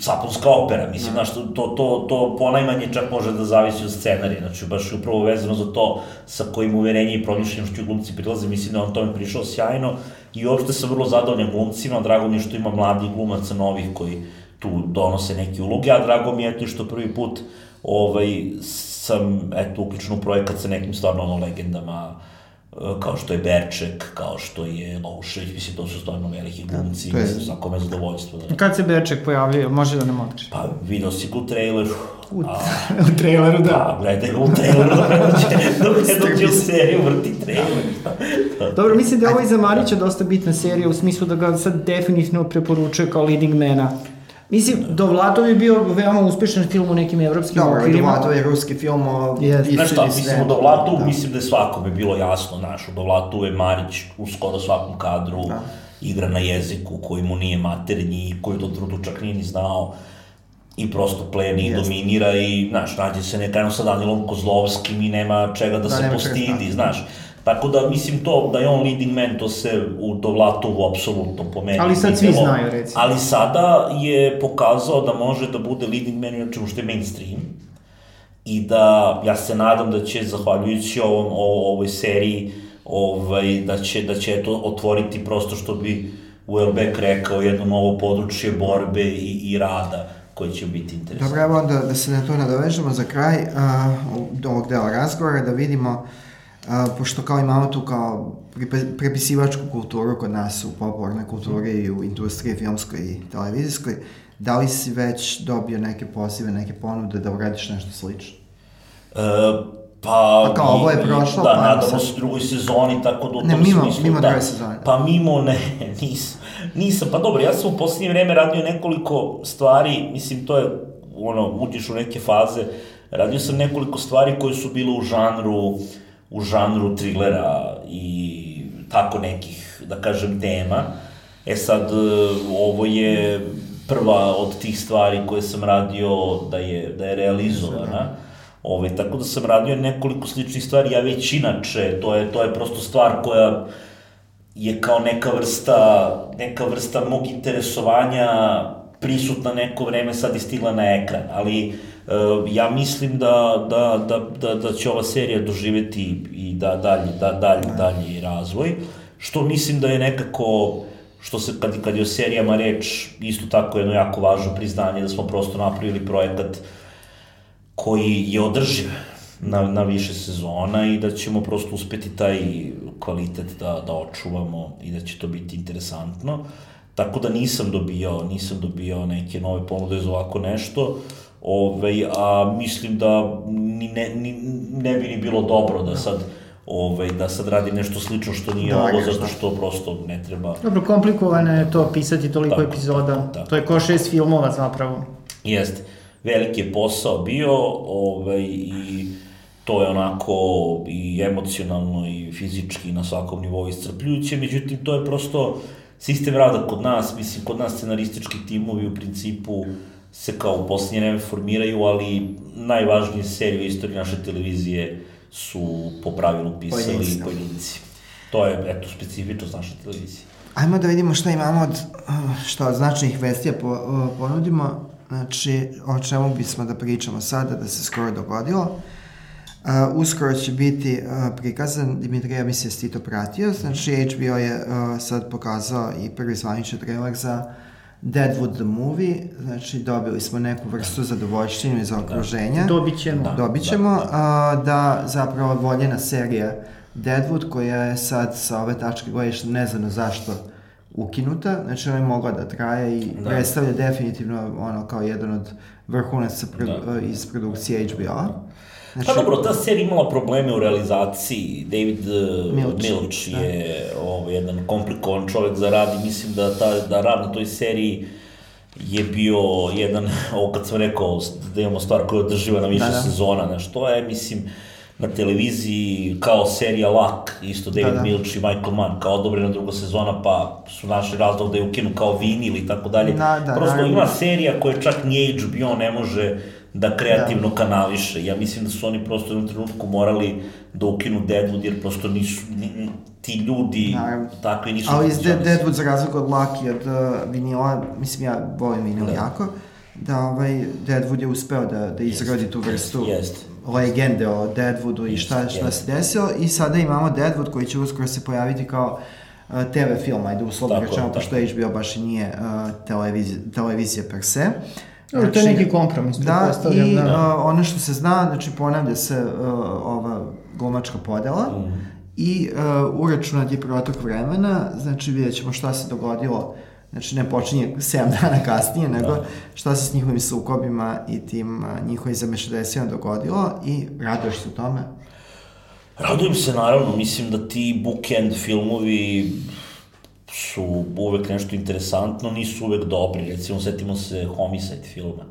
[SPEAKER 3] sapunska opera, mislim, znaš, to, to, to, to ponajmanje čak može da zavisi od scenarija, znači, baš upravo vezano za to sa kojim uverenje i promišljenošću glumci prilaze, mislim da on tome prišao sjajno i uopšte sam vrlo zadovoljan glumcima, drago mi je što ima mladi glumaca novih koji tu donose neke uloge, a drago mi je to što prvi put ovaj, sam, eto, uključen u projekat sa nekim stvarno ono legendama, kao što je Berček, kao što je Lošević, mislim, to su stvarno veliki da, glumci, da, je... mislim, svakome je zadovoljstvo.
[SPEAKER 1] Da. Kad se Berček pojavio, može da nam otkriš?
[SPEAKER 3] Pa, vidio si ga u traileru.
[SPEAKER 1] U, a, u traileru, da.
[SPEAKER 3] Da, gledaj ga u traileru, ne dođe, dok ne dođe u seriju, vrti trailer.
[SPEAKER 1] Dobro, mislim da je ovo i za Marića dosta bitna serija, u smislu da ga sad definitivno preporučuje kao leading mena Mislim, Dovlatov je bio veoma uspešan film u nekim evropskim
[SPEAKER 2] Dobro, okvirima. Dobro, Dovlatov je ruski film.
[SPEAKER 3] Yes. Znaš šta, mislim, u Dovlatu, da. mislim da je svakome bilo jasno, znaš, u Dovlatu je Marić u skoro svakom kadru, da. igra na jeziku koji mu nije maternji, koji do trudu čak nije ni znao i prosto pleni i dominira i, znaš, nađe se nekajno sa Danilom Kozlovskim i nema čega da, da se postidi, da. znaš. Tako da, mislim to, da je on leading man, to se u Dovlatovu apsolutno po meni.
[SPEAKER 1] Ali sad svi znaju, recimo.
[SPEAKER 3] Ali sada je pokazao da može da bude leading man u čemu što je mainstream. I da, ja se nadam da će, zahvaljujući ovom, o, ovoj seriji, ovaj, da će, da će to otvoriti prosto što bi Uelbeck rekao, jedno novo područje borbe i, i rada koje će biti interesantno.
[SPEAKER 2] Dobro, evo onda da se na to nadovežemo za kraj uh, ovog dela razgovora, da vidimo uh, a, pošto kao imamo tu kao prepisivačku kulturu kod nas u popularnoj kulturi i u industriji filmskoj i televizijskoj, da li si već dobio neke pozive, neke ponude da uradiš nešto slično?
[SPEAKER 3] E, pa,
[SPEAKER 2] pa kao ovo je prošlo,
[SPEAKER 3] da, pa nadamo se drugoj sezoni, tako da u
[SPEAKER 2] ne,
[SPEAKER 3] tom
[SPEAKER 2] mimo,
[SPEAKER 3] smislu,
[SPEAKER 2] mimo
[SPEAKER 3] da.
[SPEAKER 2] sezone.
[SPEAKER 3] Pa mimo, ne, nisam, nisam, pa dobro, ja sam u poslednje vreme radio nekoliko stvari, mislim, to je, ono, uđeš u neke faze, radio sam nekoliko stvari koje su bile u žanru, uh, u žanru trilera i tako nekih, da kažem, tema. E sad, ovo je prva od tih stvari koje sam radio da je, da je realizovana. Ove, tako da sam radio nekoliko sličnih stvari, ja već inače, to je, to je prosto stvar koja je kao neka vrsta, neka vrsta mog interesovanja prisutna neko vreme sad je stigla na ekran, ali uh, ja mislim da, da, da, da, da će ova serija doživeti i da dalje, da, dalje, dalje razvoj, što mislim da je nekako što se, kad, kad je o serijama reč, isto tako jedno jako važno priznanje da smo prosto napravili projekat koji je održiv. na, na više sezona i da ćemo prosto uspeti taj kvalitet da, da očuvamo i da će to biti interesantno. Tako da nisam dobio, nisam dobio neke nove ponude za ovako nešto. Ove, a mislim da ni ne, ni, ne bi ni bilo dobro da sad ovaj, da sad radi nešto slično što nije da, ovo, zato što prosto ne treba...
[SPEAKER 1] Dobro, komplikovano je to pisati toliko tako, epizoda. Tako, tako. To je ko šest filmova zapravo.
[SPEAKER 3] Jeste. Veliki je posao bio ovaj, i to je onako i emocionalno i fizički na svakom nivou iscrpljujuće, međutim to je prosto sistem rada kod nas, mislim kod nas scenaristički timovi u principu se kao u posljednje vreme formiraju, ali najvažnije serije u istoriji naše televizije su po pravilu pisali pojedinci. pojedinci. To je, eto, specifičnost naše televizije.
[SPEAKER 2] Ajmo da vidimo šta imamo od, šta od značajnih vestija po, ponudimo. Znači, o čemu bismo da pričamo sada, da se skoro dogodilo. Uh, uskoro će biti uh, prikazan, Dimitrija mi se ti to pratio, znači HBO je uh, sad pokazao i prvi zvanični trailer za Deadwood the Movie, znači dobili smo neku vrstu zadovoljštine iz okruženja.
[SPEAKER 1] Da. Dobit ćemo.
[SPEAKER 2] Da, Dobit ćemo, da, da. Da zapravo voljena serija Deadwood, koja je sad sa ove tačke gledišta ne znam zašto ukinuta, znači ona je mogla da traje i da. predstavlja definitivno ono kao jedan od vrhunaca pro, da. iz produkcije HBO-a. Da.
[SPEAKER 3] Znači, pa dobro, ta serija imala probleme u realizaciji. David uh, Milch, Milch da. je da. ovaj, jedan komplikovan čovek za rad i mislim da, ta, da rad na toj seriji je bio jedan, ovo kad sam rekao, da imamo stvar koja održiva na više da, da. sezona, znaš, to je, mislim, na televiziji kao serija Lak, isto David da, da. Milch i Michael Mann, kao odobrena druga sezona, pa su našli razlog da je ukinu kao vinil i tako dalje. Da, da, Prosto da, ima serija koja čak ni HBO ne može da kreativno da. kanališe. Ja mislim da su oni prosto u jednom trenutku morali da ukinu Deadwood, jer prosto nisu, ti ljudi Naravno. takvi nisu...
[SPEAKER 2] Ali iz Deadwood za razliku od Lucky, od uh, vinila, mislim ja volim vinil da. jako, da ovaj Deadwood je uspeo da, da izrodi tu vrstu jest, jest. legende o Deadwoodu i šta, šta jest. se desilo i sada imamo Deadwood koji će uskoro se pojaviti kao uh, TV film, ajde uslovno rečeno, pošto HBO baš i nije uh, televizija, televizija per se. Uh,
[SPEAKER 1] Znači, to je neki kompromis,
[SPEAKER 2] da, i da. Uh, ono što se zna, znači ponavlja se uh, ova glumačka podela mm. i uh, uračunat je protok vremena, znači vidjet ćemo šta se dogodilo Znači ne počinje 7 dana kasnije, nego da. šta se s njihovim sukobima i tim uh, njihovim zamešadesima dogodilo i raduješ se u tome?
[SPEAKER 3] Radujem se naravno, mislim da ti bookend filmovi su uvek nešto interesantno, nisu uvek dobri. Recimo, setimo se Homicide filma.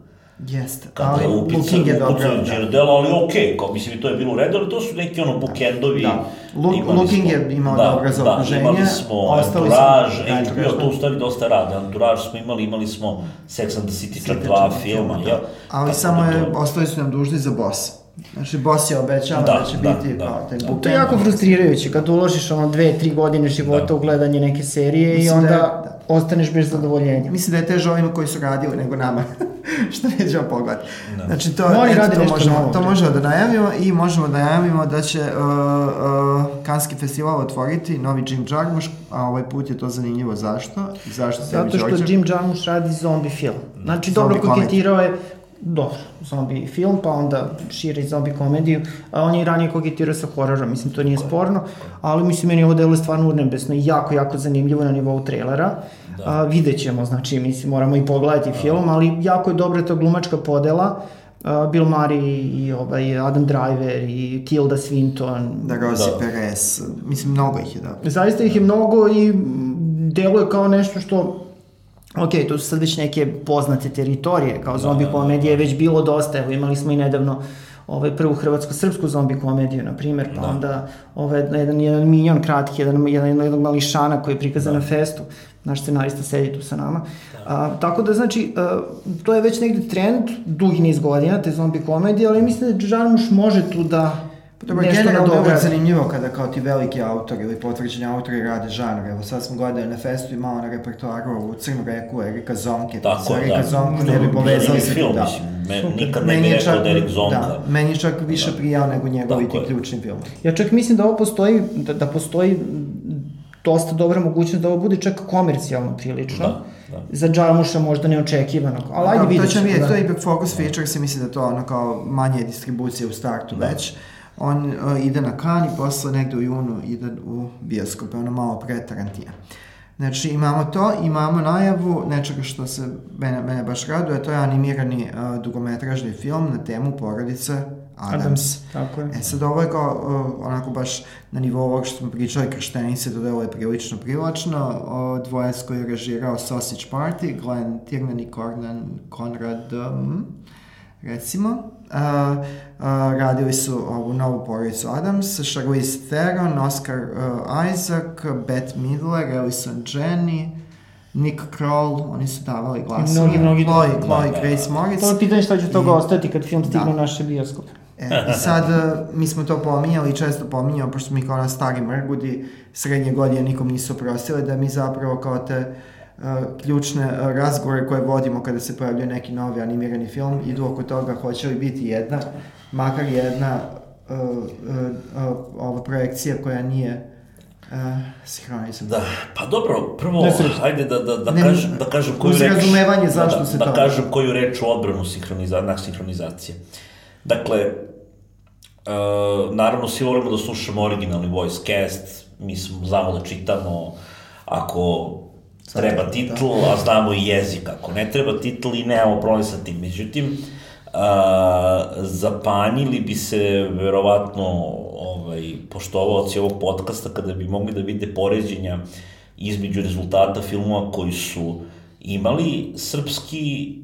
[SPEAKER 2] Jeste,
[SPEAKER 3] ali Looking je dobro. Kada da. delo, ali okej, okay, kao mislim, to je bilo u redu, ali to su neki ono bookendovi. Da,
[SPEAKER 2] Look, Looking smo, je imao da, dobro za da,
[SPEAKER 3] imali smo Entourage, HBO, to u stvari dosta rade, Entourage smo imali, imali smo Sex and the City, čak dva filma, da. ja.
[SPEAKER 2] Ali samo je, ostali su nam dužni za Boss. Znači, boss je obećava da, da će da, biti da, kao taj
[SPEAKER 1] book. To je jako frustrirajuće kad uložiš ono dve, tri godine života da. u gledanje neke serije Mislim i onda da, da. ostaneš bez zadovoljenja.
[SPEAKER 2] Mislim da je teže ovima koji su radili nego nama, što nećemo pogledati. Da. Znači, to,
[SPEAKER 1] Oni eto, to,
[SPEAKER 2] možemo, novo, to možemo da najavimo i možemo da najavimo da će uh, uh, Kanski festival otvoriti novi Jim Jarmusch, a ovaj put je to zanimljivo. Zašto? Zašto
[SPEAKER 1] Zato što Jim Jarmusch radi zombie film. Znači, zombie dobro koketirao je dobro, zombi film, pa onda širi zombi komediju, a on je i ranije kogitirao sa hororom, mislim, to nije sporno, ali mislim, meni ovo delo je stvarno urnebesno i jako, jako zanimljivo na nivou trailera. Da. A, vidjet ćemo, znači, mislim, moramo i pogledati da. film, ali jako je dobra ta glumačka podela, Uh, Bill Murray i ovaj, Adam Driver i Tilda Swinton.
[SPEAKER 2] Da, Rosie da. Perez, mislim, mnogo ih je da.
[SPEAKER 1] Zaista ih je mnogo i deluje kao nešto što ok, to su sad već neke poznate teritorije, kao zombi da, komedije je već bilo dosta, evo imali smo i nedavno ovaj, prvu hrvatsko-srpsku zombi komediju, na primer, pa da. onda ovaj, jedan, jedan minjon kratki, jedan, jedan, jedan mališana koji je prikazan da. na festu, naš scenarista sedi tu sa nama. Da. A, tako da, znači, a, to je već negde trend, dugi niz godina, te zombi komedije, ali mislim da Žarmuš može tu da
[SPEAKER 2] Pa dobro, nešto generalno je zanimljivo kada kao ti veliki autori ili potvrđeni autori rade žanr. Evo sad smo gledali na festu i malo na repertoaru u Crnu reku Erika Zonke.
[SPEAKER 3] Tako,
[SPEAKER 2] sa Erika da. Zonku ne bi povezali
[SPEAKER 3] se. Film, da. mislim, me, nikad ne bi rekao da Erik Zonka. Da,
[SPEAKER 2] meni je čak više da. prijao nego njegovi ti ključni film.
[SPEAKER 1] Ja čak mislim da ovo postoji, da, da postoji dosta dobra mogućnost da ovo bude čak komercijalno prilično. Da da. za Džamuša možda neočekivanog. Ali ajde
[SPEAKER 2] da,
[SPEAKER 1] vidjet
[SPEAKER 2] ćemo. To ćemo vidjeti, to je ipak Focus Feature, se misli da to ono kao manje distribucije u startu da. već. On uh, ide na kan i posle negde u junu ide u bioskope, ono malo pre Tarantija. Znači imamo to, imamo najavu nečega što se mene, mene baš raduje, to je animirani uh, dugometražni film na temu porodice Adams. Adams.
[SPEAKER 1] Tako je.
[SPEAKER 2] E sad ovo je kao uh, onako baš na nivou ovog što smo pričali krštenice, to delo je prilično privlačno. Uh, dvojac koji je režirao Sausage Party, Glenn Tiernan i Conan, Conrad, um, recimo. Uh, uh, radili su ovu novu porodicu Adams, Charlize Theron, Oscar uh, Isaac, Bette Midler, Ellison Jenny, Nick Kroll, oni su davali glasove.
[SPEAKER 1] Mnogi, mnogi.
[SPEAKER 2] Chloe, Chloe da, Grace Moritz.
[SPEAKER 1] To je pitanje šta će toga ostati kad film stigne da. u naše bioskope.
[SPEAKER 2] E, I sad, mi smo to pominjali, često pominjamo, pošto mi kao na stari mrgudi, srednje godine nikom nisu oprostile, da mi zapravo kao te uh, ključne uh, razgovore koje vodimo kada se pojavljuje neki novi animirani film, idu oko toga hoće li biti jedna, makar jedna uh, uh, uh, ova projekcija koja nije Uh, sinhronizam.
[SPEAKER 3] Da, pa dobro, prvo, ajde da, da, da, ne, kažem, da kažem koju
[SPEAKER 2] reč... razumevanje zašto da, se
[SPEAKER 3] da,
[SPEAKER 2] to...
[SPEAKER 3] Da kažem koju reč u odbranu sinhroniza, na sinhronizacije. Dakle, Uh, naravno, svi volimo da slušamo originalni voice cast, mi smo, znamo da čitamo ako treba titl, da. a znamo i jezik ako ne treba titl i nemamo problem sa tim. Međutim, uh, zapanjili bi se verovatno ovaj, poštovaoci ovog podcasta kada bi mogli da vide poređenja između rezultata filmova koji su imali srpski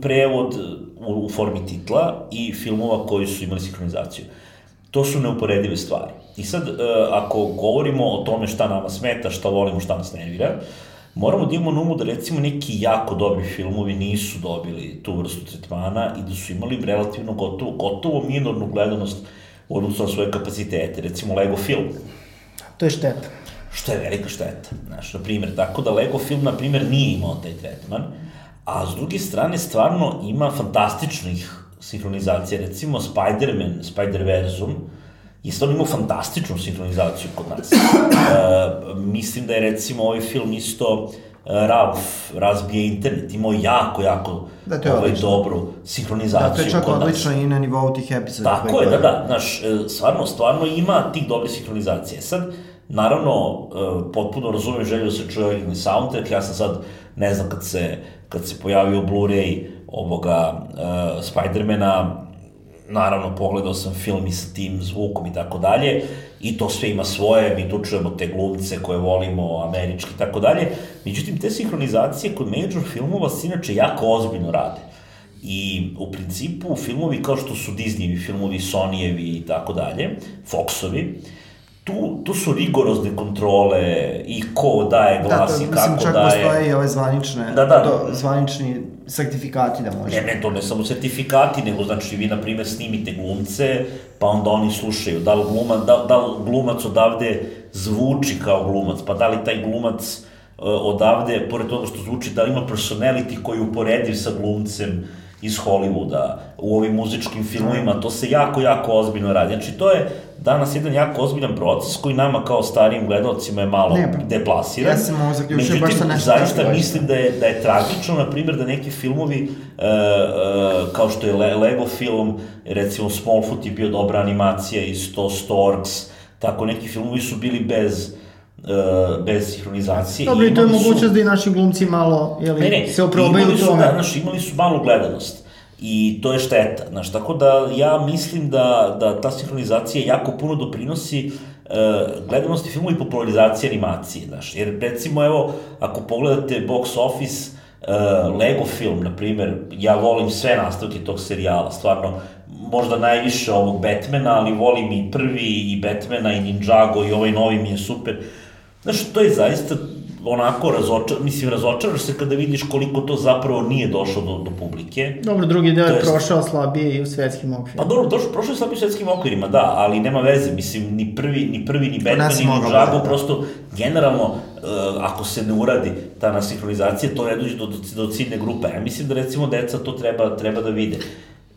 [SPEAKER 3] prevod u, u formi titla i filmova koji su imali sinhronizaciju. To su neuporedive stvari. I sad, e, ako govorimo o tome šta nama smeta, šta volimo, šta nas nervira, moramo da imamo na umu da recimo neki jako dobri filmovi nisu dobili tu vrstu tretmana i da su imali relativno gotovo, gotovo minornu gledanost u odnosu na svoje kapacitete. Recimo Lego film.
[SPEAKER 1] To je šteta.
[SPEAKER 3] Što je velika šteta. Znaš, na primjer, tako da Lego film, na primjer, nije imao taj tretman a s druge strane stvarno ima fantastičnih sinhronizacija, recimo Spider-Man, Spider-Versum, je stvarno imao fantastičnu sinhronizaciju kod nas. E, mislim da je recimo ovaj film isto e, Ralph razbije internet, imao jako, jako da, to je ovaj, dobru sinhronizaciju
[SPEAKER 2] da, to je čak odlično i na nivou tih epizoda.
[SPEAKER 3] Tako je, da, da, znaš, e, stvarno, stvarno ima tih dobre sinhronizacije. Sad, naravno, e, potpuno razumem želju da se čuje originalni soundtrack, ja sam sad, ne znam, kad se kad se pojavio Blu-ray ovoga uh, Spidermana, naravno pogledao sam film i sa tim zvukom i tako dalje, i to sve ima svoje, mi tu čujemo te glumce koje volimo, američki i tako dalje. Međutim, te sinhronizacije kod major filmova se inače jako ozbiljno rade. I u principu filmovi kao što su Disneyevi filmovi, Sonyevi i tako dalje, Foxovi, tu, tu su rigorozne kontrole i ko daje glas da, to, i kako mislim, čak daje.
[SPEAKER 2] postoje i ove zvanične, da, da, to, zvanični sertifikati da može.
[SPEAKER 3] Ne, ne, to ne samo sertifikati, nego znači vi, na primjer, snimite glumce, pa onda oni slušaju. Da li, gluma, da, da li glumac odavde zvuči kao glumac, pa da li taj glumac uh, odavde, pored toga što zvuči, da li ima personality koji je uporediv sa glumcem, iz Hollywooda, u ovim muzičkim filmovima, to se jako, jako ozbiljno radi. Znači, to je danas jedan jako ozbiljan proces koji nama kao starijim gledalcima je malo ne, deplasiran.
[SPEAKER 2] Ja sam ovo zaključio baš sa nešto
[SPEAKER 3] zaista mislim da je, da je tragično, na primjer, da neki filmovi, uh, uh, kao što je Le Lego film, recimo Smallfoot je bio dobra animacija i Sto Storks, tako neki filmovi su bili bez uh, bez sinhronizacije.
[SPEAKER 1] Dobro, i to je mogućnost su... da i naši glumci malo jeli, ne, ne, se oprobaju u tome.
[SPEAKER 3] Da, znaš, imali su malu gledanost. I to je šteta, znaš, tako da ja mislim da, da ta sinhronizacija jako puno doprinosi uh, gledanosti filmu i popularizacije animacije, znaš, jer recimo, evo, ako pogledate box office, uh, Lego film, na primer, ja volim sve nastavke tog serijala, stvarno, možda najviše ovog Batmana, ali volim i prvi, i Batmana, i Ninjago, i ovaj novi mi je super. Znaš, to je zaista onako razočar, mislim, razočaraš se kada vidiš koliko to zapravo nije došlo do, do publike.
[SPEAKER 1] Dobro, drugi deo je prošao slabije i u svetskim okvirima.
[SPEAKER 3] Pa dobro, došao, prošao je slabije u svetskim okvirima, da, ali nema veze, mislim, ni prvi, ni prvi, ni Batman, ni Ninjago, da. prosto, generalno, uh, ako se ne uradi ta nasinhronizacija, to ne dođe do, do, do ciljne grupe. Ja mislim da, recimo, deca to treba, treba da vide.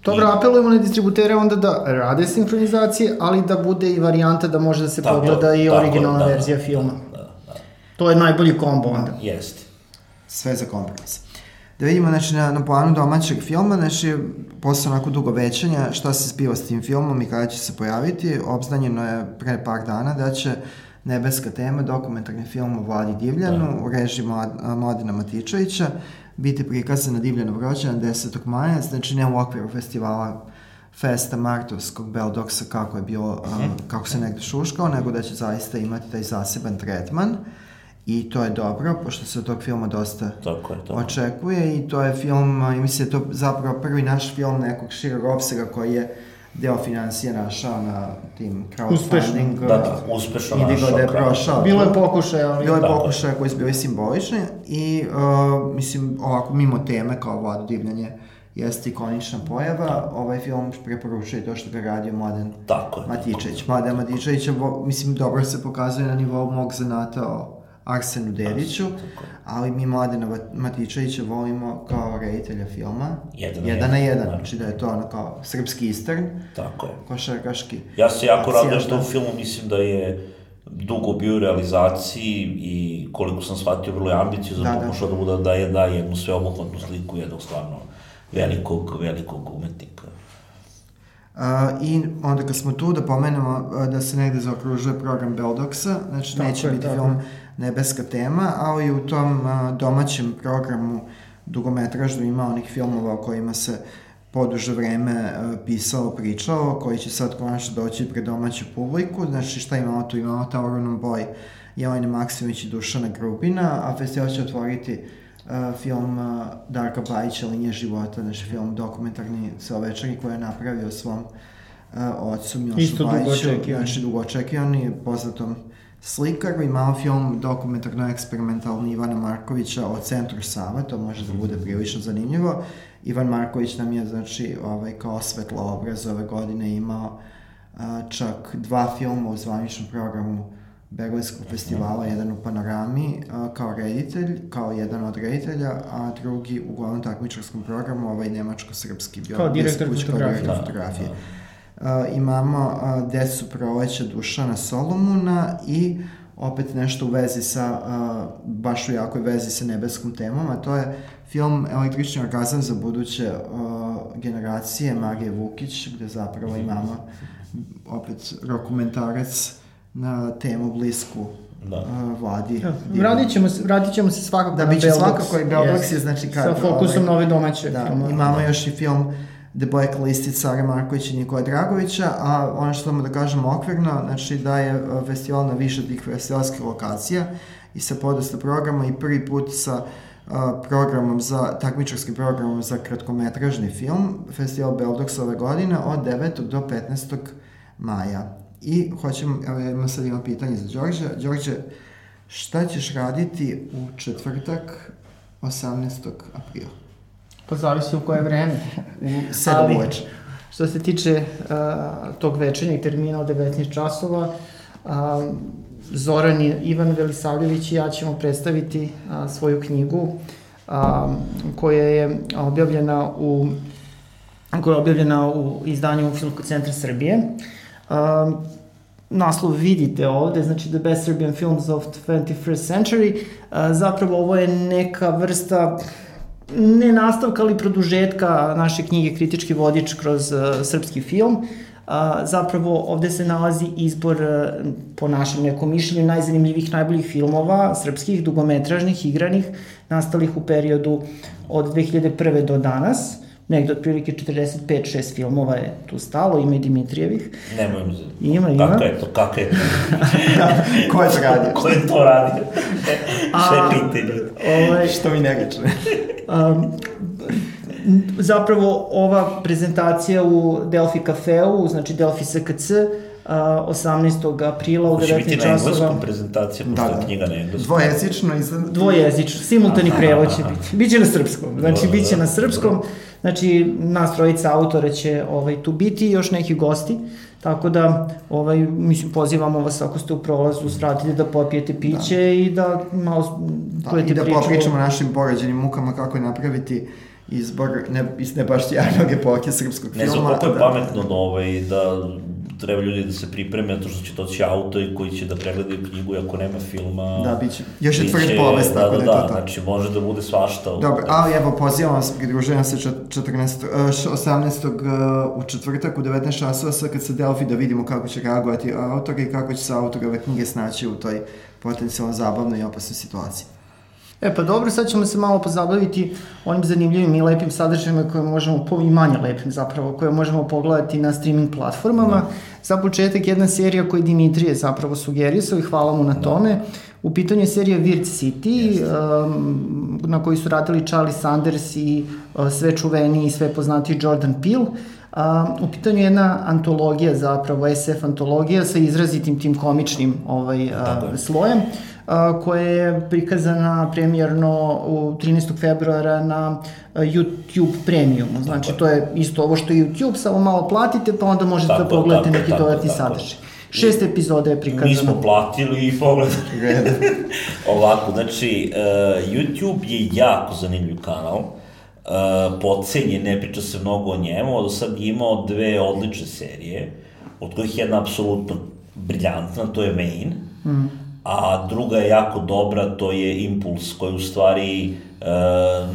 [SPEAKER 1] Dobro, apelujemo na distributere onda da rade sinhronizacije, ali da bude i varijanta da može da se tako, pogleda i originalna tako, da, verzija filma. Da, da, da. To je najbolji kombo onda.
[SPEAKER 3] Jeste.
[SPEAKER 2] sve za kompromis. Da vidimo, znači, na, na planu domaćeg filma, znači, posle onako dugo većanja, šta se zbiva s tim filmom i kada će se pojaviti, obznanjeno je pre par dana da će Nebeska tema, dokumentarni film o Vladi Divljanu da. u režiji Mladina Matičevića, biti prikazan na Divljanov rođendan 10. maja, znači ne u okviru festivala Festa Martovskog Beldoksa kako je bilo, uh, kako se negde šuškao, nego da će zaista imati taj zaseban tretman. I to je dobro, pošto se od tog filma dosta
[SPEAKER 3] tako je, tako.
[SPEAKER 2] očekuje i to je film, i mislim da je to zapravo prvi naš film nekog širog opsega koji je deo financije našao na tim crowdfunding.
[SPEAKER 3] Da, da, uspešno
[SPEAKER 2] našao. da je prošao.
[SPEAKER 1] Bilo je pokušaj, ali...
[SPEAKER 2] Bilo je pokušaj koji su bili simbolični i, uh, mislim, ovako, mimo teme kao Vlado divljanje, jeste ikonična pojava. Ovaj film preporučuje to što ga radio Mladen
[SPEAKER 3] tako
[SPEAKER 2] Matičević. Mladen Matičević, mislim, dobro se pokazuje na nivou mog zanata o Arsenu Dediću, ali mi Mladena Matičevića volimo kao reditelja filma.
[SPEAKER 3] Jedan na
[SPEAKER 2] jedan. Na jedan. Znači da je to ono kao srpski istern.
[SPEAKER 3] Tako je.
[SPEAKER 2] Košarkaški.
[SPEAKER 3] Ja se jako radujem što u filmu mislim da je dugo bio u realizaciji i koliko sam shvatio vrlo je ambiciozan, da, da. pokušao da, bude da je da jednu sveobuhvatnu sliku jednog stvarno velikog, velikog umetnika.
[SPEAKER 2] Uh, I onda kad smo tu da pomenemo uh, da se negde zaokružuje program Beldoksa, znači tako neće je, biti tako. film Nebeska tema, ali u tom domaćem programu dugometražno ima onih filmova o kojima se poduže vreme pisalo, pričalo, koji će sad konačno doći pred domaću publiku. Znači šta imamo tu? Imamo Tauronom boj Jelene Maksimović i Dušana Grubina, a festival će otvoriti uh, film uh, Darka Bajića, Linije života, znači film dokumentarni sa večeri koji je napravio svom uh, ocu Milošu Bajiću. Znači dugo očekivani, poznatom slikaru. Imamo film dokumentarno eksperimentalni Ivana Markovića o Centru Sava, to može da bude prilično zanimljivo. Ivan Marković nam je, znači, ovaj, kao svetlo obraz ove godine imao uh, čak dva filma u zvaničnom programu Berlinskog festivala, jedan u Panorami kao reditelj, kao jedan od reditelja, a drugi u glavnom takmičarskom programu, ovaj nemačko-srpski bio
[SPEAKER 1] kao direktor fotografije.
[SPEAKER 2] Fotografije. Da, da. Imamo uh, Decu proleća Dušana Solomuna i opet nešto u vezi sa, uh, baš u jakoj vezi sa nebeskom temom, a to je film Električni orgazam za buduće uh, generacije Marije Vukić, gde zapravo imamo opet dokumentarac na temu blisku da. Uh, vladi. Ja,
[SPEAKER 1] vratit, ćemo, vratit ćemo se svakako
[SPEAKER 2] da, na Belbox. Da, biće svakako i Belbox yes. je, znači
[SPEAKER 1] kad... Sa fokusom ovaj, na ove domaće
[SPEAKER 2] da, filmove. Imamo još i film The Black Listed Sara Markovića i Nikola Dragovića, a ono što samo da kažemo okvirno, znači da je uh, festival na više tih festivalskih lokacija i sa podosta programa i prvi put sa uh, programom za, takmičarskim programom za kratkometražni film, festival Beldox ove godine od 9. do 15. maja. I hoćem, evo imam sad jedno pitanje za Đorđe. Đorđe, šta ćeš raditi u četvrtak 18. aprila?
[SPEAKER 1] Pa zavisi u koje vreme.
[SPEAKER 2] U 7 uveče.
[SPEAKER 1] Što se tiče uh, tog večernjeg termina od 19 časova, uh, Zoran i Ivan Velisavljević i ja ćemo predstaviti uh, svoju knjigu uh, koja je objavljena u koja je objavljena u izdanju Filmskog centra Srbije. Um, naslov vidite ovde, znači The Best Serbian Films of the 21st Century. Uh, zapravo ovo je neka vrsta ne nastavka, ali produžetka naše knjige Kritički vodič kroz uh, srpski film. Uh, zapravo ovde se nalazi izbor, uh, po našem nekom mišljenju, najzanimljivih, najboljih filmova, srpskih, dugometražnih, igranih, nastalih u periodu od 2001. do danas negde otprilike 45-6 filmova je tu stalo, ima i Dimitrijevih.
[SPEAKER 3] Nemoj mi
[SPEAKER 1] Ima, ima.
[SPEAKER 3] Kako je to, kako je to?
[SPEAKER 2] Ko je to radio?
[SPEAKER 3] Ko je to radio? Sve pitanje.
[SPEAKER 2] Ovaj, Što mi ne reče?
[SPEAKER 1] Um, zapravo ova prezentacija u Delphi kafeu, znači Delphi SKC, Uh, 18. aprila u 19 časova. Hoće biti na engleskom
[SPEAKER 3] prezentacija, pošto da, da. knjiga na engleskom.
[SPEAKER 2] Dvojezično. Izgled...
[SPEAKER 1] Dvojezično, simultani prevod će biti. Biće na srpskom, znači da, biće da, na srpskom. Da. Znači, nas trojica autora će ovaj, tu biti i još neki gosti. Tako da, ovaj, mislim, pozivamo vas ako ste u prolazu, svratite da popijete piće da. i da malo
[SPEAKER 2] da, I da priču. popričamo o našim poređenim mukama kako je napraviti izbor ne, iz ne baš epoke srpskog
[SPEAKER 3] filma. Ne znam koliko je da, pametno da, ovaj, da treba ljudi da se pripreme, zato što će doći auto i koji će da pregledaju knjigu i ako nema filma...
[SPEAKER 2] Da, bit će. Još je tvrd povest,
[SPEAKER 3] da, tako da, da, da, znači može da bude svašta.
[SPEAKER 2] Dobro, ali evo, pozivam vas, pridružujem se 14, 18. u četvrtak u 19 časova sa kad se Delfi da vidimo kako će reagovati autor i kako će se autor ove knjige snaći u toj potencijalno zabavnoj i opasnoj situaciji.
[SPEAKER 1] E pa dobro, sad ćemo se malo pozabaviti onim zanimljivim i lepim sadržajima koje možemo, po, i manje lepim zapravo, koje možemo pogledati na streaming platformama. Da. Za početak jedna serija koju Dimitrije zapravo sugerisao i hvala mu na da. tome. U pitanju je serija Weird City, um, na kojoj su radili Charlie Sanders i uh, sve čuveni i sve poznati Jordan Peele. Uh, u pitanju je jedna antologija zapravo, SF antologija sa izrazitim tim komičnim ovaj, uh, slojem koja je prikazana premijerno u 13. februara na YouTube premiumu. Znači, to je isto ovo što je YouTube, samo malo platite, pa onda možete tako, da pogledate tako, neki tako, dodatni sadržaj. Šest epizoda je prikazano.
[SPEAKER 3] Mi smo platili i pogledali. Ovako, znači, uh, YouTube je jako zanimljiv kanal. Uh, pocenje, ne priča se mnogo o njemu, od sad je imao dve odlične serije, od kojih jedna apsolutno briljantna, to je Main, mm a druga je jako dobra, to je Impuls, koji u stvari e,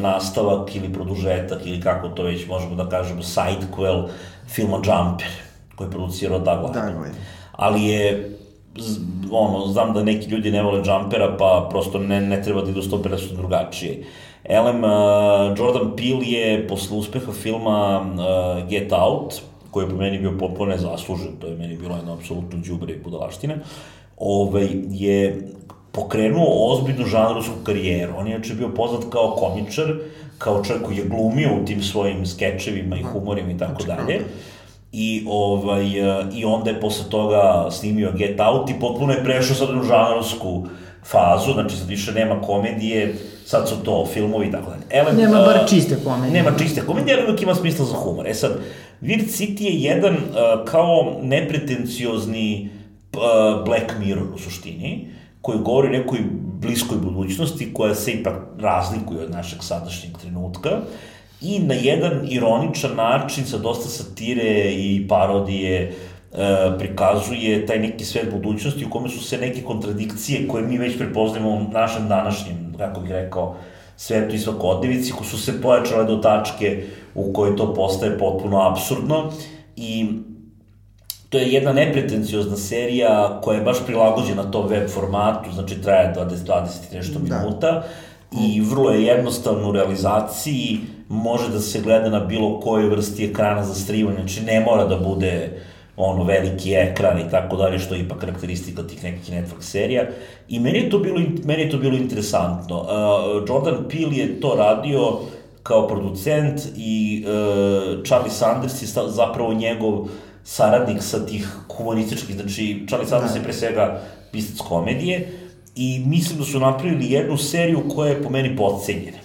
[SPEAKER 3] nastavak ili produžetak ili kako to već možemo da kažemo, sidequel filma Jumper, koji je producirao Doug. Da, Ali je ono, znam da neki ljudi ne vole Jumpera, pa prosto ne, ne treba da idu stope da su drugačije. Elem, uh, Jordan Peele je posle uspeha filma uh, Get Out, koji je po meni bio potpuno nezaslužen, to je meni bilo jedno apsolutno džubre i budalaštine, ovaj, je pokrenuo ozbiljnu žanrovsku karijeru. On je inače bio poznat kao komičar, kao čovjek koji je glumio u tim svojim skečevima i humorima i tako znači, dalje. I, ovaj, I onda je posle toga snimio Get Out i potpuno je prešao sad u žanrovsku fazu, znači sad više nema komedije, sad su to filmovi i tako dalje.
[SPEAKER 1] Ele, nema bar čiste komedije.
[SPEAKER 3] Nema čiste komedije, ali uvijek ima smisla za humor. E sad, Weird City je jedan uh, kao nepretenciozni uh, Black Mirror u suštini, koji govori o nekoj bliskoj budućnosti koja se ipak razlikuje od našeg sadašnjeg trenutka i na jedan ironičan način sa dosta satire i parodije e, prikazuje taj neki svet budućnosti u kome su se neke kontradikcije koje mi već prepoznajemo u našem današnjem, kako bih rekao, svetu i svakodnevici, ko su se pojačale do tačke u kojoj to postaje potpuno absurdno i to je jedna nepretenciozna serija koja je baš prilagođena tom web formatu, znači traje 20-20 i nešto da. minuta i vrlo je jednostavno u realizaciji, može da se gleda na bilo kojoj vrsti ekrana za streamanje, znači ne mora da bude ono veliki ekran i tako dalje, što je ipak karakteristika tih nekih Netflix serija. I meni je to bilo, meni je to bilo interesantno. Uh, Jordan Peele je to radio kao producent i uh, Charlie Sanders je zapravo njegov saradnik sa tih humorističkih, znači Charlie Sanders da. je pre svega pisac komedije i mislim da su napravili jednu seriju koja je po meni podcenjena.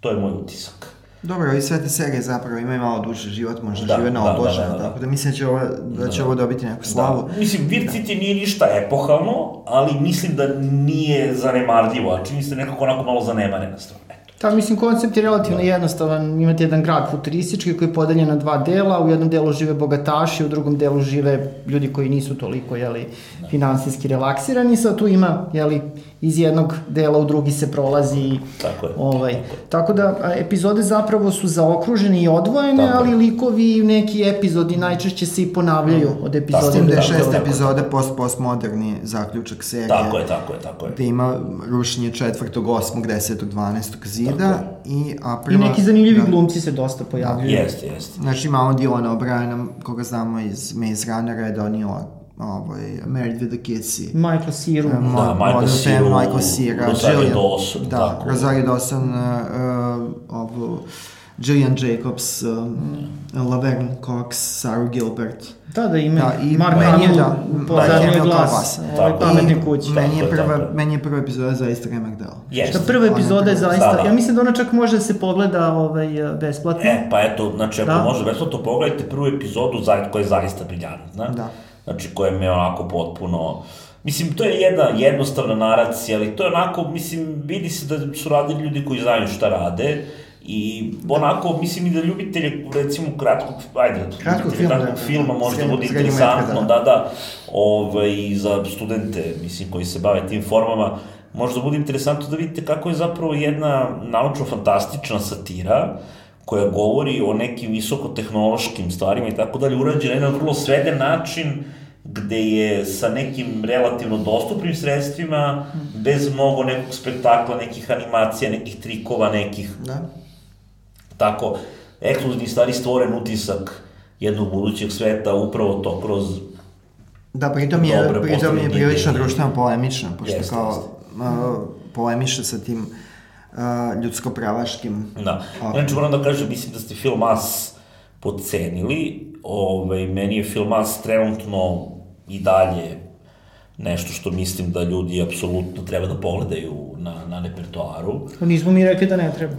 [SPEAKER 3] To je moj utisak.
[SPEAKER 2] Dobro, i sve te serije zapravo imaju malo duže život, možda da, žive na da, da, da, da, tako da mislim da će ovo, da će da, ovo dobiti neku slavu.
[SPEAKER 3] Da. Mislim, Weird da. Nije ništa epohalno, ali mislim da nije zanemarljivo, a čini se nekako onako malo zanemarena stvar.
[SPEAKER 1] Da, mislim, koncept je relativno da. jednostavan. Imate jedan grad futuristički koji je podeljen na dva dela. U jednom delu žive bogataši, u drugom delu žive ljudi koji nisu toliko, jeli, da. finansijski relaksirani. Sad tu ima, jeli, iz jednog dela u drugi se prolazi.
[SPEAKER 3] Tako je.
[SPEAKER 1] Ovaj, tako da, epizode zapravo su zaokružene i odvojene, tako ali likovi neki epizodi najčešće se i ponavljaju od epizode.
[SPEAKER 2] S tim da je šest epizode post postmoderni zaključak serije.
[SPEAKER 3] Tako je, tako je, tako je.
[SPEAKER 2] Da ima rušenje četvrtog, osmog, desetog, dvanestog zida. I,
[SPEAKER 1] a prva, I neki zanimljivi da, glumci se dosta pojavljuju.
[SPEAKER 3] Jeste, jeste.
[SPEAKER 2] Znači imamo Dilana O'Briena, koga znamo iz Maze Runnera, je donio ovaj, Married with the Kids i...
[SPEAKER 1] Michael Cera. Uh,
[SPEAKER 3] da, Michael Cera. Michael Cera. Rosario Dawson.
[SPEAKER 2] Da, tako. Rosario Dawson, uh, uh, ovu, Gillian Jacobs, uh, mm. Laverne Cox, Sarah Gilbert.
[SPEAKER 1] Da, da, ime. Da, i Mark Hamill, da, pozadnji da, glas, ovaj pametni kući.
[SPEAKER 2] Meni je, prva, meni je prva epizoda zaista remek deo.
[SPEAKER 1] Yes. Da, prva epizoda je zaista, da, da. ja mislim da ona čak može da se pogleda ovaj, besplatno.
[SPEAKER 3] E, pa eto, znači ako da. može besplatno, pogledajte prvu epizodu koja je zaista briljantna. Da znači koje me onako potpuno... Mislim, to je jedna jednostavna naracija, ali to je onako, mislim, vidi se da su radili ljudi koji znaju šta rade I onako, mislim i da ljubitelje, recimo, kratkog, ajde,
[SPEAKER 2] kratkog filma,
[SPEAKER 3] kratkog
[SPEAKER 2] da,
[SPEAKER 3] filma možda bude interesantno, da, da, ovaj, za studente, mislim, koji se bave tim formama, možda bude interesantno da vidite kako je zapravo jedna naučno-fantastična satira, koja govori o nekim visokotehnološkim stvarima i tako dalje, urađena na jedan vrlo sveden način, gde je sa nekim relativno dostupnim sredstvima, bez mnogo nekog spektakla, nekih animacija, nekih trikova, nekih... Da. Tako, ekskluzivnih stvari stvoren utisak jednog budućeg sveta, upravo to kroz
[SPEAKER 2] Da, pritom je, pritom je prilično društveno polemično, pošto jest, kao jest. Uh, polemiše sa tim uh, ljudsko-pravaškim...
[SPEAKER 3] Da, znači moram da kažem, mislim da ste film As podcenili, ovaj, meni je film As trenutno i dalje nešto što mislim da ljudi apsolutno treba da pogledaju na, na repertoaru.
[SPEAKER 1] Nismo mi rekli da ne treba.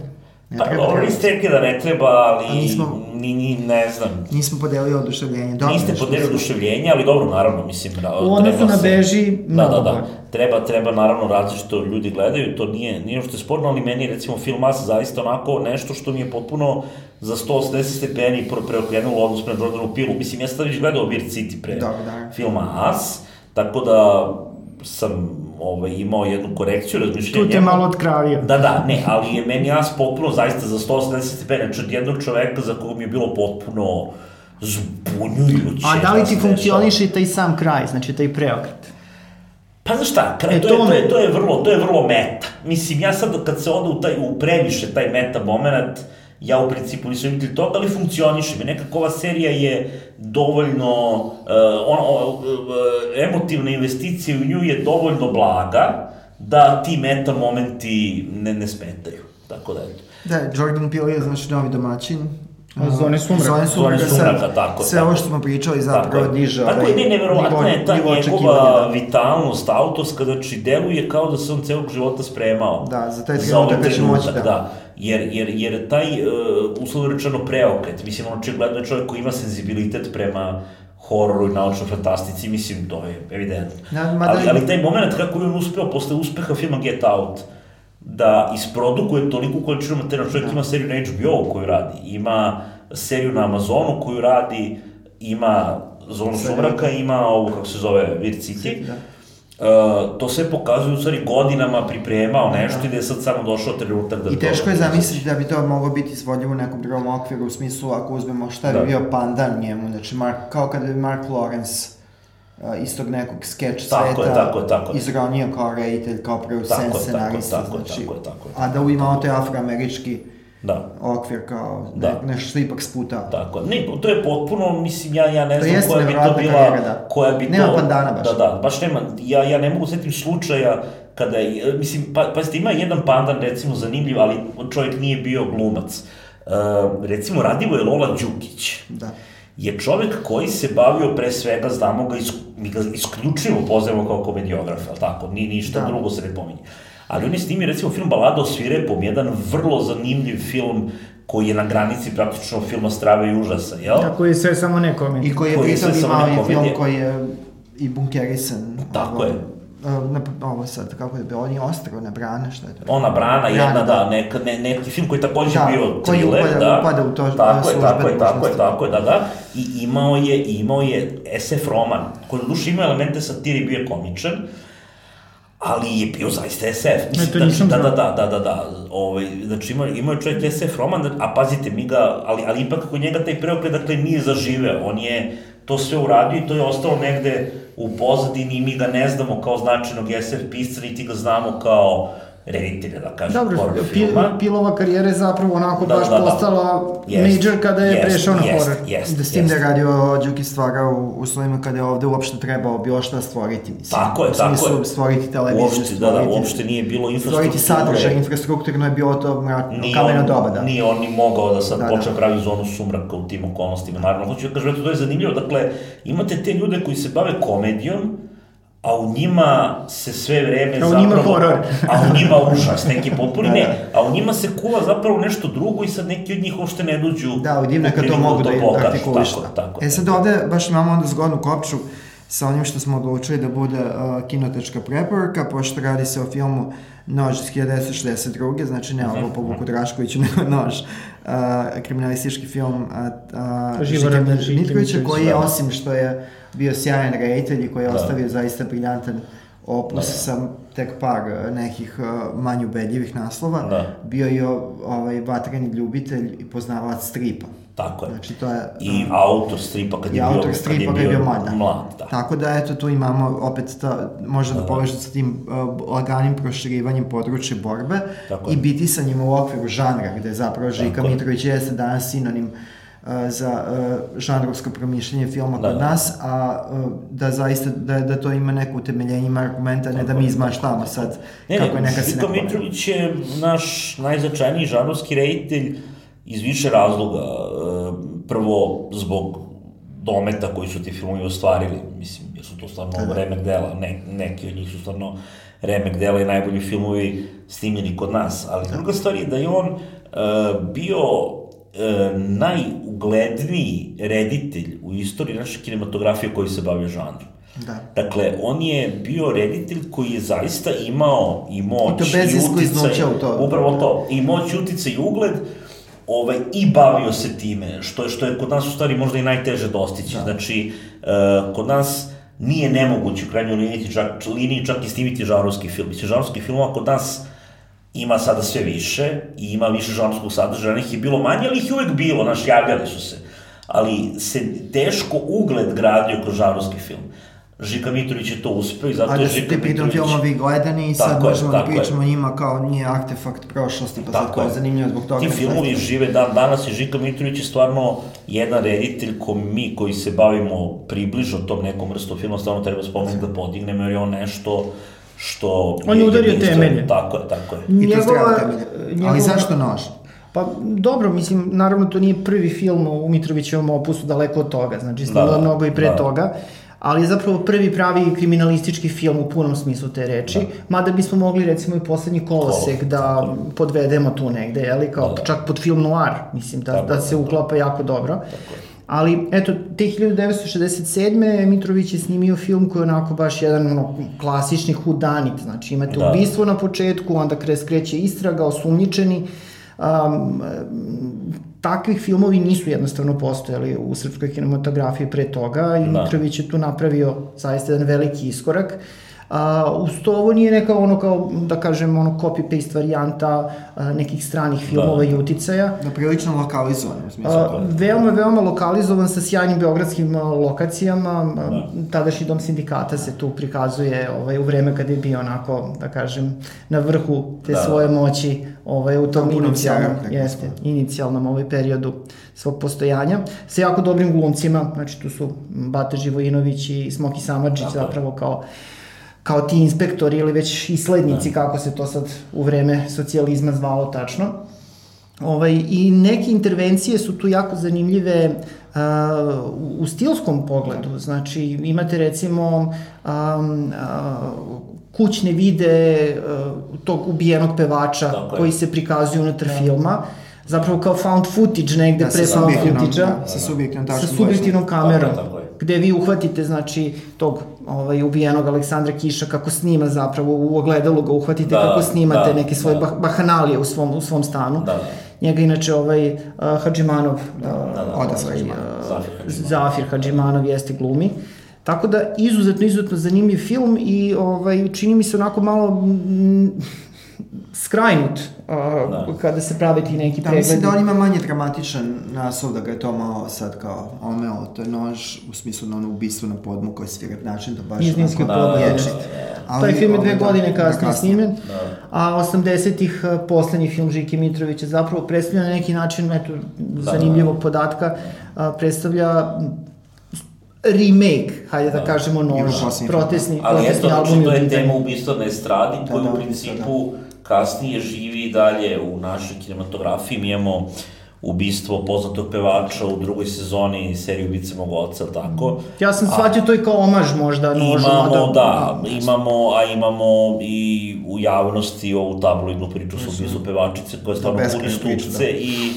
[SPEAKER 2] Ne
[SPEAKER 3] pa
[SPEAKER 2] treba
[SPEAKER 3] dobro, niste rekli da ne treba, ali
[SPEAKER 2] A nismo-
[SPEAKER 3] ni, ni, ne znam.
[SPEAKER 2] Nismo podelili oduševljenje. Dobro,
[SPEAKER 3] Niste podelili oduševljenje, ali dobro, naravno, mislim... da
[SPEAKER 1] U odnosu
[SPEAKER 3] treba
[SPEAKER 1] na Beži,
[SPEAKER 3] Da,
[SPEAKER 1] mnogo
[SPEAKER 3] da, da. Treba, treba, naravno, različito ljudi gledaju, to nije, nije što je sporno, ali meni recimo, film As zaista onako nešto što mi je potpuno za 180 stepeni pre- preokrenulo odnos prema Jordanu Pilu. Mislim, ja sam već gledao Weird City pre
[SPEAKER 2] Da, da.
[SPEAKER 3] filma As, tako da sam ovaj, imao jednu korekciju razmišljenja.
[SPEAKER 1] Tu te malo otkravio.
[SPEAKER 3] Da, da, ne, ali je meni As potpuno zaista za 180 stepeni, znači od jednog čoveka za kog mi je bilo potpuno zbunjujuće.
[SPEAKER 1] A da li ti funkcioniše i taj sam kraj, znači taj preokret?
[SPEAKER 3] Pa znaš šta, kraj,
[SPEAKER 1] E,
[SPEAKER 3] to,
[SPEAKER 1] to
[SPEAKER 3] je, to, je, to, je vrlo, to je vrlo meta. Mislim, ja sad kad se ode u, taj, u previše taj meta moment, ja u principu nisam imitelj toga, ali funkcioniše mi. Nekako ova serija je dovoljno, uh, ono, uh, emotivna investicija u nju je dovoljno blaga, da ti meta momenti ne, ne smetaju. Tako da, eto.
[SPEAKER 2] Da, Jordan Peele je znači novi domaćin.
[SPEAKER 1] A Zone sumraka.
[SPEAKER 2] Zone sumraka,
[SPEAKER 3] sumraka, tako,
[SPEAKER 2] Sve
[SPEAKER 3] tako.
[SPEAKER 2] ovo što smo pričali zapravo
[SPEAKER 3] Tako je.
[SPEAKER 2] diže
[SPEAKER 3] Tako je, ne, neverovatno je ta njegova
[SPEAKER 2] da.
[SPEAKER 3] vitalnost, autorska, znači deluje kao da se on celog života spremao.
[SPEAKER 2] Da, za taj
[SPEAKER 3] za
[SPEAKER 2] trenutak
[SPEAKER 3] ovaj
[SPEAKER 2] kad će moći, da.
[SPEAKER 3] da. Jer, jer, jer taj, uh, uslovno rečeno, preokret, mislim, on očigledno je čovjek koji ima senzibilitet prema hororu i naučnoj fantastici, mislim, to je evidentno.
[SPEAKER 2] Da, mada
[SPEAKER 3] ali, ali taj moment kako je on uspeo posle uspeha filma Get Out, da isprodukuje toliku količinu materijala, čovjek
[SPEAKER 2] Da.
[SPEAKER 3] ima seriju na HBO koju radi, ima seriju na Amazonu koju radi, ima Zonu sumraka, ima ovu, kako se zove, Weird City.
[SPEAKER 2] Da.
[SPEAKER 3] Uh, to sve pokazuje u stvari godinama pripremao nešto i da je sad samo došao trenutak da
[SPEAKER 2] I
[SPEAKER 3] to-
[SPEAKER 2] teško je zamisliti da bi to moglo biti izvodljivo u nekom drugom okviru, u smislu ako uzmemo šta bi
[SPEAKER 3] Da.
[SPEAKER 2] bio pandan njemu, znači Mark, kao kada bi Mark Lawrence uh, istog nekog skeč
[SPEAKER 3] Tako je,
[SPEAKER 2] sveta
[SPEAKER 3] tako je, tako je.
[SPEAKER 2] izronio kao reditelj, kao
[SPEAKER 3] Tako je,
[SPEAKER 2] producent,
[SPEAKER 3] tako je,
[SPEAKER 2] scenarista,
[SPEAKER 3] tako je,
[SPEAKER 2] znači,
[SPEAKER 3] tako je, tako je.
[SPEAKER 2] a da imamo taj afroamerički
[SPEAKER 3] Da.
[SPEAKER 2] okvir kao
[SPEAKER 3] Da.
[SPEAKER 2] ne, nešto što ipak sputao.
[SPEAKER 3] Tako, ne, to je potpuno, mislim, ja, ja ne
[SPEAKER 2] To
[SPEAKER 3] znam koja bi to bila,
[SPEAKER 2] karijera, da.
[SPEAKER 3] koja bi
[SPEAKER 2] Nema
[SPEAKER 3] to...
[SPEAKER 2] pandana baš.
[SPEAKER 3] Da, da, baš nema, ja, ja ne mogu setim slučaja kada, je, mislim, pa, pazite, ima jedan pandan, recimo, zanimljiv, ali čovjek nije bio glumac. Uh, recimo, Radivo je Lola Đukić.
[SPEAKER 2] Da.
[SPEAKER 3] je čovek koji se bavio pre svega, znamo ga, isk, mi ga isključivo poznajemo kao komediograf, ali tako, ni ništa
[SPEAKER 2] Da.
[SPEAKER 3] drugo se ne pominje. Ali on je snimio recimo film Balada o svirepom, jedan vrlo zanimljiv film koji je na granici praktično filma Strave i užasa, jel?
[SPEAKER 1] Tako je sve samo ne komedija.
[SPEAKER 2] I koji je
[SPEAKER 3] Koji je
[SPEAKER 2] pritom
[SPEAKER 3] sve samo
[SPEAKER 2] imao i film koji je i bunkerisan.
[SPEAKER 3] Tako
[SPEAKER 2] ovo,
[SPEAKER 3] je.
[SPEAKER 2] uh, Na, ovo sad, kako je bilo, on je ostrao na brane, šta je to?
[SPEAKER 3] Ona brana,
[SPEAKER 2] Brana,
[SPEAKER 3] jedna,
[SPEAKER 2] da.
[SPEAKER 3] da, neka, ne, neki film koji je takođe
[SPEAKER 2] Da,
[SPEAKER 3] bio thriller,
[SPEAKER 2] upada-
[SPEAKER 3] da.
[SPEAKER 2] upada u to,
[SPEAKER 3] tako je, tako je, tako je, tako je, da, da. I imao je, imao je SF roman, koji u duši ima elemente satire i bio je komičan, ali je bio zaista SF. Mislim,
[SPEAKER 1] E, to
[SPEAKER 3] da,
[SPEAKER 1] nisam
[SPEAKER 3] da, da,
[SPEAKER 1] znao.
[SPEAKER 3] da, da, da, da, ovaj, znači imao je čovjek SF roman, a pazite, mi ga, ali, ali ipak kod njega taj preokret, dakle, nije zaživeo, on je to sve uradio i to je ostalo negde u pozadini i mi ga ne znamo kao značajnog SF pisca, niti ga znamo kao reditelja, da kažem,
[SPEAKER 1] Dobro,
[SPEAKER 3] horror
[SPEAKER 1] Pil,
[SPEAKER 3] filma.
[SPEAKER 1] Pilova karijera je zapravo onako
[SPEAKER 3] Da,
[SPEAKER 1] baš
[SPEAKER 3] da, da.
[SPEAKER 1] postala
[SPEAKER 3] Jest,
[SPEAKER 1] major kada je
[SPEAKER 3] jest,
[SPEAKER 1] prešao na
[SPEAKER 3] jest,
[SPEAKER 1] horor.
[SPEAKER 3] jest,
[SPEAKER 2] Da s tim da je radio Đuki stvara u uslovima kada je ovde uopšte trebao bilo šta stvoriti, mislim.
[SPEAKER 3] Tako je,
[SPEAKER 2] U
[SPEAKER 3] tako je.
[SPEAKER 2] stvoriti televiziju,
[SPEAKER 3] Uopšte, da, da,
[SPEAKER 2] stvoriti-
[SPEAKER 3] uopšte nije bilo infrastrukture.
[SPEAKER 2] Stvoriti sadržaj, infrastrukturno je bilo to
[SPEAKER 3] on,
[SPEAKER 2] doba, da.
[SPEAKER 3] Nije on ni mogao da sad
[SPEAKER 2] Da,
[SPEAKER 3] da,
[SPEAKER 2] da.
[SPEAKER 3] počne pravi zonu sumraka u tim okolnostima. Naravno, hoću da kažem, eto, to je zanimljivo. Dakle, imate te ljude koji se bave komedijom, a u njima se sve vreme
[SPEAKER 1] A u
[SPEAKER 3] zapravo...
[SPEAKER 1] njima horor.
[SPEAKER 3] a u njima užas, neki potpuni
[SPEAKER 2] Da,
[SPEAKER 3] ne. A u njima se kuva zapravo nešto drugo i sad neki od njih uopšte ne dođu
[SPEAKER 2] Da, u je kad to mogu da
[SPEAKER 3] pokažu.
[SPEAKER 2] artikuliš.
[SPEAKER 3] Tako, tako.
[SPEAKER 2] E sad ovde baš imamo onda zgodnu kopču sa onim što smo odlučili da bude uh, kinotečka preporuka, pošto radi se o filmu Nož iz 1962. Znači ne ovo po Vuku Draškoviću, nego Nož. Uh, kriminalistički film uh, uh, Žika Mitrovića, koji je osim što je bio sjajan reditelj i koji je da. ostavio zaista briljantan opus da. sa tek par nekih uh, manje ubedljivih naslova, da. bio je ovaj, vatreni ljubitelj i poznavac stripa.
[SPEAKER 3] Tako je.
[SPEAKER 2] Znači, to je...
[SPEAKER 3] I um, autor stripa kad je bio, autor stripa kad je bio, bio mlad, da. mlad
[SPEAKER 2] da. Tako da, eto, tu imamo opet ta, možda da, da povežu sa tim uh, laganim proširivanjem područja borbe Tako i biti sa njim u okviru žanra, gde zapravo Žika Mitrović jeste danas sinonim uh, za uh, žanrovsko promišljanje filma da, kod da. nas, a uh, da zaista, da, da to ima neko utemeljenje, ima argumenta, ne da mi izmaštamo sad
[SPEAKER 3] ne, kako je neka se neko... Žika Mitrović je naš najznačajniji žanrovski reditelj iz više razloga. E, prvo, zbog dometa koji su ti filmovi ostvarili, mislim, jer su to stvarno da, da. remek dela, ne, neki od njih su stvarno remek dela i najbolji filmovi snimljeni kod nas, ali da. druga stvar je da je on uh, bio uh, najugledniji reditelj u istoriji naše kinematografije koji se bavio žanrom. Da. Dakle, on je bio reditelj koji je zaista imao i moć i, to bez i uticaj, u to. upravo to, i moć, uticaj i ugled, ovaj, i bavio se time, što je, što je kod nas u stvari možda i najteže dostići. Da. Znači, uh, kod nas nije nemoguće u krajnjoj liniji čak, liniji čak i snimiti žarovski film. Mislim, žarovski filmova kod nas ima sada sve više i ima više žanrovskog sadržaja, njih je bilo manje, ali ih je uvek bilo, znaš, javljali su se. Ali se teško ugled gradio kroz žarovski film. Žika Mitrović je to uspeo i zato je Žika Mitrović...
[SPEAKER 2] Ali su ti pritom filmovi gledani i sad možemo da pričamo o njima kao nije artefakt prošlosti, pa tako sad je zanimljivo zbog toga.
[SPEAKER 3] Ti filmovi žive dan danas i Žika Mitrović je stvarno jedan reditelj ko mi koji se bavimo približno tom nekom vrstom filma, stvarno treba spomenuti da podignemo jer je on nešto što...
[SPEAKER 1] On je udario temelje.
[SPEAKER 3] Tako je, tako je.
[SPEAKER 2] I to njegova, temelje. Njegova... Ali zašto nož?
[SPEAKER 1] Pa dobro, mislim, naravno to nije prvi film u Mitrovićevom opusu, daleko od toga, znači snimala da, da, mnogo i pre da. toga ali je zapravo prvi pravi kriminalistički film u punom smislu te reči, da. mada bismo mogli recimo i poslednji kolosek da tako. podvedemo tu negde, jeli, kao da, da. čak pod film noir, mislim, da, tako, da se uklapa jako dobro. Tako. Ali, eto, te 1967. Mitrović je snimio film koji je onako baš jedan ono, klasični hudanit, znači imate da. ubistvo na početku, onda kreće istraga, osumnjičeni, um, takvih filmovi nisu jednostavno postojali u srpskoj kinematografiji pre toga i da. Mitrović je tu napravio zaista jedan veliki iskorak. A, uz to ovo nije neka ono kao, da kažem, ono copy-paste varijanta a, nekih stranih filmova da. i uticaja.
[SPEAKER 2] Da, prilično lokalizovan, u smislu. A,
[SPEAKER 1] veoma, veoma lokalizovan sa sjajnim beogradskim lokacijama. Da. Tadašnji dom sindikata se tu prikazuje ovaj, u vreme kad je bio onako, da kažem, na vrhu te da. svoje moći ovaj, u tom inicijalnom, jeste, inicijalnom ovaj periodu svog postojanja, sa jako dobrim glumcima, znači tu su Bata Živojinović i Smoki Samadžić zapravo kao kao ti inspektori ili već islednici, da. kako se to sad u vreme socijalizma zvalo tačno. Ovaj, I neke intervencije su tu jako zanimljive uh, u stilskom pogledu. Znači, imate recimo um, uh, kućne vide uh, tog ubijenog pevača Tako koji se prikazuju unutar da. filma zapravo kao found footage negde da, pre found footage-a.
[SPEAKER 2] Da, sa subjektivnom,
[SPEAKER 1] sa subjektivnom kamerom. Tako, tako gde vi uhvatite, znači, tog ovaj, ubijenog Aleksandra Kiša kako snima zapravo, u ogledalu ga uhvatite da, kako snimate da, neke svoje da. bahanalije u svom, u svom stanu. Da, da. Njega inače ovaj uh, Hadžimanov, da, da, da, uh, ovaj, uh, Zafir Hadžimanov jeste glumi. Tako da, izuzetno, izuzetno zanimljiv film i ovaj, čini mi se onako malo m, skrajnut uh, da. kada se prave ti neki da, pregledi.
[SPEAKER 2] Mislim da on ima manje dramatičan naslov, da ga je to malo sad kao omeo, to je nož u smislu na ono ubistvo na podmu koje svira način, da baš
[SPEAKER 1] Izninski da, da, da, da. Taj film je dve da, godine da, kasnije da, snimen, da. a 80-ih poslednji film Žike Mitrovića zapravo predstavlja na neki način, eto, da, zanimljivog da, da. podatka, a, predstavlja remake, hajde da, da kažemo nož, protestni,
[SPEAKER 3] Ali protestni eto, album. Ali eto, to je tema ubistva na estradi, da, koji da, u principu da, da kasnije živi i dalje u našoj kinematografiji. Mi imamo ubistvo poznatog pevača u drugoj sezoni serije Ubice mog oca, tako?
[SPEAKER 1] Ja sam shvatio to i kao omaž možda.
[SPEAKER 3] Imamo, da, da, imamo, a imamo i u javnosti ovu tabloidnu priču sa ubistvu pevačice koja je stvarno puni stupce da. i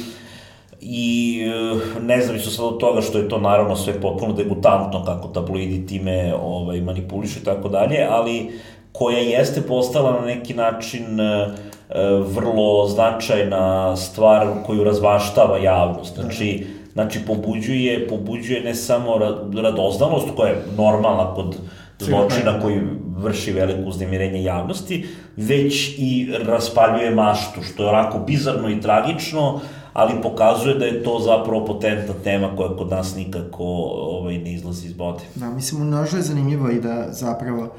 [SPEAKER 3] i e, nezavisno sad od toga što je to naravno sve potpuno debutantno kako tabloidi time ovaj, manipulišu i tako dalje, ali koja jeste postala na neki način uh, vrlo značajna stvar koju razvaštava javnost. Znači, znači pobuđuje, pobuđuje ne samo radoznalost koja je normalna kod zločina koji vrši veliko uznemirenje javnosti, već i raspaljuje maštu, što je onako bizarno i tragično, ali pokazuje da je to zapravo potentna tema koja kod nas nikako ovaj, ne izlazi iz bode.
[SPEAKER 2] Da, mislim, množno je zanimljivo i da zapravo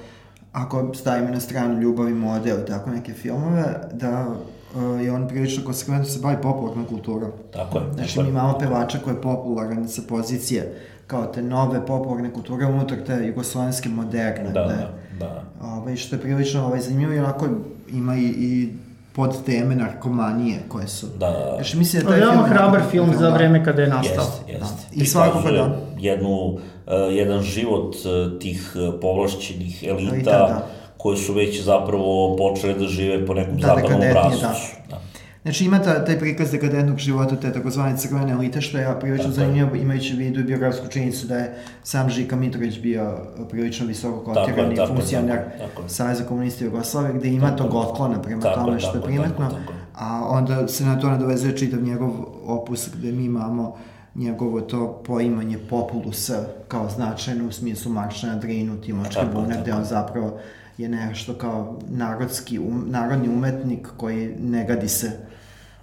[SPEAKER 2] ako stavimo na stranu ljubav i model i tako neke filmove, da uh, je on prilično konsekventno se bavi popularnom kulturom.
[SPEAKER 3] Tako je.
[SPEAKER 2] Znači, mi imamo pevača koji je popularan sa pozicije kao te nove popularne kulture unutar te jugoslovenske moderne.
[SPEAKER 3] Da, da, da.
[SPEAKER 2] Ovaj, što je prilično ovaj, zanimljivo i onako ima i, i pod teme narkomanije koje su.
[SPEAKER 3] Da, da.
[SPEAKER 2] Znači, mislim
[SPEAKER 1] da taj film... hrabar film za vreme kada je nastao.
[SPEAKER 3] Jest, jest.
[SPEAKER 2] Da. I svakako da.
[SPEAKER 3] Jednu, jedan život uh, tih uh, povlašćenih elita, elita da. koje su već zapravo počele da žive po nekom da, zapadnom obrazu. Da. da.
[SPEAKER 2] Znači ima ta, taj prikaz dekadentnog života, te takozvane crvene elite, što je prilično zanimljivo imajući u vidu biografsku činjenicu da je sam Žika Mitrović bio prilično visoko kotiran i funkcioner Saveza komunista Jugoslavije, gde ima tako, tog otklona prema tako, tome što je primetno, tako, tako. a onda se na to nadovezuje čitav njegov opus gde mi imamo njegovo to poimanje populusa kao značajno u smislu marša na Drinu, Timočke bune, gde on zapravo je nešto kao narodski, um, narodni umetnik koji ne gadi se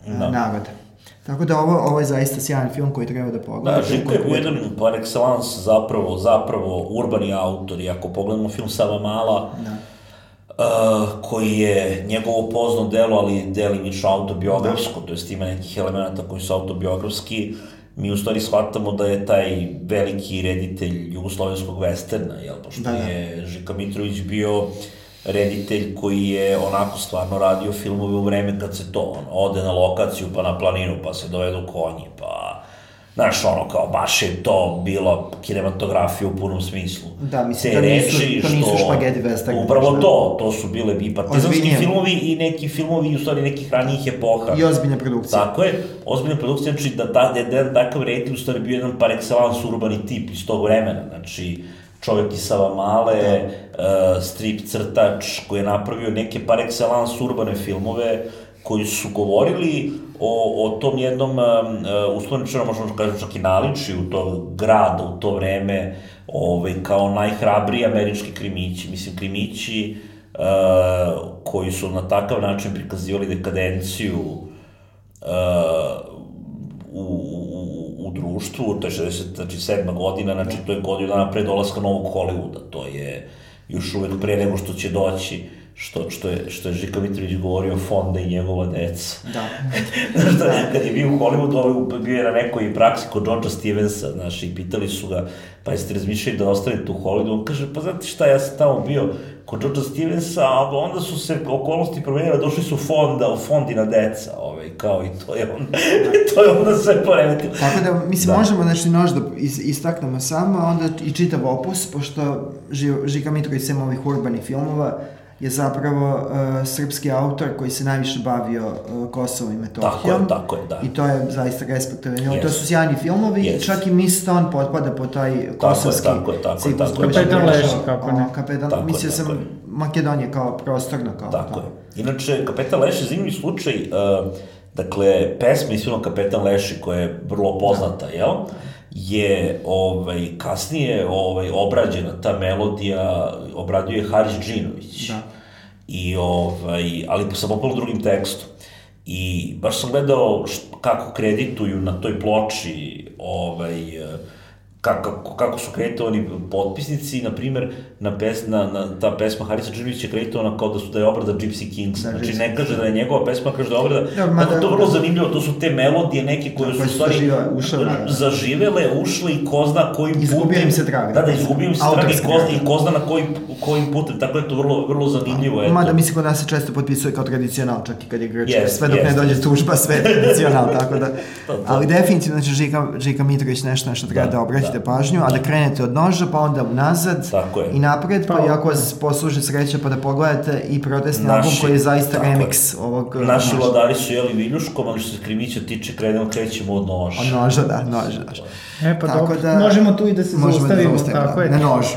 [SPEAKER 2] da. naroda. Tako da ovo, ovo je zaista sjajan film koji treba da pogleda.
[SPEAKER 3] Da, Žiko je jedan par excellence zapravo, zapravo urbani autor i ako pogledamo film Sava Mala, da. Uh, koji je njegovo pozno delo, ali delimično autobiografsko, da. to jest ima nekih elemenata koji su autobiografski, mi u stvari shvatamo da je taj veliki reditelj jugoslovenskog westerna, jel, pošto da, da. je Žika Mitrović bio reditelj koji je onako stvarno radio filmove u vreme kad se to, on, ode na lokaciju pa na planinu pa se dovedu konji pa Znaš, ono, kao, baš je to bilo kinematografija u punom smislu.
[SPEAKER 2] Da, mislim, Te to nisu, reči, to nisu špageti western.
[SPEAKER 3] Upravo to, to su bile i partizanski filmovi i neki filmovi, u stvari, nekih ranijih epoha.
[SPEAKER 2] I ozbiljne produkcije.
[SPEAKER 3] Tako je, ozbiljne produkcije, znači da, da, da, da takav reditelj, u stvari, bio jedan par excellence urbani tip iz tog vremena, znači, čovek iz Savamale, da. uh, strip crtač koji je napravio neke par excellence urbane filmove koji su govorili o, o tom jednom, uh, uslovničeno možemo da kažem čak i naliči u to grada u to vreme, ovaj, kao najhrabriji američki krimići. Mislim, krimići uh, koji su na takav način prikazivali dekadenciju uh, u, društvu, to je 60, znači godina, znači to je godina pre dolaska novog Hollywooda, to je još uvek pre nego što će doći što, što, je, što je Žika Mitrović govorio Fonda i njegova deca.
[SPEAKER 2] Da.
[SPEAKER 3] znaš, da, kad je bio u Hollywoodu, ovaj, bio je na nekoj praksi kod George'a Stevensa, znaš, i pitali su ga, pa jeste razmišljali da ostanete u Hollywoodu, on kaže, pa znate šta, ja sam tamo bio kod George'a Stevensa, a onda su se okolnosti promenile, došli su fonda, fondina deca, ovaj, kao i to je onda, to je onda sve poremetilo.
[SPEAKER 2] Tako da, mislim, da. možemo, znači, nož da istaknemo samo, onda i čitav opus, pošto Žika Mitrović sem ovih urbanih filmova, je zapravo uh, srpski autor koji se najviše bavio uh, Kosovom i Metohijom.
[SPEAKER 3] Tako je, tako je, da.
[SPEAKER 2] I to je zaista respektabilno. Yes. To su sjajni filmovi yes. i čak i Miss Stone potpada po taj kosovski
[SPEAKER 3] tako je, tako je, tako je.
[SPEAKER 1] Kapetan Leši, kako ne.
[SPEAKER 2] Kapetan, tako mislio sam je. Makedonija kao prostorna kao
[SPEAKER 3] tako. Tako je. Inače, Kapetan Leši je zanimljiv slučaj, uh, dakle, pesma iz filma Kapetan Leši koja je vrlo poznata, da. jel? Je ovaj, kasnije ovaj, obrađena ta melodija, obradio je Haris Džinović. Da. I, ovaj, ali sa potpuno drugim tekstom. I baš sam gledao št, kako kredituju na toj ploči ovaj, kako, kako su kreditovani potpisnici, na primer, na, pes, na, na ta pesma Harisa Džinovića je kreditovana kao da su da je obrada Gypsy Kings. Da, znači, ne kaže da je njegova pesma, kaže da je obrada. Da, tako to vrlo zanimljivo, to su te melodije neke koje su u stvari ušle, da. zaživele, ušle i ko zna kojim
[SPEAKER 2] putem. Izgubio im se trag.
[SPEAKER 3] Da, da, izgubio im se trag i ko, zna, i ko zna na kojim, kojim putem, tako je to vrlo, vrlo zanimljivo.
[SPEAKER 2] Eto. Mada mislim kod nas se često potpisuje kao tradicional, čak i kad je Grčka, yes, sve dok yes, ne dođe tužba, sve je tradicional, tako da. to, to. Ali definitivno, znači, Žika, Žika Mitrović nešto, nešto treba da, da obrađa obratite da. pažnju, a da krenete od noža, pa onda unazad i napred, pa, pa i ako vas posluži sreća pa da pogledate i protestni naši, album koji je zaista remix je. ovog
[SPEAKER 3] uh, Naši noža. vladari su jeli viljuškom, ali što se krivića tiče, krenemo, krećemo od noža.
[SPEAKER 2] Od noža, da, noža. noža.
[SPEAKER 1] E pa tako dobro, da, možemo tu i da se zaustavimo, da tako
[SPEAKER 2] da, je. Na nožu.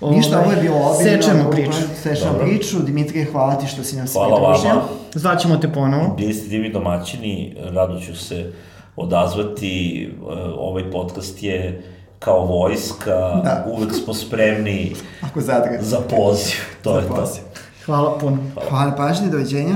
[SPEAKER 2] Ove, Ništa, ovo je bilo obiljno.
[SPEAKER 1] Sečemo priču.
[SPEAKER 2] Sečemo Dobro. priču. Dimitrije, hvala ti što si nam
[SPEAKER 3] se pridružio. Hvala vama.
[SPEAKER 1] Zvaćemo te ponovo.
[SPEAKER 3] Bili ste divni domaćini, rado ću se odazvati. E, ovaj podcast je kao vojska, da. uvek smo spremni
[SPEAKER 2] Ako
[SPEAKER 3] za poziv. To za je poziv.
[SPEAKER 1] to. Hvala puno.
[SPEAKER 2] Hvala, Hvala pažnje, doviđenja.